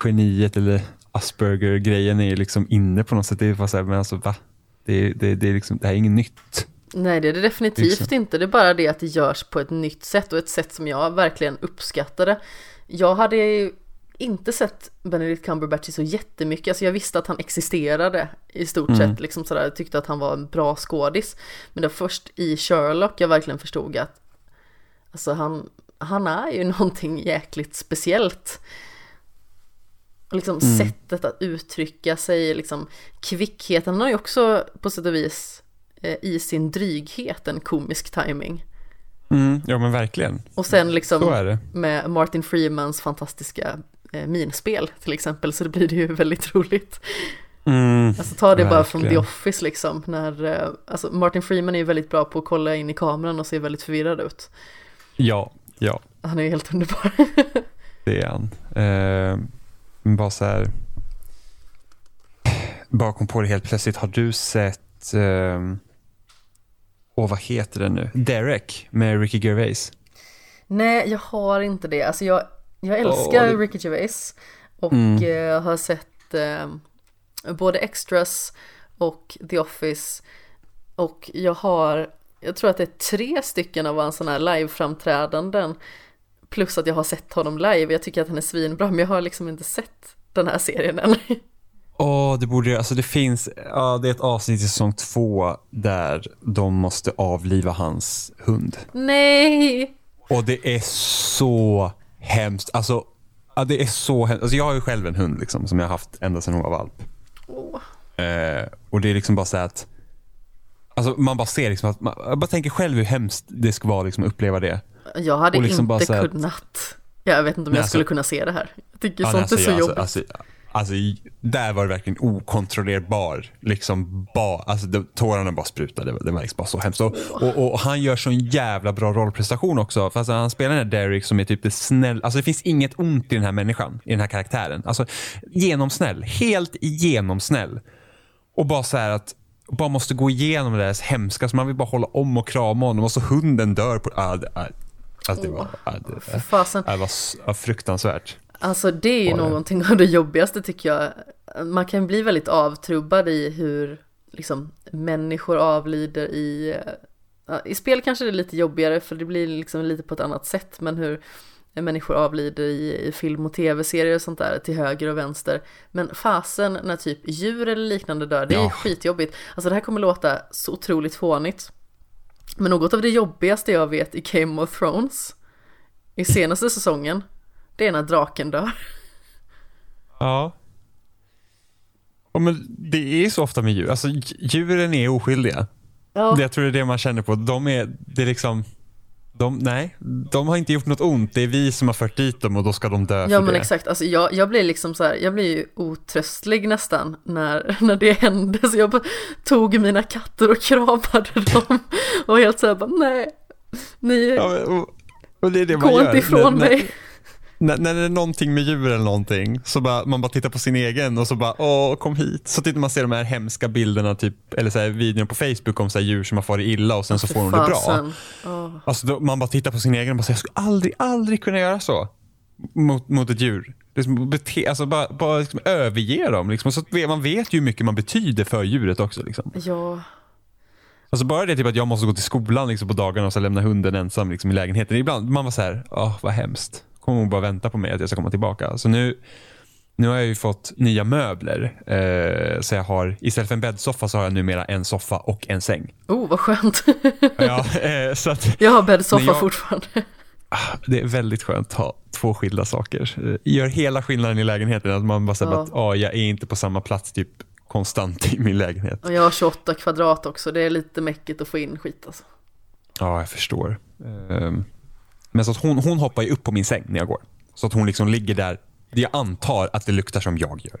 geniet eller Asperger-grejen är liksom inne på något sätt. Det är bara så här, men alltså va? Det, det, det, är liksom, det här är inget nytt. Nej det är det definitivt Liksom. inte. Det är bara det att det görs på ett nytt sätt och ett sätt som jag verkligen uppskattade. Jag hade ju inte sett Benedict Cumberbatch i så jättemycket. Alltså jag visste att han existerade i stort Mm. sett. Liksom sådär. Jag tyckte att han var en bra skådis. Men det var först i Sherlock jag verkligen förstod att alltså han, han är ju någonting jäkligt speciellt. Och liksom Mm. sättet att uttrycka sig, liksom kvickheten. Han har ju också på sätt och vis eh, i sin dryghet en komisk timing. Mm, ja men verkligen. Och sen liksom med Martin Freemans fantastiska minspel till exempel så det blir det ju väldigt roligt. Mm, Alltså ta det bara från The. Office liksom. När, eh, alltså Martin Freeman är ju väldigt bra på att kolla in i kameran och ser väldigt förvirrad ut. ja, ja. Han är ju helt underbar. Det är han. Eh, bara så här. Bara kom på det helt plötsligt. Har du sett, eh, åh vad heter den nu? Derek med Ricky Gervais. Nej, jag har inte det. Alltså jag, jag älskar det- Ricky Gervais och Mm. eh, har sett eh, både Extras och The Office och jag har, jag tror att det är tre stycken av hans sådana här live-framträdanden plus att jag har sett honom live. Jag tycker att han är svinbra men jag har liksom inte sett den här serien än. Åh, det borde alltså det finns, ja det är ett avsnitt i säsong två där de måste avliva hans hund. Nej! Och det är så hemskt. Alltså, ja, det är så hemskt. Alltså, jag har ju själv en hund liksom, som jag har haft ända sedan hon var valp. Åh. Eh, och det är liksom bara så att Alltså man bara ser liksom att, man, jag bara tänker själv hur hemskt det ska vara liksom att uppleva det. Jag hade liksom inte kunnat. Jag vet inte om Nej, jag skulle alltså- kunna se det här. Jag tycker Ja, sånt alltså, är så jag- jobbigt. Alltså, alltså, alltså, där var det verkligen okontrollerbar. Liksom ba, alltså, det, tårarna bara sprutade. Det märks bara så hemskt. Och, och, och han gör sån jävla bra rollprestation också. Fast han spelar den här Derek som är typ det snäll. Alltså det finns inget ont i den här människan, i den här karaktären. Alltså genomsnäll. Helt genomsnäll. Och bara så här att bara måste gå igenom det där hemska så man vill bara hålla om och krama honom och så hunden dör på... Ah, ah, alltså det var, ah, det, fasen. det var ah, fruktansvärt. Alltså det är ju någonting av det jobbigaste tycker jag. Man kan bli väldigt avtrubbad i hur liksom människor avlider i I spel kanske det är lite jobbigare för det blir liksom lite på ett annat sätt men hur människor avlider i, i film och tv-serier och sånt där till höger och vänster. Men fasen när typ djur eller liknande dör, det är Ja. skitjobbigt. Alltså det här kommer låta så otroligt fånigt. Men något av det jobbigaste jag vet i Game of Thrones i senaste säsongen, det är när draken dör. Ja. ja men det är så ofta med djur. Alltså dj- djuren är oskyldiga. Ja. Det, jag tror det är det man känner på. De är, det är liksom, de, nej, de har inte gjort något ont. Det är vi som har fört dit dem och då ska de dö Ja men det. exakt, alltså jag, jag blir liksom så här, jag blir ju otröstlig nästan när, när det hände så jag tog mina katter och kramade dem och helt så här bara nej, ni Ja, men, och, och det är det man gå gör. inte ifrån när, mig. När, när det är någonting med djur eller någonting så bara, man bara tittar på sin egen och så bara åh kom hit. Så tittar man ser de här hemska bilderna typ, eller så här, videon på Facebook om så här, djur som har farit illa och sen så får de det bra. Åh. Alltså då, man bara tittar på sin egen och bara säger, jag skulle aldrig, aldrig kunna göra så mot, mot ett djur. Liksom bete, alltså bara bara liksom överge dem. Liksom. Så man vet ju hur mycket man betyder för djuret också. Liksom. Ja, Alltså bara det typ att jag måste gå till skolan liksom, på dagarna och så lämna hunden ensam liksom, i lägenheten. Ibland man var så här, åh vad hemskt. Kommer hon bara vänta på mig att jag ska komma tillbaka. Så nu, nu har jag ju fått nya möbler. Eh, så jag har, istället för en bäddsoffa så har jag numera en soffa och en säng. oh vad skönt. Ja, eh, så att Jag har bäddsoffa jag- fortfarande. Ah, Det är väldigt skönt att ha två skilda saker. Eh, Gör hela skillnaden i lägenheten. Att man bara säger Ja. att ah, jag är inte på samma plats typ konstant i min lägenhet. Och jag har 28 kvadrat också, det är lite mäckigt att få in skit alltså. Ja, jag förstår. Ehm, Men så att hon, hon hoppar ju upp på min säng när jag går. Så att hon liksom ligger där. Jag antar att det luktar som jag gör.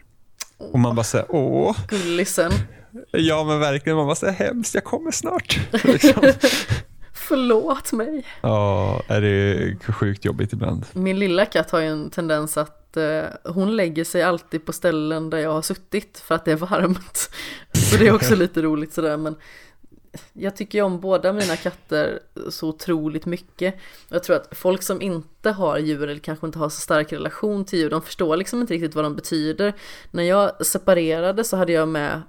Och man bara säger åh, Gullisen. ja men verkligen. Man bara säger hemskt, jag kommer snart. Liksom. Förlåt mig. Ja, är det sjukt jobbigt ibland. Min lilla katt har ju en tendens att eh, hon lägger sig alltid på ställen där jag har suttit för att det är varmt. Så det är också lite roligt sådär men jag tycker ju om båda mina katter så otroligt mycket. Jag tror att folk som inte har djur eller kanske inte har så stark relation till djur, de förstår liksom inte riktigt vad de betyder. När jag separerade så hade jag med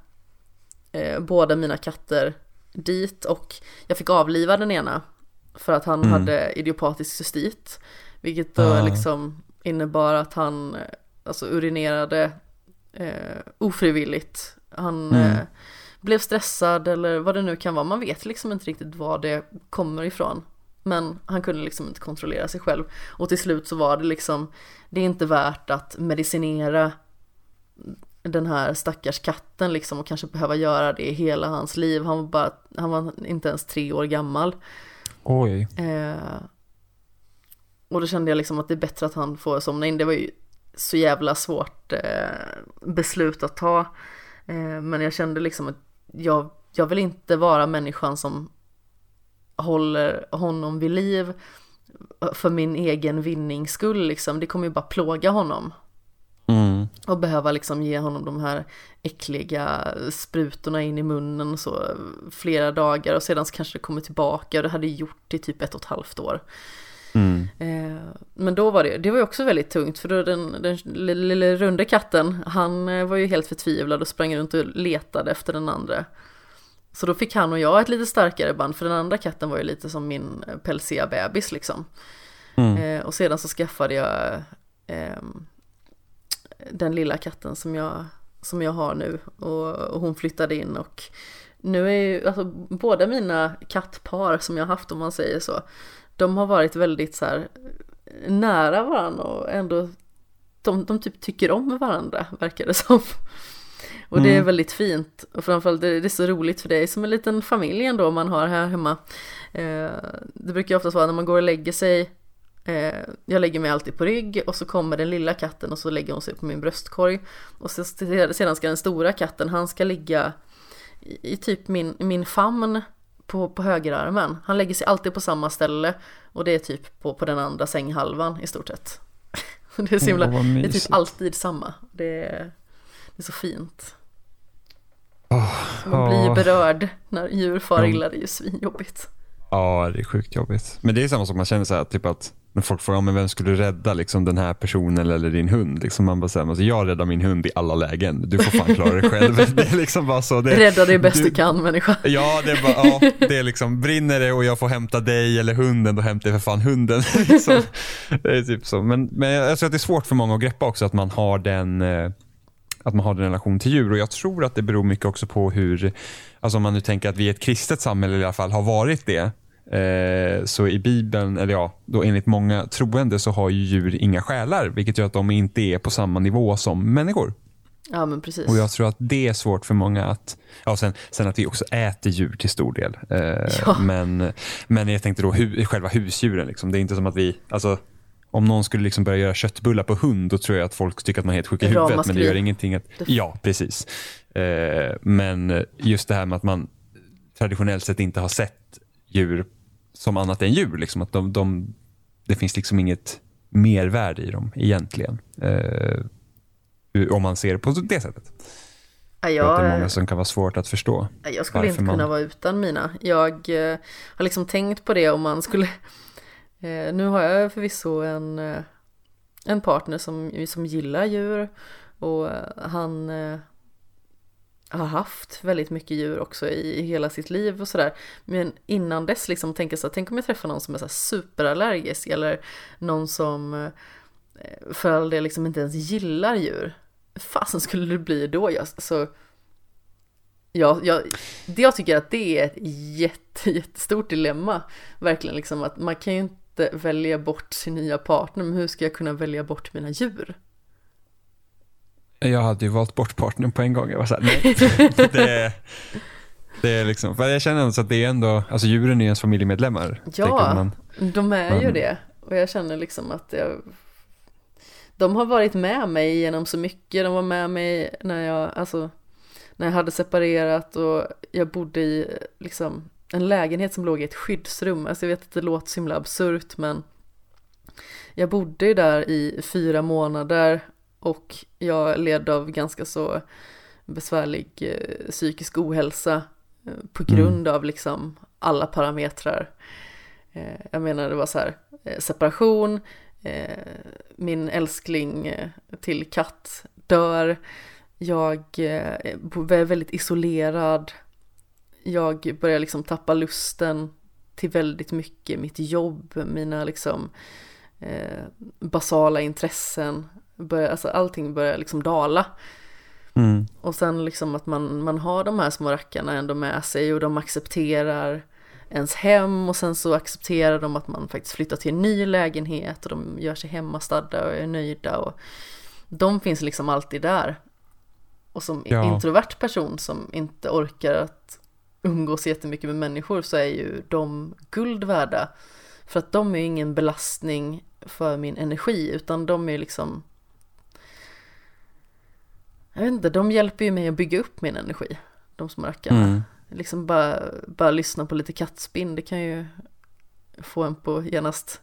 eh, båda mina katter dit och jag fick avliva den ena för att han Mm. hade idiopatisk cystit. Vilket då Ah. liksom innebar att han eh, alltså urinerade eh, ofrivilligt. Han Mm. eh, blev stressad eller vad det nu kan vara. Man vet liksom inte riktigt var det kommer ifrån. Men han kunde liksom inte kontrollera sig själv. Och till slut så var det liksom, det är inte värt att medicinera den här stackars katten liksom och kanske behöva göra det hela hans liv. Han var bara, han var inte ens tre år gammal. Oj. Eh, och då kände jag liksom att det är bättre att han får somna in. Det var ju så jävla svårt eh, beslut att ta. Eh, men jag kände liksom att jag, jag vill inte vara människan som håller honom vid liv för min egen vinnings skull liksom. Det kommer ju bara plåga honom. Mm. Och behöva liksom ge honom de här äckliga sprutorna in i munnen så flera dagar och sedan så kanske det kommer tillbaka och det hade gjort i typ ett och ett halvt år. Mm. Eh, men då var det, det var ju också väldigt tungt för då den, den lilla, lilla runde katten, han eh, var ju helt förtvivlad och sprang runt och letade efter den andra. Så då fick han och jag ett lite starkare band för den andra katten var ju lite som min eh, pälsiga bebis liksom. Mm. Eh, och sedan så skaffade jag ehm, den lilla katten som jag, som jag har nu och, och hon flyttade in och nu är ju, alltså båda mina kattpar som jag haft om man säger så, de har varit väldigt så här nära varandra och ändå de, de typ tycker om varandra verkar det som. Och det är Mm. väldigt fint och framförallt det, det är så roligt för är som en liten familj ändå man har här hemma. Eh, det brukar ju oftast vara när man går och lägger sig eh, jag lägger mig alltid på rygg och så kommer den lilla katten och så lägger hon sig på min bröstkorg. Och så, sedan ska den stora katten, han ska ligga i, i typ min, min famn på, på högerarmen. Han lägger sig alltid på samma ställe och det är typ på, på den andra sänghalvan i stort sett. Det är så himla, vad det är typ alltid samma. Det är, det är så fint. Så man blir åh. berörd när djur far illa, det är ju svinjobbigt. Ja, det är sjukt jobbigt. Men det är samma sak, man känner så här, typ att när folk frågar, ja, men vem skulle rädda liksom, den här personen eller din hund? Liksom man bara säger, alltså, jag räddar min hund i alla lägen. Du får fan klara dig själv. det är liksom bara så. Det, Rädda det bäst du, du- kan människa. Ja, det är bara, ja, det är liksom, brinner det och jag får hämta dig eller hunden, då hämtar jag för fan hunden. liksom. Det är typ så. Men, men jag tror att det är svårt för många att greppa också att man har den eh, att man har en relation till djur och jag tror att det beror mycket också på hur, alltså om man nu tänker att vi är ett kristet samhälle i alla fall, har varit det. Eh, så i Bibeln, eller ja, då enligt många troende så har ju djur inga själar, vilket gör att de inte är på samma nivå som människor. Ja men precis. Och jag tror att det är svårt för många att, ja sen, sen att vi också äter djur till stor del. Eh, Ja. men, men jag tänkte då hu, själva husdjuren, liksom. det är inte som att vi, alltså om någon skulle liksom börja göra köttbullar på hund, då tror jag att folk tycker att man är helt sjuk i huvudet. Men det gör ingenting att, ja precis. Eh, men just det här med att man traditionellt sett inte har sett djur som annat än djur. Liksom, att de, de, det finns liksom inget mervärde i dem egentligen. Eh, om man ser det på det sättet. ja, Jag det är många som kan vara svårt att förstå. jag skulle inte man- kunna vara utan mina. Jag eh, har liksom tänkt på det om man skulle eh, Nu har jag förvisso en, eh, en partner som, som gillar djur och han eh, har haft väldigt mycket djur också i, hela sitt liv och sådär. Men innan dess liksom tänker så här, tänk om jag träffar någon som är så här superallergisk eller någon som eh, för all del liksom inte ens gillar djur. Hur fasen skulle det bli då? Jag, så, ja, jag, det jag tycker att det är ett jätte, jättestort dilemma. Verkligen liksom att man kan ju inte välja bort sin nya partner, men hur ska jag kunna välja bort mina djur? Jag hade ju valt bort partnern på en gång. Jag var så här, nej. det, det är liksom, för jag känner så att det är ändå, alltså djuren är ens familjemedlemmar. Ja, man. de är ju det. Och jag känner liksom att jag... De har varit med mig genom så mycket. De var med mig när jag, alltså, när jag hade separerat och jag bodde i liksom en lägenhet som låg i ett skyddsrum. Alltså jag vet att det låter så himla absurt men jag bodde ju där i fyra månader och jag led av ganska så besvärlig eh, psykisk ohälsa eh, på mm. grund mm. av liksom alla parametrar. Eh, jag menar det var så här separation, min älskling till katt dör, jag är väldigt isolerad, jag börjar liksom tappa lusten till väldigt mycket, mitt jobb, mina liksom basala intressen, börjar, alltså allting börjar liksom dala. Mm. Och sen liksom att man, man har de här små rackarna ändå med sig och de accepterar ens hem och sen så accepterar de att man faktiskt flyttar till en ny lägenhet och de gör sig hemmastadda och är nöjda och de finns liksom alltid där. Och som ja. introvert person som inte orkar att umgås jättemycket med människor så är ju de guld värda. För att de är ingen belastning för min energi utan de är liksom Jag vet inte, de hjälper ju mig att bygga upp min energi. De små rackarna. Mm. Liksom bara, bara lyssna på lite kattspinn, det kan ju få en på genast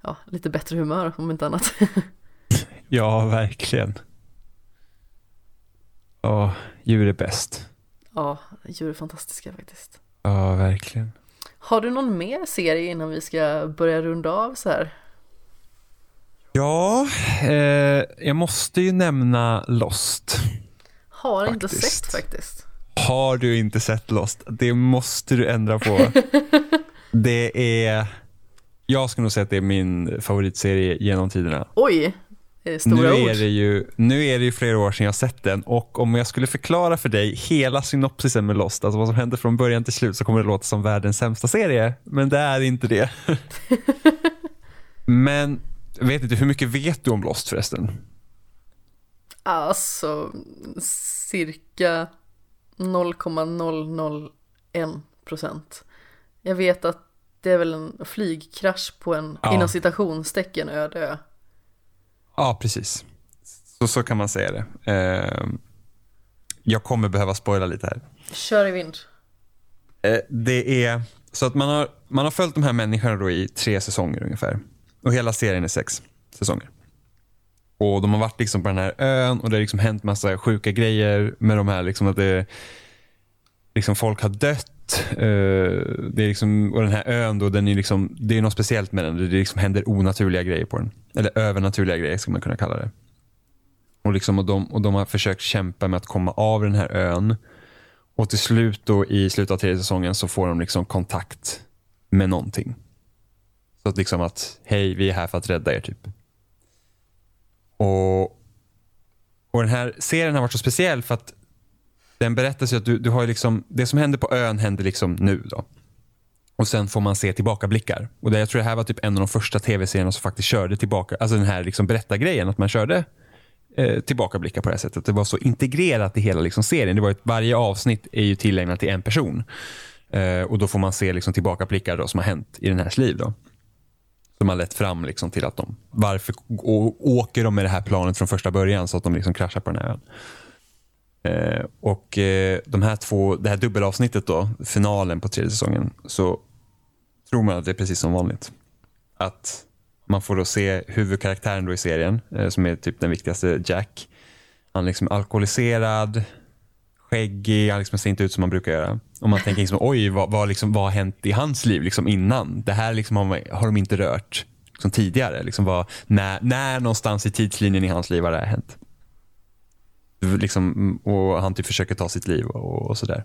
ja, lite bättre humör om inte annat. ja, verkligen. Ja, djur är bäst. Ja, djur är fantastiska faktiskt. Ja, verkligen. Har du någon mer serie innan vi ska börja runda av så här? Ja, eh, jag måste ju nämna Lost. Har faktiskt. inte sett faktiskt. Har du inte sett Lost? Det måste du ändra på. det är, jag skulle nog säga att det är min favoritserie genom tiderna. Oj, Stora nu ord. är, det ju, nu är det ju flera år sedan jag sett den och om jag skulle förklara för dig hela synopsisen med Lost, alltså vad som händer från början till slut så kommer det låta som världens sämsta serie. Men det är inte det. men vet inte, hur mycket vet du om Lost förresten? Alltså, cirka 0,001 procent. Jag vet att det är väl en flygkrasch på en ja. inom citationstecken öde ö. Ja, precis. Så, så kan man säga det. Eh, jag kommer behöva spoila lite här. Kör i vind. Eh, det är så att man har, man har följt de här människorna då i tre säsonger ungefär. Och hela serien är sex säsonger. Och de har varit liksom på den här ön och det har liksom hänt massa sjuka grejer med de här. Liksom att det, liksom folk har dött. Uh, det är liksom, och den här ön då, den är liksom, det är något speciellt med den. Det liksom händer onaturliga grejer på den. Eller övernaturliga grejer ska man kunna kalla det. Och, liksom, och, de, och de har försökt kämpa med att komma av den här ön. Och till slut då i slutet av tredje säsongen så får de liksom kontakt med någonting. Så att liksom att, hej vi är här för att rädda er typ. Och, och den här serien har varit så speciell för att den berättar sig att du, du har liksom, det som händer på ön händer liksom nu. Då. Och sen får man se tillbakablickar. Och det, jag tror det här var typ en av de första tv-serierna som faktiskt körde tillbaka, alltså den här liksom berättargrejen, att man körde eh, tillbakablickar på det här sättet. Det var så integrerat i hela liksom serien. Det var ett, varje avsnitt är ju tillägnat till en person. Eh, och då får man se liksom tillbakablickar då, som har hänt i den här liv. Då. Som har lett fram liksom till att de, varför åker de med det här planet från första början så att de liksom kraschar på den här ön. Eh, och eh, de här två, det här dubbelavsnittet då, finalen på tredje säsongen, så tror man att det är precis som vanligt. Att man får då se huvudkaraktären då i serien, eh, som är typ den viktigaste, Jack. Han är liksom alkoholiserad, skäggig, han liksom ser inte ut som man brukar göra. Om man tänker liksom, oj, vad, vad, liksom, vad har hänt i hans liv liksom innan? Det här liksom har, har de inte rört liksom tidigare. Liksom vad, när, när någonstans i tidslinjen i hans liv har det här hänt? Liksom, och han typ försöker ta sitt liv och, och sådär.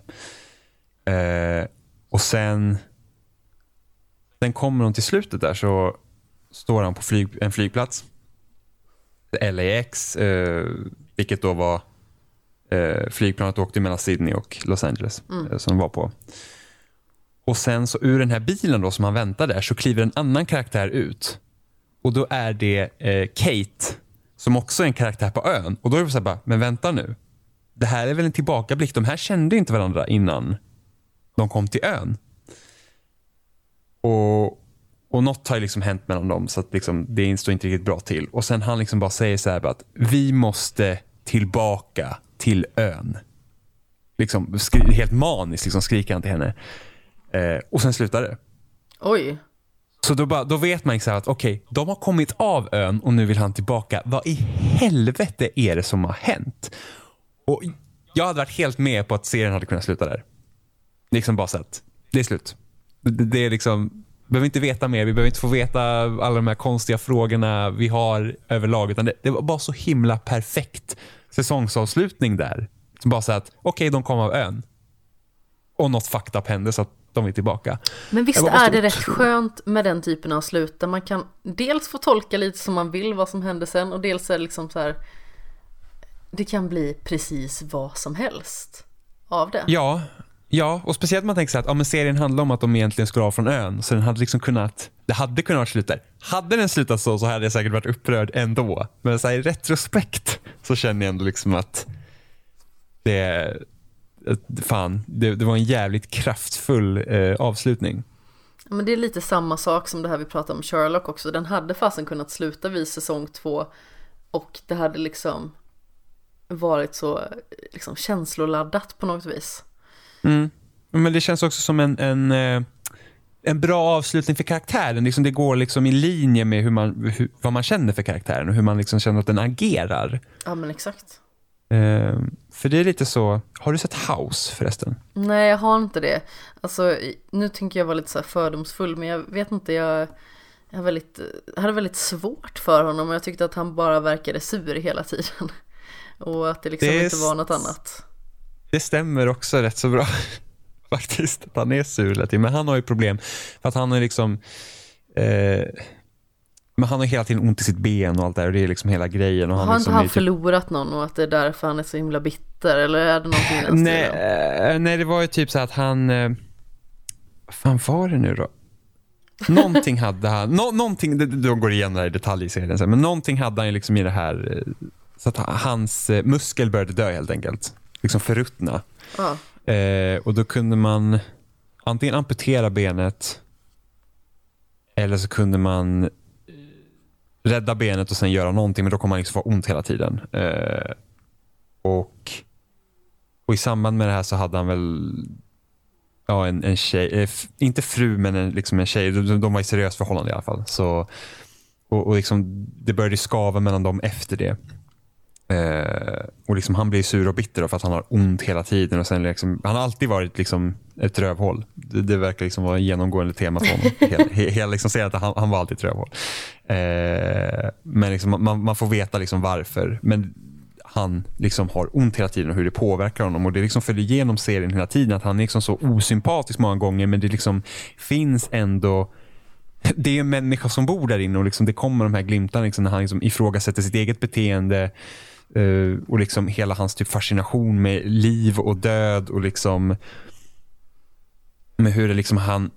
Eh, och sen, sen kommer de till slutet där så står han på flyg, en flygplats. LAX, eh, vilket då var eh, flygplanet åkte mellan Sydney och Los Angeles mm. eh, som de var på. Och sen så ur den här bilen då som han väntar där så kliver en annan karaktär ut. Och då är det eh, Kate som också är en karaktär på ön. Och då är det så här bara, men vänta nu. Det här är väl en tillbakablick. De här kände inte varandra innan de kom till ön. Och, och något har liksom hänt mellan dem så att liksom, det står inte riktigt bra till. Och sen han liksom bara säger så här att vi måste tillbaka till ön. Liksom, helt maniskt liksom skriker han till henne. Eh, och sen slutar det. Oj. Så då, bara, då vet man liksom att okej, okay, de har kommit av ön och nu vill han tillbaka. Vad i helvete är det som har hänt? Och Jag hade varit helt med på att serien hade kunnat sluta där. Liksom bara så att det är slut. Det, det är liksom, vi behöver inte veta mer. Vi behöver inte få veta alla de här konstiga frågorna vi har överlag. Utan det, det var bara så himla perfekt säsongsavslutning där. Som bara så att okej, okay, de kom av ön. Och något fucked up hände så att de är tillbaka. Men visst är det rätt skönt med den typen av slut där man kan dels få tolka lite som man vill vad som hände sen och dels är det liksom så här det kan bli precis vad som helst av det. Ja, ja och speciellt om man tänker så att ja, men serien handlar om att de egentligen skulle av från ön så den hade liksom kunnat det hade kunnat vara slut där. Hade den slutat så så hade jag säkert varit upprörd ändå. Men så här, i retrospekt så känner jag ändå liksom att det fan, det, det var en jävligt kraftfull eh, avslutning. Men det är lite samma sak som det här vi pratade om Sherlock också. Den hade fasen kunnat sluta vid säsong två och det hade liksom varit så eh, liksom känsloladdat på något vis. Mm. Men det känns också som en, en, eh, en bra avslutning för karaktären. Liksom det går liksom i linje med hur man, hur, vad man känner för karaktären och hur man liksom känner att den agerar. Ja men exakt. Uh, för det är lite så, har du sett House förresten? Nej, jag har inte det. Alltså, nu tänker jag vara lite så fördomsfull, men jag vet inte, jag, jag, väldigt, hade väldigt svårt för honom och jag tyckte att han bara verkade sur hela tiden. Och att det liksom det inte var något annat. Det stämmer också rätt så bra faktiskt, att han är sur hela tiden. Men han har ju problem, för att han är liksom eh, men han har hela tiden ont i sitt ben och allt det där och det är liksom hela grejen. Och han har liksom inte han typ... förlorat någon och att det är därför han är så himla bitter? Eller är det någonting nej, äh, nej, det var ju typ så att han... Äh, vad fan var det nu då? Någonting hade han, no, någonting, de går igenom det här i detalj i serien sen, men någonting hade han ju liksom i det här, eh, så att hans muskel började dö helt enkelt. Liksom förruttna. Ah. Eh, och då kunde man antingen amputera benet eller så kunde man rädda benet och sen göra någonting, men då kommer man liksom få ont hela tiden. Eh, och, och i samband med det här så hade han väl ja, en, en tjej, eh, inte fru men en, liksom en tjej, de, de var i seriöst förhållande i alla fall. Så, och, och liksom, det började skava mellan dem efter det. Eh, och liksom Han blir sur och bitter för att han har ont hela tiden. Och sen liksom, han har alltid varit liksom ett rövhål. Det, det verkar liksom vara genomgående tema för honom. Hela, hela liksom att han, han var alltid ett rövhål. Eh, men liksom, man, man, får veta liksom varför. Men han liksom har ont hela tiden och hur det påverkar honom. Och Det liksom följer igenom serien hela tiden. Att han är liksom så osympatisk många gånger men det liksom finns ändå det är en människa som bor där inne och liksom det kommer de här glimtarna liksom när han liksom ifrågasätter sitt eget beteende. Uh, och liksom hela hans typ fascination med liv och död och liksom med hur det liksom han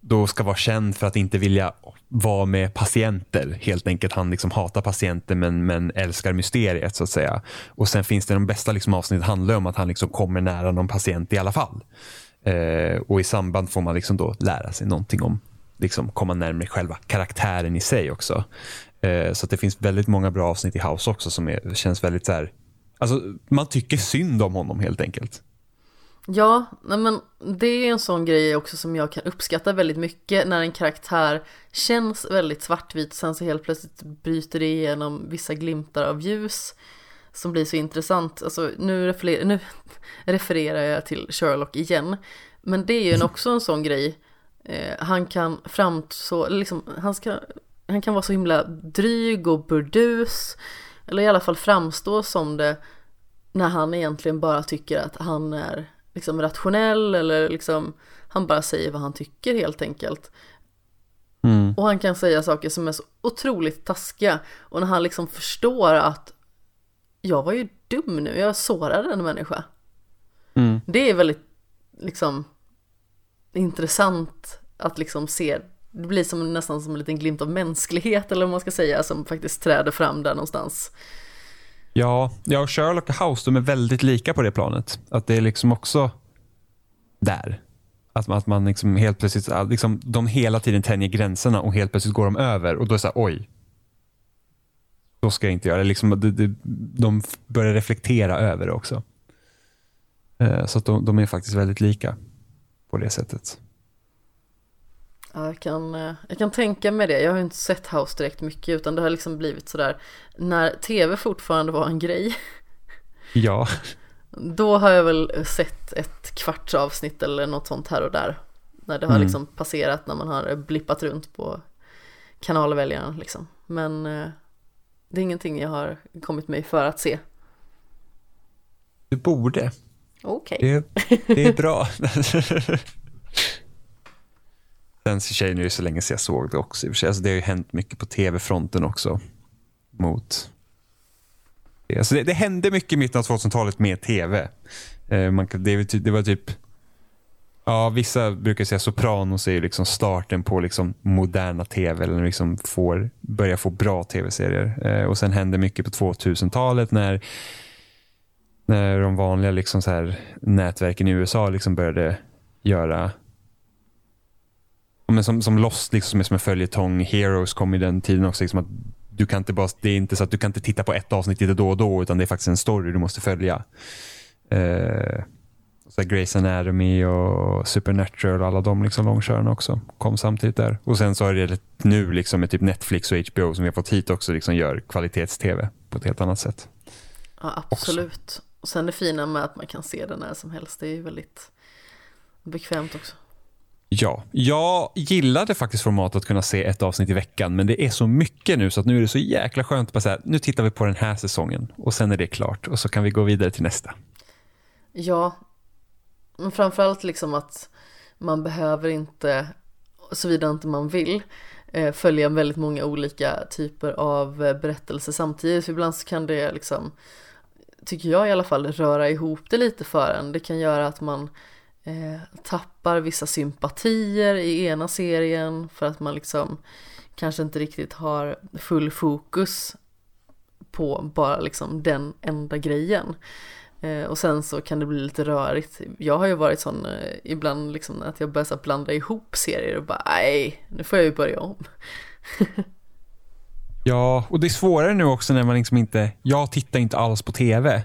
då ska vara känd för att inte vilja vara med patienter. Helt enkelt. Han liksom hatar patienter men, men älskar mysteriet så att säga. Och sen finns det de bästa liksom avsnitt handlar om att han liksom kommer nära någon patient i alla fall. Uh, och i samband får man liksom då lära sig någonting om liksom komma närmare själva karaktären i sig också. Eh, så det finns väldigt många bra avsnitt i House också som är, känns väldigt så här, alltså man tycker synd om honom helt enkelt. Ja, men det är en sån grej också som jag kan uppskatta väldigt mycket när en karaktär känns väldigt svartvit sen så helt plötsligt bryter det igenom vissa glimtar av ljus som blir så intressant. Alltså nu, referer, nu refererar jag till Sherlock igen, men det är ju också en sån grej. Eh, han kan framstå, liksom, han ska han kan vara så himla dryg och burdus. Eller i alla fall framstå som det när han egentligen bara tycker att han är liksom rationell eller liksom han bara säger vad han tycker helt enkelt. Mm. Och han kan säga saker som är så otroligt taskiga. Och när han liksom förstår att jag var ju dum nu, jag sårade en människa. Mm. Det är väldigt liksom intressant att liksom se det blir som, nästan som en liten glimt av mänsklighet eller vad man ska säga som faktiskt träder fram där någonstans. Ja, ja Sherlock och House de är väldigt lika på det planet. Att det är liksom också där. Att man, att man liksom helt plötsligt, liksom, de hela tiden tänjer gränserna och helt plötsligt går de över och då är det så här, oj. Så ska jag inte göra. Liksom, de, de, de börjar reflektera över det också. Eh, så att de, de är faktiskt väldigt lika på det sättet. Ja, jag, kan, eh, jag kan tänka mig det. Jag har ju inte sett House direkt mycket utan det har liksom blivit sådär när tv fortfarande var en grej. Ja. Då har jag väl sett ett kvarts avsnitt eller något sånt här och där. När det har Mm. liksom passerat när man har blippat runt på kanalväljaren liksom. Men eh, det är ingenting jag har kommit mig för att se. Du borde. Okej. Det, det är bra. Sen så är det så länge sedan jag såg det också. Alltså, det har ju hänt mycket på tv-fronten också. Mot det. Alltså det, det hände mycket i mitten av 2000-talet med tv. Eh, man, det, det var typ Ja, vissa brukar säga Sopranos är ju liksom starten på liksom moderna tv, eller liksom får, börjar få bra tv-serier. Eh, och Sen hände mycket på 2000-talet när, när de vanliga liksom så här, nätverken i USA liksom började göra men som, som Lost, liksom, som är som en följetong. Heroes kom i den tiden också. Liksom att du kan inte bara, det är inte så att du kan inte titta på ett avsnitt lite då och då, utan det är faktiskt en story du måste följa. Eh, så Grey's Anatomy och Supernatural och alla de liksom långkörarna också kom samtidigt där. Och sen så är det nu liksom med typ Netflix och HBO som vi har fått hit också liksom gör kvalitets-tv på ett helt annat sätt. Ja, absolut. Och sen det fina med att man kan se den när som helst, det är ju väldigt bekvämt också. Ja, jag gillade faktiskt formatet att kunna se ett avsnitt i veckan, men det är så mycket nu så att nu är det så jäkla skönt att bara säga, nu tittar vi på den här säsongen och sen är det klart och så kan vi gå vidare till nästa. Ja, men framförallt liksom att man behöver inte, såvida inte man vill, eh, följa väldigt många olika typer av eh, berättelser samtidigt. För ibland så kan det liksom, tycker jag i alla fall, röra ihop det lite för en. Det kan göra att man eh, tappar vissa sympatier i ena serien för att man liksom kanske inte riktigt har full fokus på bara liksom den enda grejen. Eh, och sen så kan det bli lite rörigt. Jag har ju varit sån eh, ibland liksom att jag börjar så blanda ihop serier och bara nej, nu får jag ju börja om. Ja, och det är svårare nu också när man liksom inte, jag tittar inte alls på tv.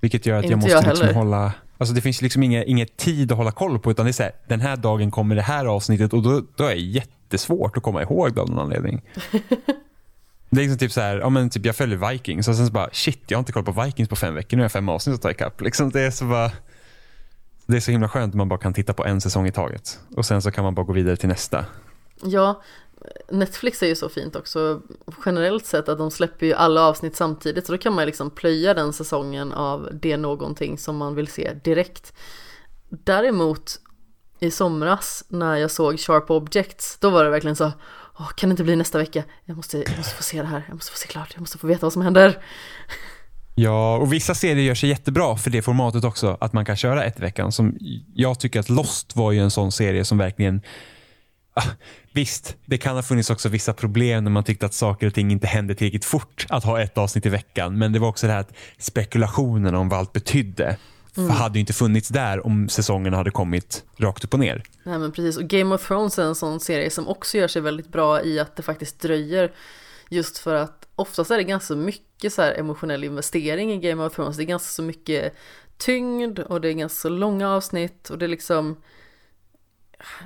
Vilket gör att jag Inte måste jag liksom hålla, alltså det finns liksom inget, inget tid att hålla koll på utan det är så här, den här dagen kommer det här avsnittet och då, då är det jättesvårt att komma ihåg det av någon anledning. Det är liksom typ så här, ja men typ jag följer Vikings och sen så bara shit, jag har inte koll på Vikings på fem veckor, nu har jag fem avsnitt att ta ikapp. Liksom det är så bara, det är så himla skönt att man bara kan titta på en säsong i taget och sen så kan man bara gå vidare till nästa. Ja, Netflix är ju så fint också generellt sett att de släpper ju alla avsnitt samtidigt så då kan man ju liksom plöja den säsongen av det någonting som man vill se direkt. Däremot i somras när jag såg Sharp Objects då var det verkligen så Åh, kan det inte bli nästa vecka? Jag måste, jag måste få se det här, jag måste få se klart, jag måste få veta vad som händer. Ja, och vissa serier gör sig jättebra för det formatet också. Att man kan köra ett i veckan. Som jag tycker att Lost var ju en sån serie som verkligen... Ah, visst, det kan ha funnits också vissa problem när man tyckte att saker och ting inte hände tillräckligt fort att ha ett avsnitt i veckan. Men det var också det här att spekulationen om vad allt betydde hade ju inte funnits där om säsongerna hade kommit rakt upp och ner. Nej men precis, och Game of Thrones är en sån serie som också gör sig väldigt bra i att det faktiskt dröjer. Just för att oftast är det ganska mycket så emotionell investering i Game of Thrones. Det är ganska så mycket tyngd och det är ganska så långa avsnitt och det är liksom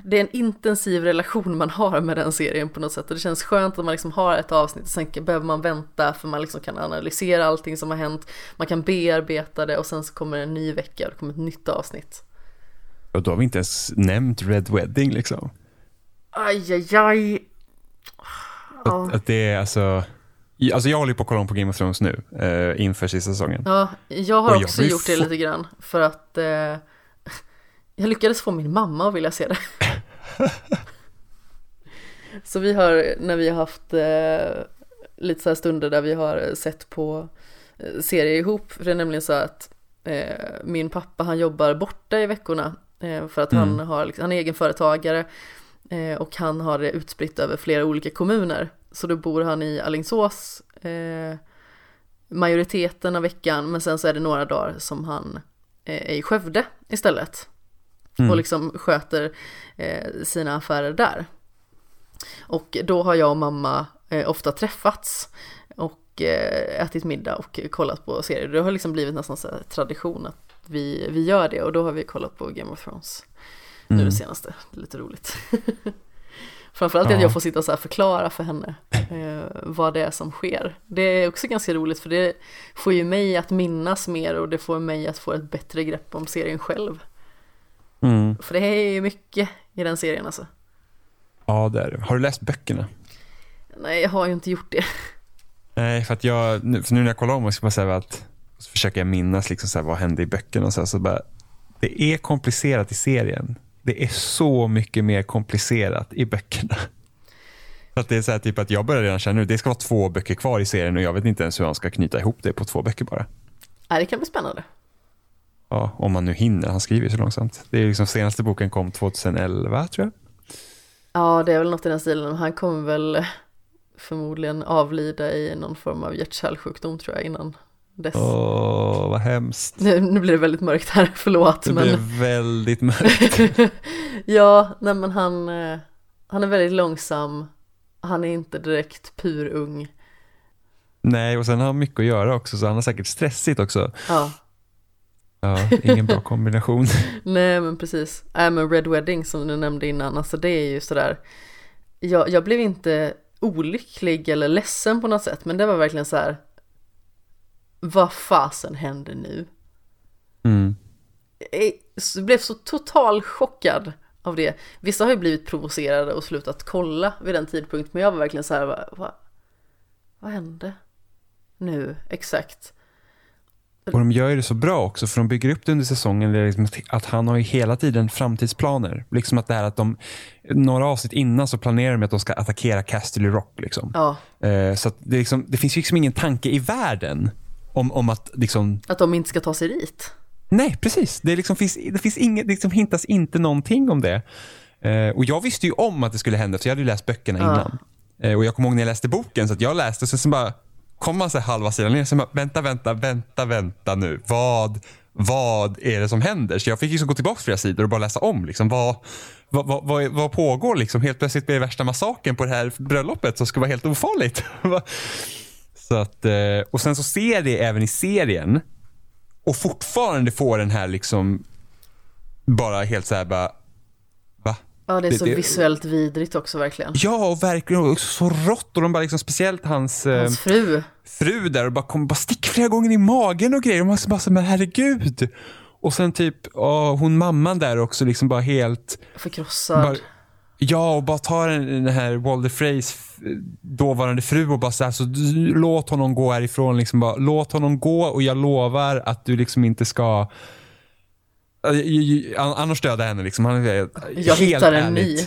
det är en intensiv relation man har med den serien på något sätt och det känns skönt att man liksom har ett avsnitt och sen behöver man vänta för man liksom kan analysera allting som har hänt man kan bearbeta det och sen så kommer en ny vecka och det kommer ett nytt avsnitt Och då har vi inte ens nämnt Red Wedding. liksom. Aj, aj, aj. Ja. Att, att det är alltså... Alltså jag håller på att kolla om på Game of Thrones nu eh, inför sista säsongen. Ja, jag har Och också gjort det lite grann för att eh, jag lyckades få min mamma att vilja se det. så vi har, när vi har haft eh, lite så här stunder där vi har sett på eh, serier ihop, för det är nämligen så att eh, min pappa han jobbar borta i veckorna eh, för att han, Mm. har, liksom- han är egenföretagare eh, och han har det utspritt över flera olika kommuner. Så då bor han i Alingsås eh, majoriteten av veckan men sen så är det några dagar som han är i Skövde istället Mm. och liksom sköter eh, sina affärer där. Och då har jag och mamma eh, ofta träffats och eh, ätit middag och kollat på serier. Det har liksom blivit nästan så tradition att vi, vi gör det och då har vi kollat på Game of Thrones nu Mm. det senaste. Det är lite roligt. Framförallt att Ja. jag får sitta så här och förklara för henne eh, vad det är som sker. Det är också ganska roligt för det får ju mig att minnas mer och det får mig att få ett bättre grepp om serien själv. Mm. För det är ju mycket i den serien alltså. Ja, det är det. Har du läst böckerna? Nej, jag har ju inte gjort det. Nej, för att jag, nu, för nu när jag kollar om och ska säga att så försöker jag minnas liksom så vad hände i böckerna och så, här, så bara, det är komplicerat i serien. Det är så mycket mer komplicerat i böckerna. Så att det är så här, typ att jag börjar redan känna nu, det ska vara två böcker kvar i serien och jag vet inte ens hur han ska knyta ihop det på två böcker bara. Nej, det kan bli spännande. Ja, om man nu hinner, han skriver så långsamt. Det är liksom senaste boken kom 2011 tror jag. Ja, det är väl något i den stilen. Han kommer väl förmodligen avlida i någon form av hjärt-kärlsjukdom tror jag innan dess. Åh, vad hemskt. Nu, nu blir det väldigt mörkt här, förlåt. Det men... blev väldigt mörkt. ja, nej men han, eh, han är väldigt långsam. Han är inte direkt purung. Nej, och sen har han mycket att göra också, så han har säkert stressigt också. Ja, Ja, ingen bra kombination. nej men precis. Nej men Red Wedding som du nämnde innan, alltså det är ju sådär. Jag, jag blev inte olycklig eller ledsen på något sätt, men det var verkligen så här. Vad fasen händer nu? Mm. Jag blev så total chockad av det. Vissa har ju blivit provocerade och slutat kolla vid den tidpunkt, men jag var verkligen så här, vad, vad, vad hände nu exakt? Och de gör det så bra också, för de bygger upp det under säsongen. Liksom att han har ju hela tiden framtidsplaner. Liksom att det här att de, några avsnitt innan så planerar de att de ska attackera Casterly Rock. Liksom. Ja, Eh, så det, liksom, det finns liksom ingen tanke i världen om, om att liksom, att de inte ska ta sig dit. nej precis, det, liksom finns, det finns inget, det liksom hintas inte någonting om det. Eh, och jag visste ju om att det skulle hända, för jag hade läst böckerna Ja. innan. Eh, och jag kommer ihåg när jag läste boken, så jag läste och sen bara kom man sig halva sidan ner, så bara, vänta, vänta, vänta, vänta nu. Vad, vad är det som händer? Så jag fick liksom gå tillbaka flera sidor och bara läsa om. Liksom, vad, vad, vad, vad, vad pågår? Liksom? Helt plötsligt blir det värsta massakern på det här bröllopet som ska vara helt ofarligt. så att, eh, och sen så ser det även i serien och fortfarande får den här liksom bara helt så här bara. Ja, det är så det- visuellt vidrigt också verkligen. Ja, och verkligen och så rått och de bara liksom, speciellt hans, eh, Hans fru. fru där och bara kommer bara stick flera gånger i magen och grejer. Och man bara så, men herregud. Och sen typ, åh, hon mamman där också liksom bara helt, Förkrossad. bara, ja och bara tar den, den här Walder Freys dåvarande fru och bara så här, så du- låt honom gå härifrån liksom bara, låt honom gå och jag lovar att du liksom inte ska Annars dödar jag henne liksom. Han är Jag helt hittar en ny.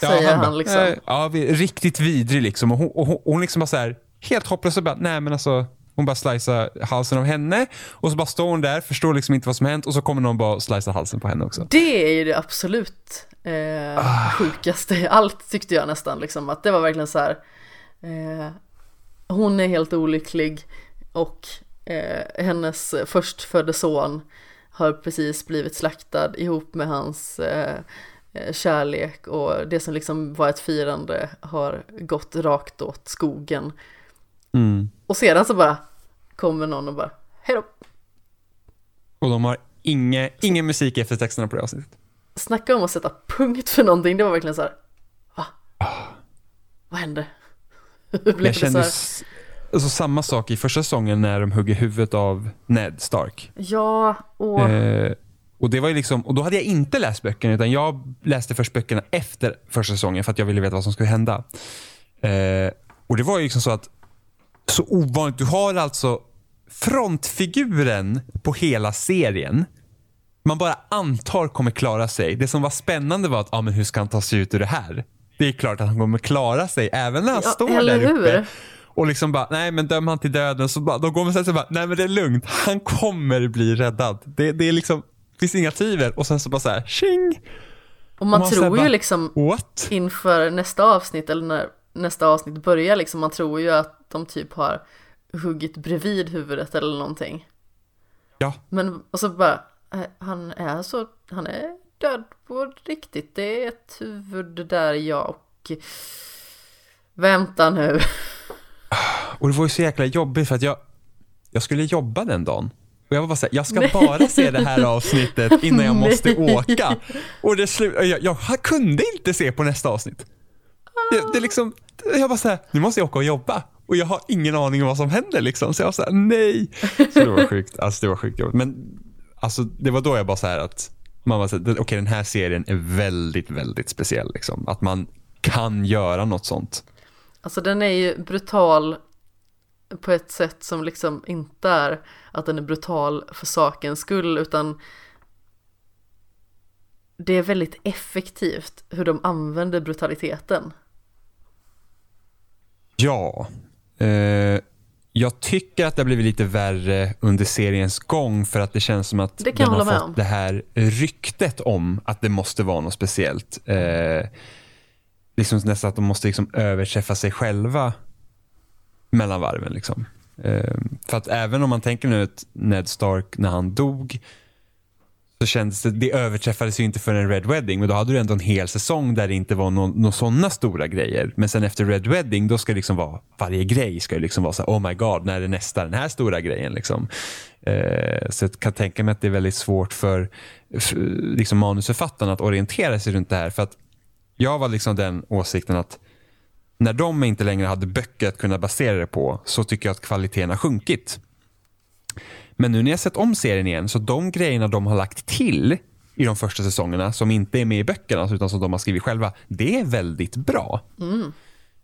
Säger han, bara, liksom. Ja, riktigt vidrig liksom. Och hon, och hon, hon liksom bara så här, helt hopplös och bara, nej men alltså. Hon bara slicear halsen av henne och så bara står hon där, förstår liksom inte vad som hänt och så kommer någon bara slicea halsen på henne också. Det är ju det absolut eh, Ah. sjukaste i allt tyckte jag nästan liksom. Att det var verkligen så här. Eh, hon är helt olycklig och eh, hennes förstfödde son har precis blivit slaktad ihop med hans eh, eh, kärlek och det som liksom var ett firande har gått rakt åt skogen. Mm. Och sedan så bara kommer någon och bara hej då. Och de har inge, ingen musik efter texterna på det avsnittet. Snacka om att sätta punkt för någonting, det var verkligen så här. Va? Vad hände? Hur blev Jag det så kände här? Alltså, samma sak i första säsongen när de hugger huvudet av Ned Stark. Ja, och Eh, och, det var ju liksom, och då hade jag inte läst böckerna utan jag läste först böckerna efter första säsongen för att jag ville veta vad som skulle hända. Eh, och det var ju liksom så att så ovanligt. Du har alltså frontfiguren på hela serien man bara antar kommer klara sig. Det som var spännande var att ah, men hur ska han ta sig ut ur det här? Det är klart att han kommer klara sig även när han Ja, står där uppe. hur? Och liksom bara, nej men döm han till döden. Så bara, då går man här så bara, nej men det är lugnt. Han kommer bli räddad. Det, det är liksom, det finns inga tvivel. Och sen så bara så här, tjing. och man man så tror här ju bara- liksom What? inför nästa avsnitt eller när nästa avsnitt börjar liksom, man tror ju att de typ har huggit bredvid huvudet eller någonting. Ja, Men och så bara, eh, han är så, han är död på riktigt. Det är ett huvud där ja och vänta nu. och det var ju så jäkla jobbigt för att jag, jag skulle jobba den dagen. Och jag var bara såhär, jag ska bara se det här avsnittet innan jag måste Nej. åka. Och det slu- jag, jag kunde inte se på nästa avsnitt. det, det liksom, jag bara såhär, nu måste jag åka och jobba. Och jag har ingen aning om vad som händer liksom. Så jag var såhär, nej. Så det var sjukt. Alltså det var sjukt jobbigt. Men alltså, det var då jag bara såhär att, man var okay, den här serien är väldigt, väldigt speciell. Liksom. Att man kan göra något sånt. Alltså den är ju brutal på ett sätt som liksom inte är att den är brutal för sakens skull utan det är väldigt effektivt hur de använder brutaliteten. Ja. Eh, jag tycker att det har blivit lite värre under seriens gång för att det känns som att den har fått om. det här ryktet om att det måste vara något speciellt. Eh, liksom nästan att de måste liksom överträffa sig själva mellan varven. Liksom. Eh, för att även om man tänker nu att Ned Stark när han dog så kändes det, det överträffades ju inte för en Red Wedding men då hade du ändå en hel säsong där det inte var några sådana stora grejer. Men sen efter Red Wedding då ska det liksom vara, varje grej ska liksom vara så här, oh my god, när är nästa den här stora grejen liksom. Eh, så jag kan tänka mig att det är väldigt svårt för, för liksom manusförfattarna att orientera sig runt det här. För att jag var liksom den åsikten att när de inte längre hade böcker att kunna basera det på så tycker jag att kvaliteten har sjunkit. Men nu när jag sett om serien igen så de grejerna de har lagt till i de första säsongerna som inte är med i böckerna utan som de har skrivit själva, det är väldigt bra. Mm.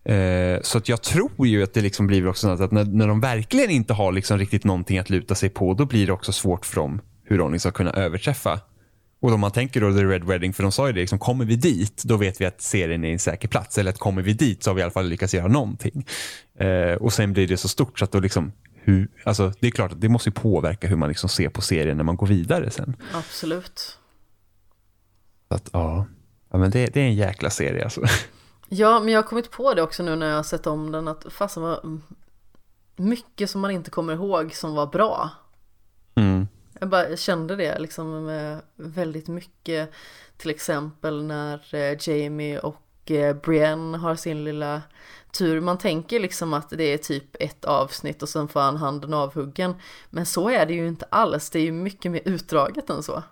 Eh, så att jag tror ju att det liksom blir också så att när, när de verkligen inte har liksom riktigt någonting att luta sig på, då blir det också svårt för dem hur de ska kunna överträffa. Och om man tänker då The Red Wedding, för de sa ju det, liksom, kommer vi dit, då vet vi att serien är en säker plats. Eller att kommer vi dit så har vi i alla fall lyckats göra någonting. Eh, och sen blir det så stort så att då liksom, hur, alltså, det är klart att det måste påverka hur man liksom ser på serien när man går vidare sen. Absolut. Så att, ja. ja men det, det är en jäkla serie alltså. Ja, men jag har kommit på det också nu när jag har sett om den att fasen var mycket som man inte kommer ihåg som var bra. Mm. Jag bara kände det liksom med väldigt mycket till exempel när eh, Jamie och eh, Brienne har sin lilla tur. Man tänker liksom att det är typ ett avsnitt och sen får han handen avhuggen. Men så är det ju inte alls. Det är ju mycket mer utdraget än så.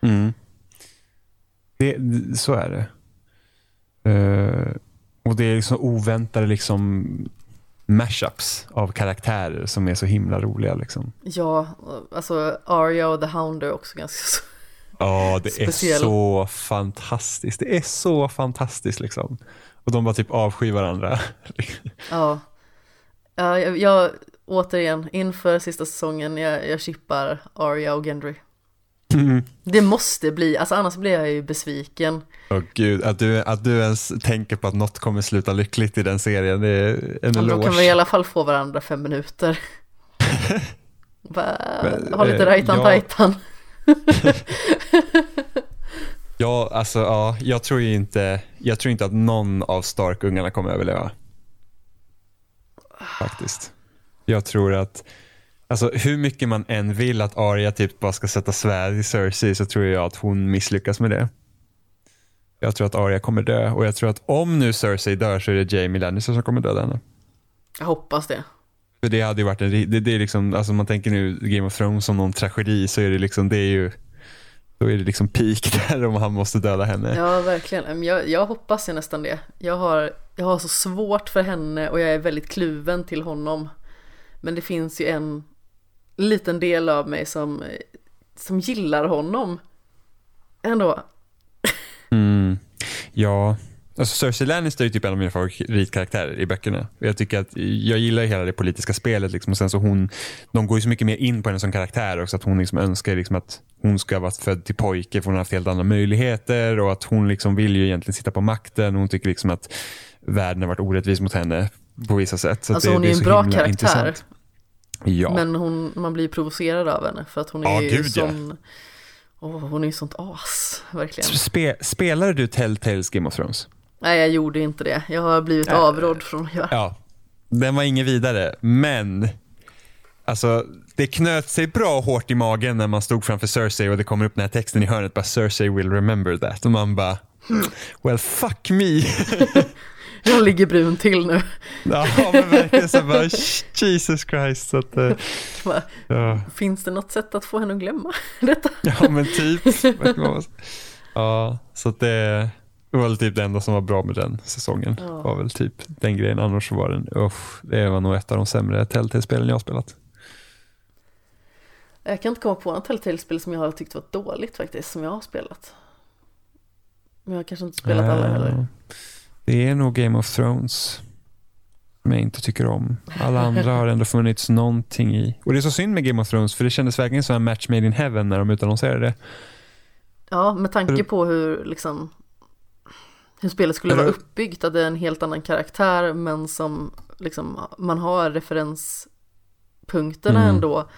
Mm. Det, så är det. Uh, och det är liksom oväntade liksom mashups av karaktärer som är så himla roliga. Liksom. Ja, alltså Arya och The Hound är också ganska så Ja, det speciell. är så fantastiskt. Det är så fantastiskt liksom. Och de bara typ avskyr varandra. ja. ja jag, jag, återigen, inför sista säsongen, jag, jag chippar Arya och Gendry. Mm. Det måste bli, alltså annars blir jag ju besviken. Åh gud, att du, att du ens tänker på att något kommer sluta lyckligt i den serien, det är en ja, eloge. Då kan vi i alla fall få varandra fem minuter. ha lite eh, rajtan tajtan. ja, alltså ja, jag tror ju inte, jag tror inte att någon av Stark-ungarna kommer överleva. Faktiskt. Jag tror att Alltså hur mycket man än vill att Arya typ bara ska sätta svärd i Cersei så tror jag att hon misslyckas med det. Jag tror att Arya kommer dö och jag tror att om nu Cersei dör så är det Jamie Lannister som kommer döda henne. Jag hoppas det. För det hade ju varit en, det, det är liksom, alltså man tänker nu Game of Thrones som någon tragedi så är det liksom, det är ju, då är det liksom peak där om han måste döda henne. Ja, verkligen. Jag, jag hoppas ju nästan det. Jag har, jag har så svårt för henne och jag är väldigt kluven till honom. Men det finns ju en liten del av mig som, som gillar honom ändå. Mm. Ja, alltså Cersei Lannister är typ en av mina favoritkaraktärer i böckerna. Jag tycker att jag gillar hela det politiska spelet liksom. och sen så hon, de går ju så mycket mer in på henne som karaktär också att hon liksom önskar liksom att hon ska vara född till pojke för hon har haft helt andra möjligheter och att hon liksom vill ju egentligen sitta på makten hon tycker liksom att världen har varit orättvis mot henne på vissa sätt. Så alltså det, hon är en bra karaktär. Intressant. Ja. Men hon, man blir provocerad av henne för att hon är ja, ju sån... Ja. Oh, hon är ju sånt as, verkligen. Spe, spelade du Telltales Game of Thrones? Nej, jag gjorde inte det. Jag har blivit äh, avrådd från att göra. Ja, den var inget vidare, men Alltså, det knöt sig bra hårt i magen när man stod framför Cersei och det kommer upp den här texten i hörnet bara Cersei will remember that och man bara Well fuck me. Jag ligger brun till nu. Ja men verkligen så bara Jesus Christ. Så att, uh, ja. Finns det något sätt att få henne att glömma detta? Ja men typ. Ja så att det Det var väl typ det enda som var bra med den säsongen. Ja. var väl typ den grejen. Annars var den, usch, det var nog ett av de sämre Telltale-spelen jag har spelat. Jag kan inte komma på något Telltale-spel som jag har tyckt var dåligt faktiskt, som jag har spelat. Men jag har kanske inte spelat alla heller. Det är nog Game of Thrones som jag inte tycker om. Alla andra har ändå funnits någonting i. Och det är så synd med Game of Thrones för det kändes verkligen som en match made in heaven när de utannonserade det. Ja, med tanke på hur liksom hur spelet skulle vara uppbyggt, att det är en helt annan karaktär men som liksom man har referenspunkterna Mm. ändå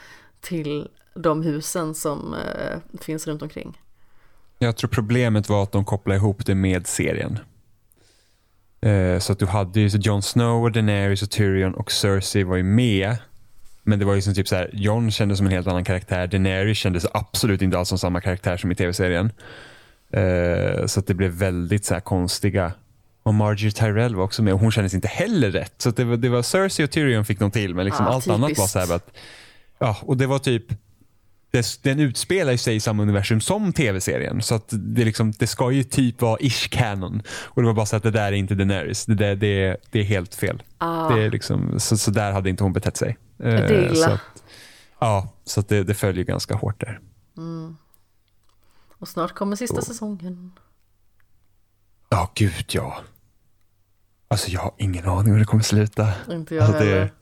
till de husen som eh, finns runt omkring. Jag tror problemet var att de kopplade ihop det med serien. Eh, så att du hade ju så Jon Snow, och Daenerys, och Tyrion och Cersei var ju med. Men det var ju som typ så här, Jon kändes som en helt annan karaktär. Daenerys kändes absolut inte alls som samma karaktär som i tv-serien. Eh, så att det blev väldigt så här konstiga. Och Marjorie Tyrell var också med och hon kändes inte heller rätt. Så det, var, det var Cersei och Tyrion fick de till men liksom Ah, allt annat var typiskt. så här att, ja, och det var typ den utspelar sig i samma universum som tv-serien. Så att det, liksom, det ska ju typ vara ish canon. Och det var bara så att det där är inte Daenerys. Det, där, det, är, det är helt fel. Ah, Det är liksom, så, så där hade inte hon betett sig. det är Eh, illa. Så ja, så det, det följer ganska hårt där. och snart kommer sista Oh. säsongen. Ja, gud ja. Alltså jag har ingen aning hur det kommer sluta. Inte jag Alltså, heller.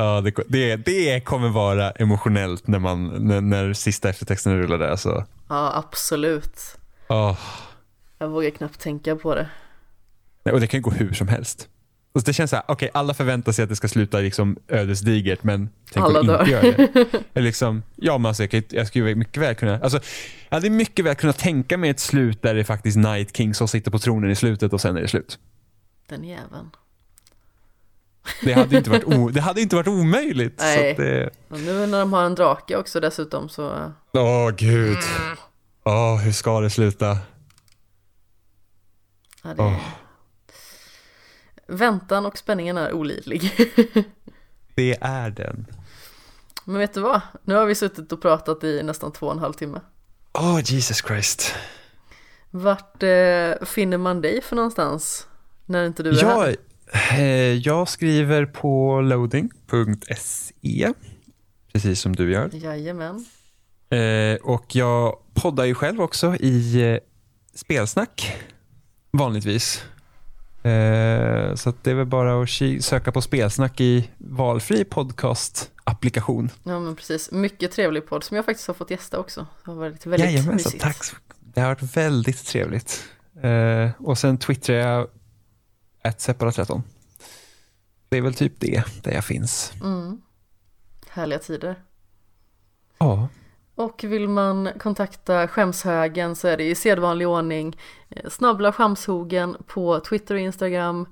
Ja, det, det, det kommer vara emotionellt när, man, när, när sista eftertexten rullar där. Alltså. Ja, absolut. Åh. Jag vågar knappt tänka på det. Nej, Och det kan ju gå hur som helst. Och det känns så här, okej, alla förväntar sig att det ska sluta liksom ödesdigert, men tänk Alla om dör. inte gör det. Eller liksom, ja, men alltså, jag, kan, jag skulle mycket väl kunna, alltså, jag hade mycket väl kunnat tänka mig ett slut där det är faktiskt Night King som sitter på tronen i slutet och sen är det slut. Den jäveln. Det hade inte varit, o, det hade inte varit omöjligt. Så Nej. att det, Och nu när de har en drake också dessutom så åh gud. Åh, hur ska det sluta? ja, det... Åh. Väntan och spänningen är olidlig. Det är den. Men vet du vad? Nu har vi suttit och pratat i nästan två och en halv timme. Åh, Jesus Christ. Vart eh, finner man dig för någonstans? När inte du är här? Jag, eh, jag skriver på loading.se, precis som du gör. Jajamän. Eh, och jag poddar ju själv också i eh, spelsnack, vanligtvis. Eh, så det är väl bara att söka på spelsnack i valfri podcast-applikation. Ja men precis. Mycket trevlig podd som jag faktiskt har fått gästa också. Det har varit väldigt Jajamensan, mysigt. tack. Det har varit väldigt trevligt. Eh, och sen twittrar jag @separat13. Det är väl typ det, där jag finns. Mm. Härliga tider. Ja. Och vill man kontakta skämshögen så är det i sedvanlig ordning eh, snabbla skamshogen på Twitter och Instagram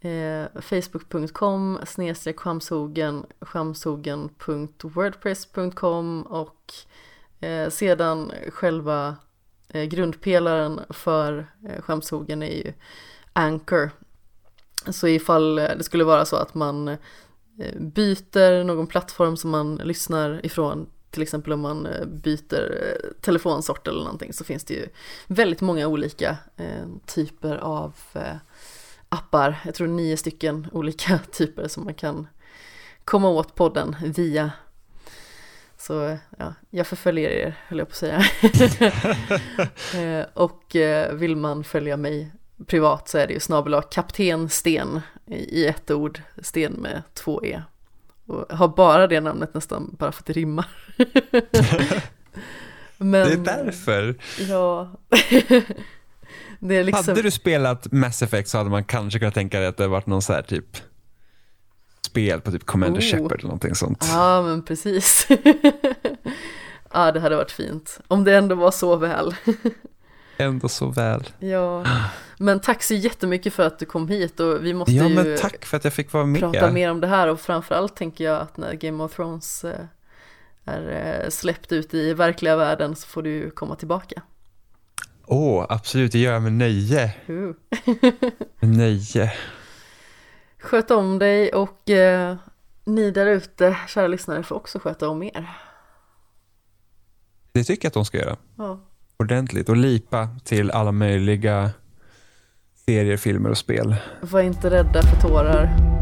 eh, facebook.com snedstreck skamshogen skamshogen.wordpress.com och eh, sedan själva eh, grundpelaren för eh, skämshogen är ju Anchor så ifall eh, det skulle vara så att man eh, byter någon plattform som man lyssnar ifrån till exempel om man eh, byter telefonsort eller någonting så finns det ju väldigt många olika typer av appar. Jag tror nio stycken olika typer som man kan komma åt podden via. Så ja, jag förföljer er höll jag på att säga. Och vill man följa mig privat så är det ju snabel kapten Sten i ett ord, Sten med två e. Och har bara det namnet nästan bara för att det rimmar. Men, Det är därför. Ja. det är liksom, Hade du spelat Mass Effect så hade man kanske kunnat tänka dig att det varit någon så här typ spel på typ Commander Oh. Shepard eller någonting sånt. Ja, men precis. ja, det hade varit fint. Om det ändå var så väl. Ändå så väl. ja, men tack så jättemycket för att du kom hit och vi måste Ja ju men tack för att jag fick vara med. prata mer om det här och framförallt tänker jag att när Game of Thrones eh, är eh, släppt ut i verkliga världen så får du komma tillbaka. Åh, absolut, det gör jag med nöje. Uh. Med nöje. Sköt om dig och eh, ni där ute, kära lyssnare, får också sköta om er. Det tycker jag att de ska göra. Ja, Ordentligt och lipa till alla möjliga serier, filmer och spel. Var inte rädda för tårar.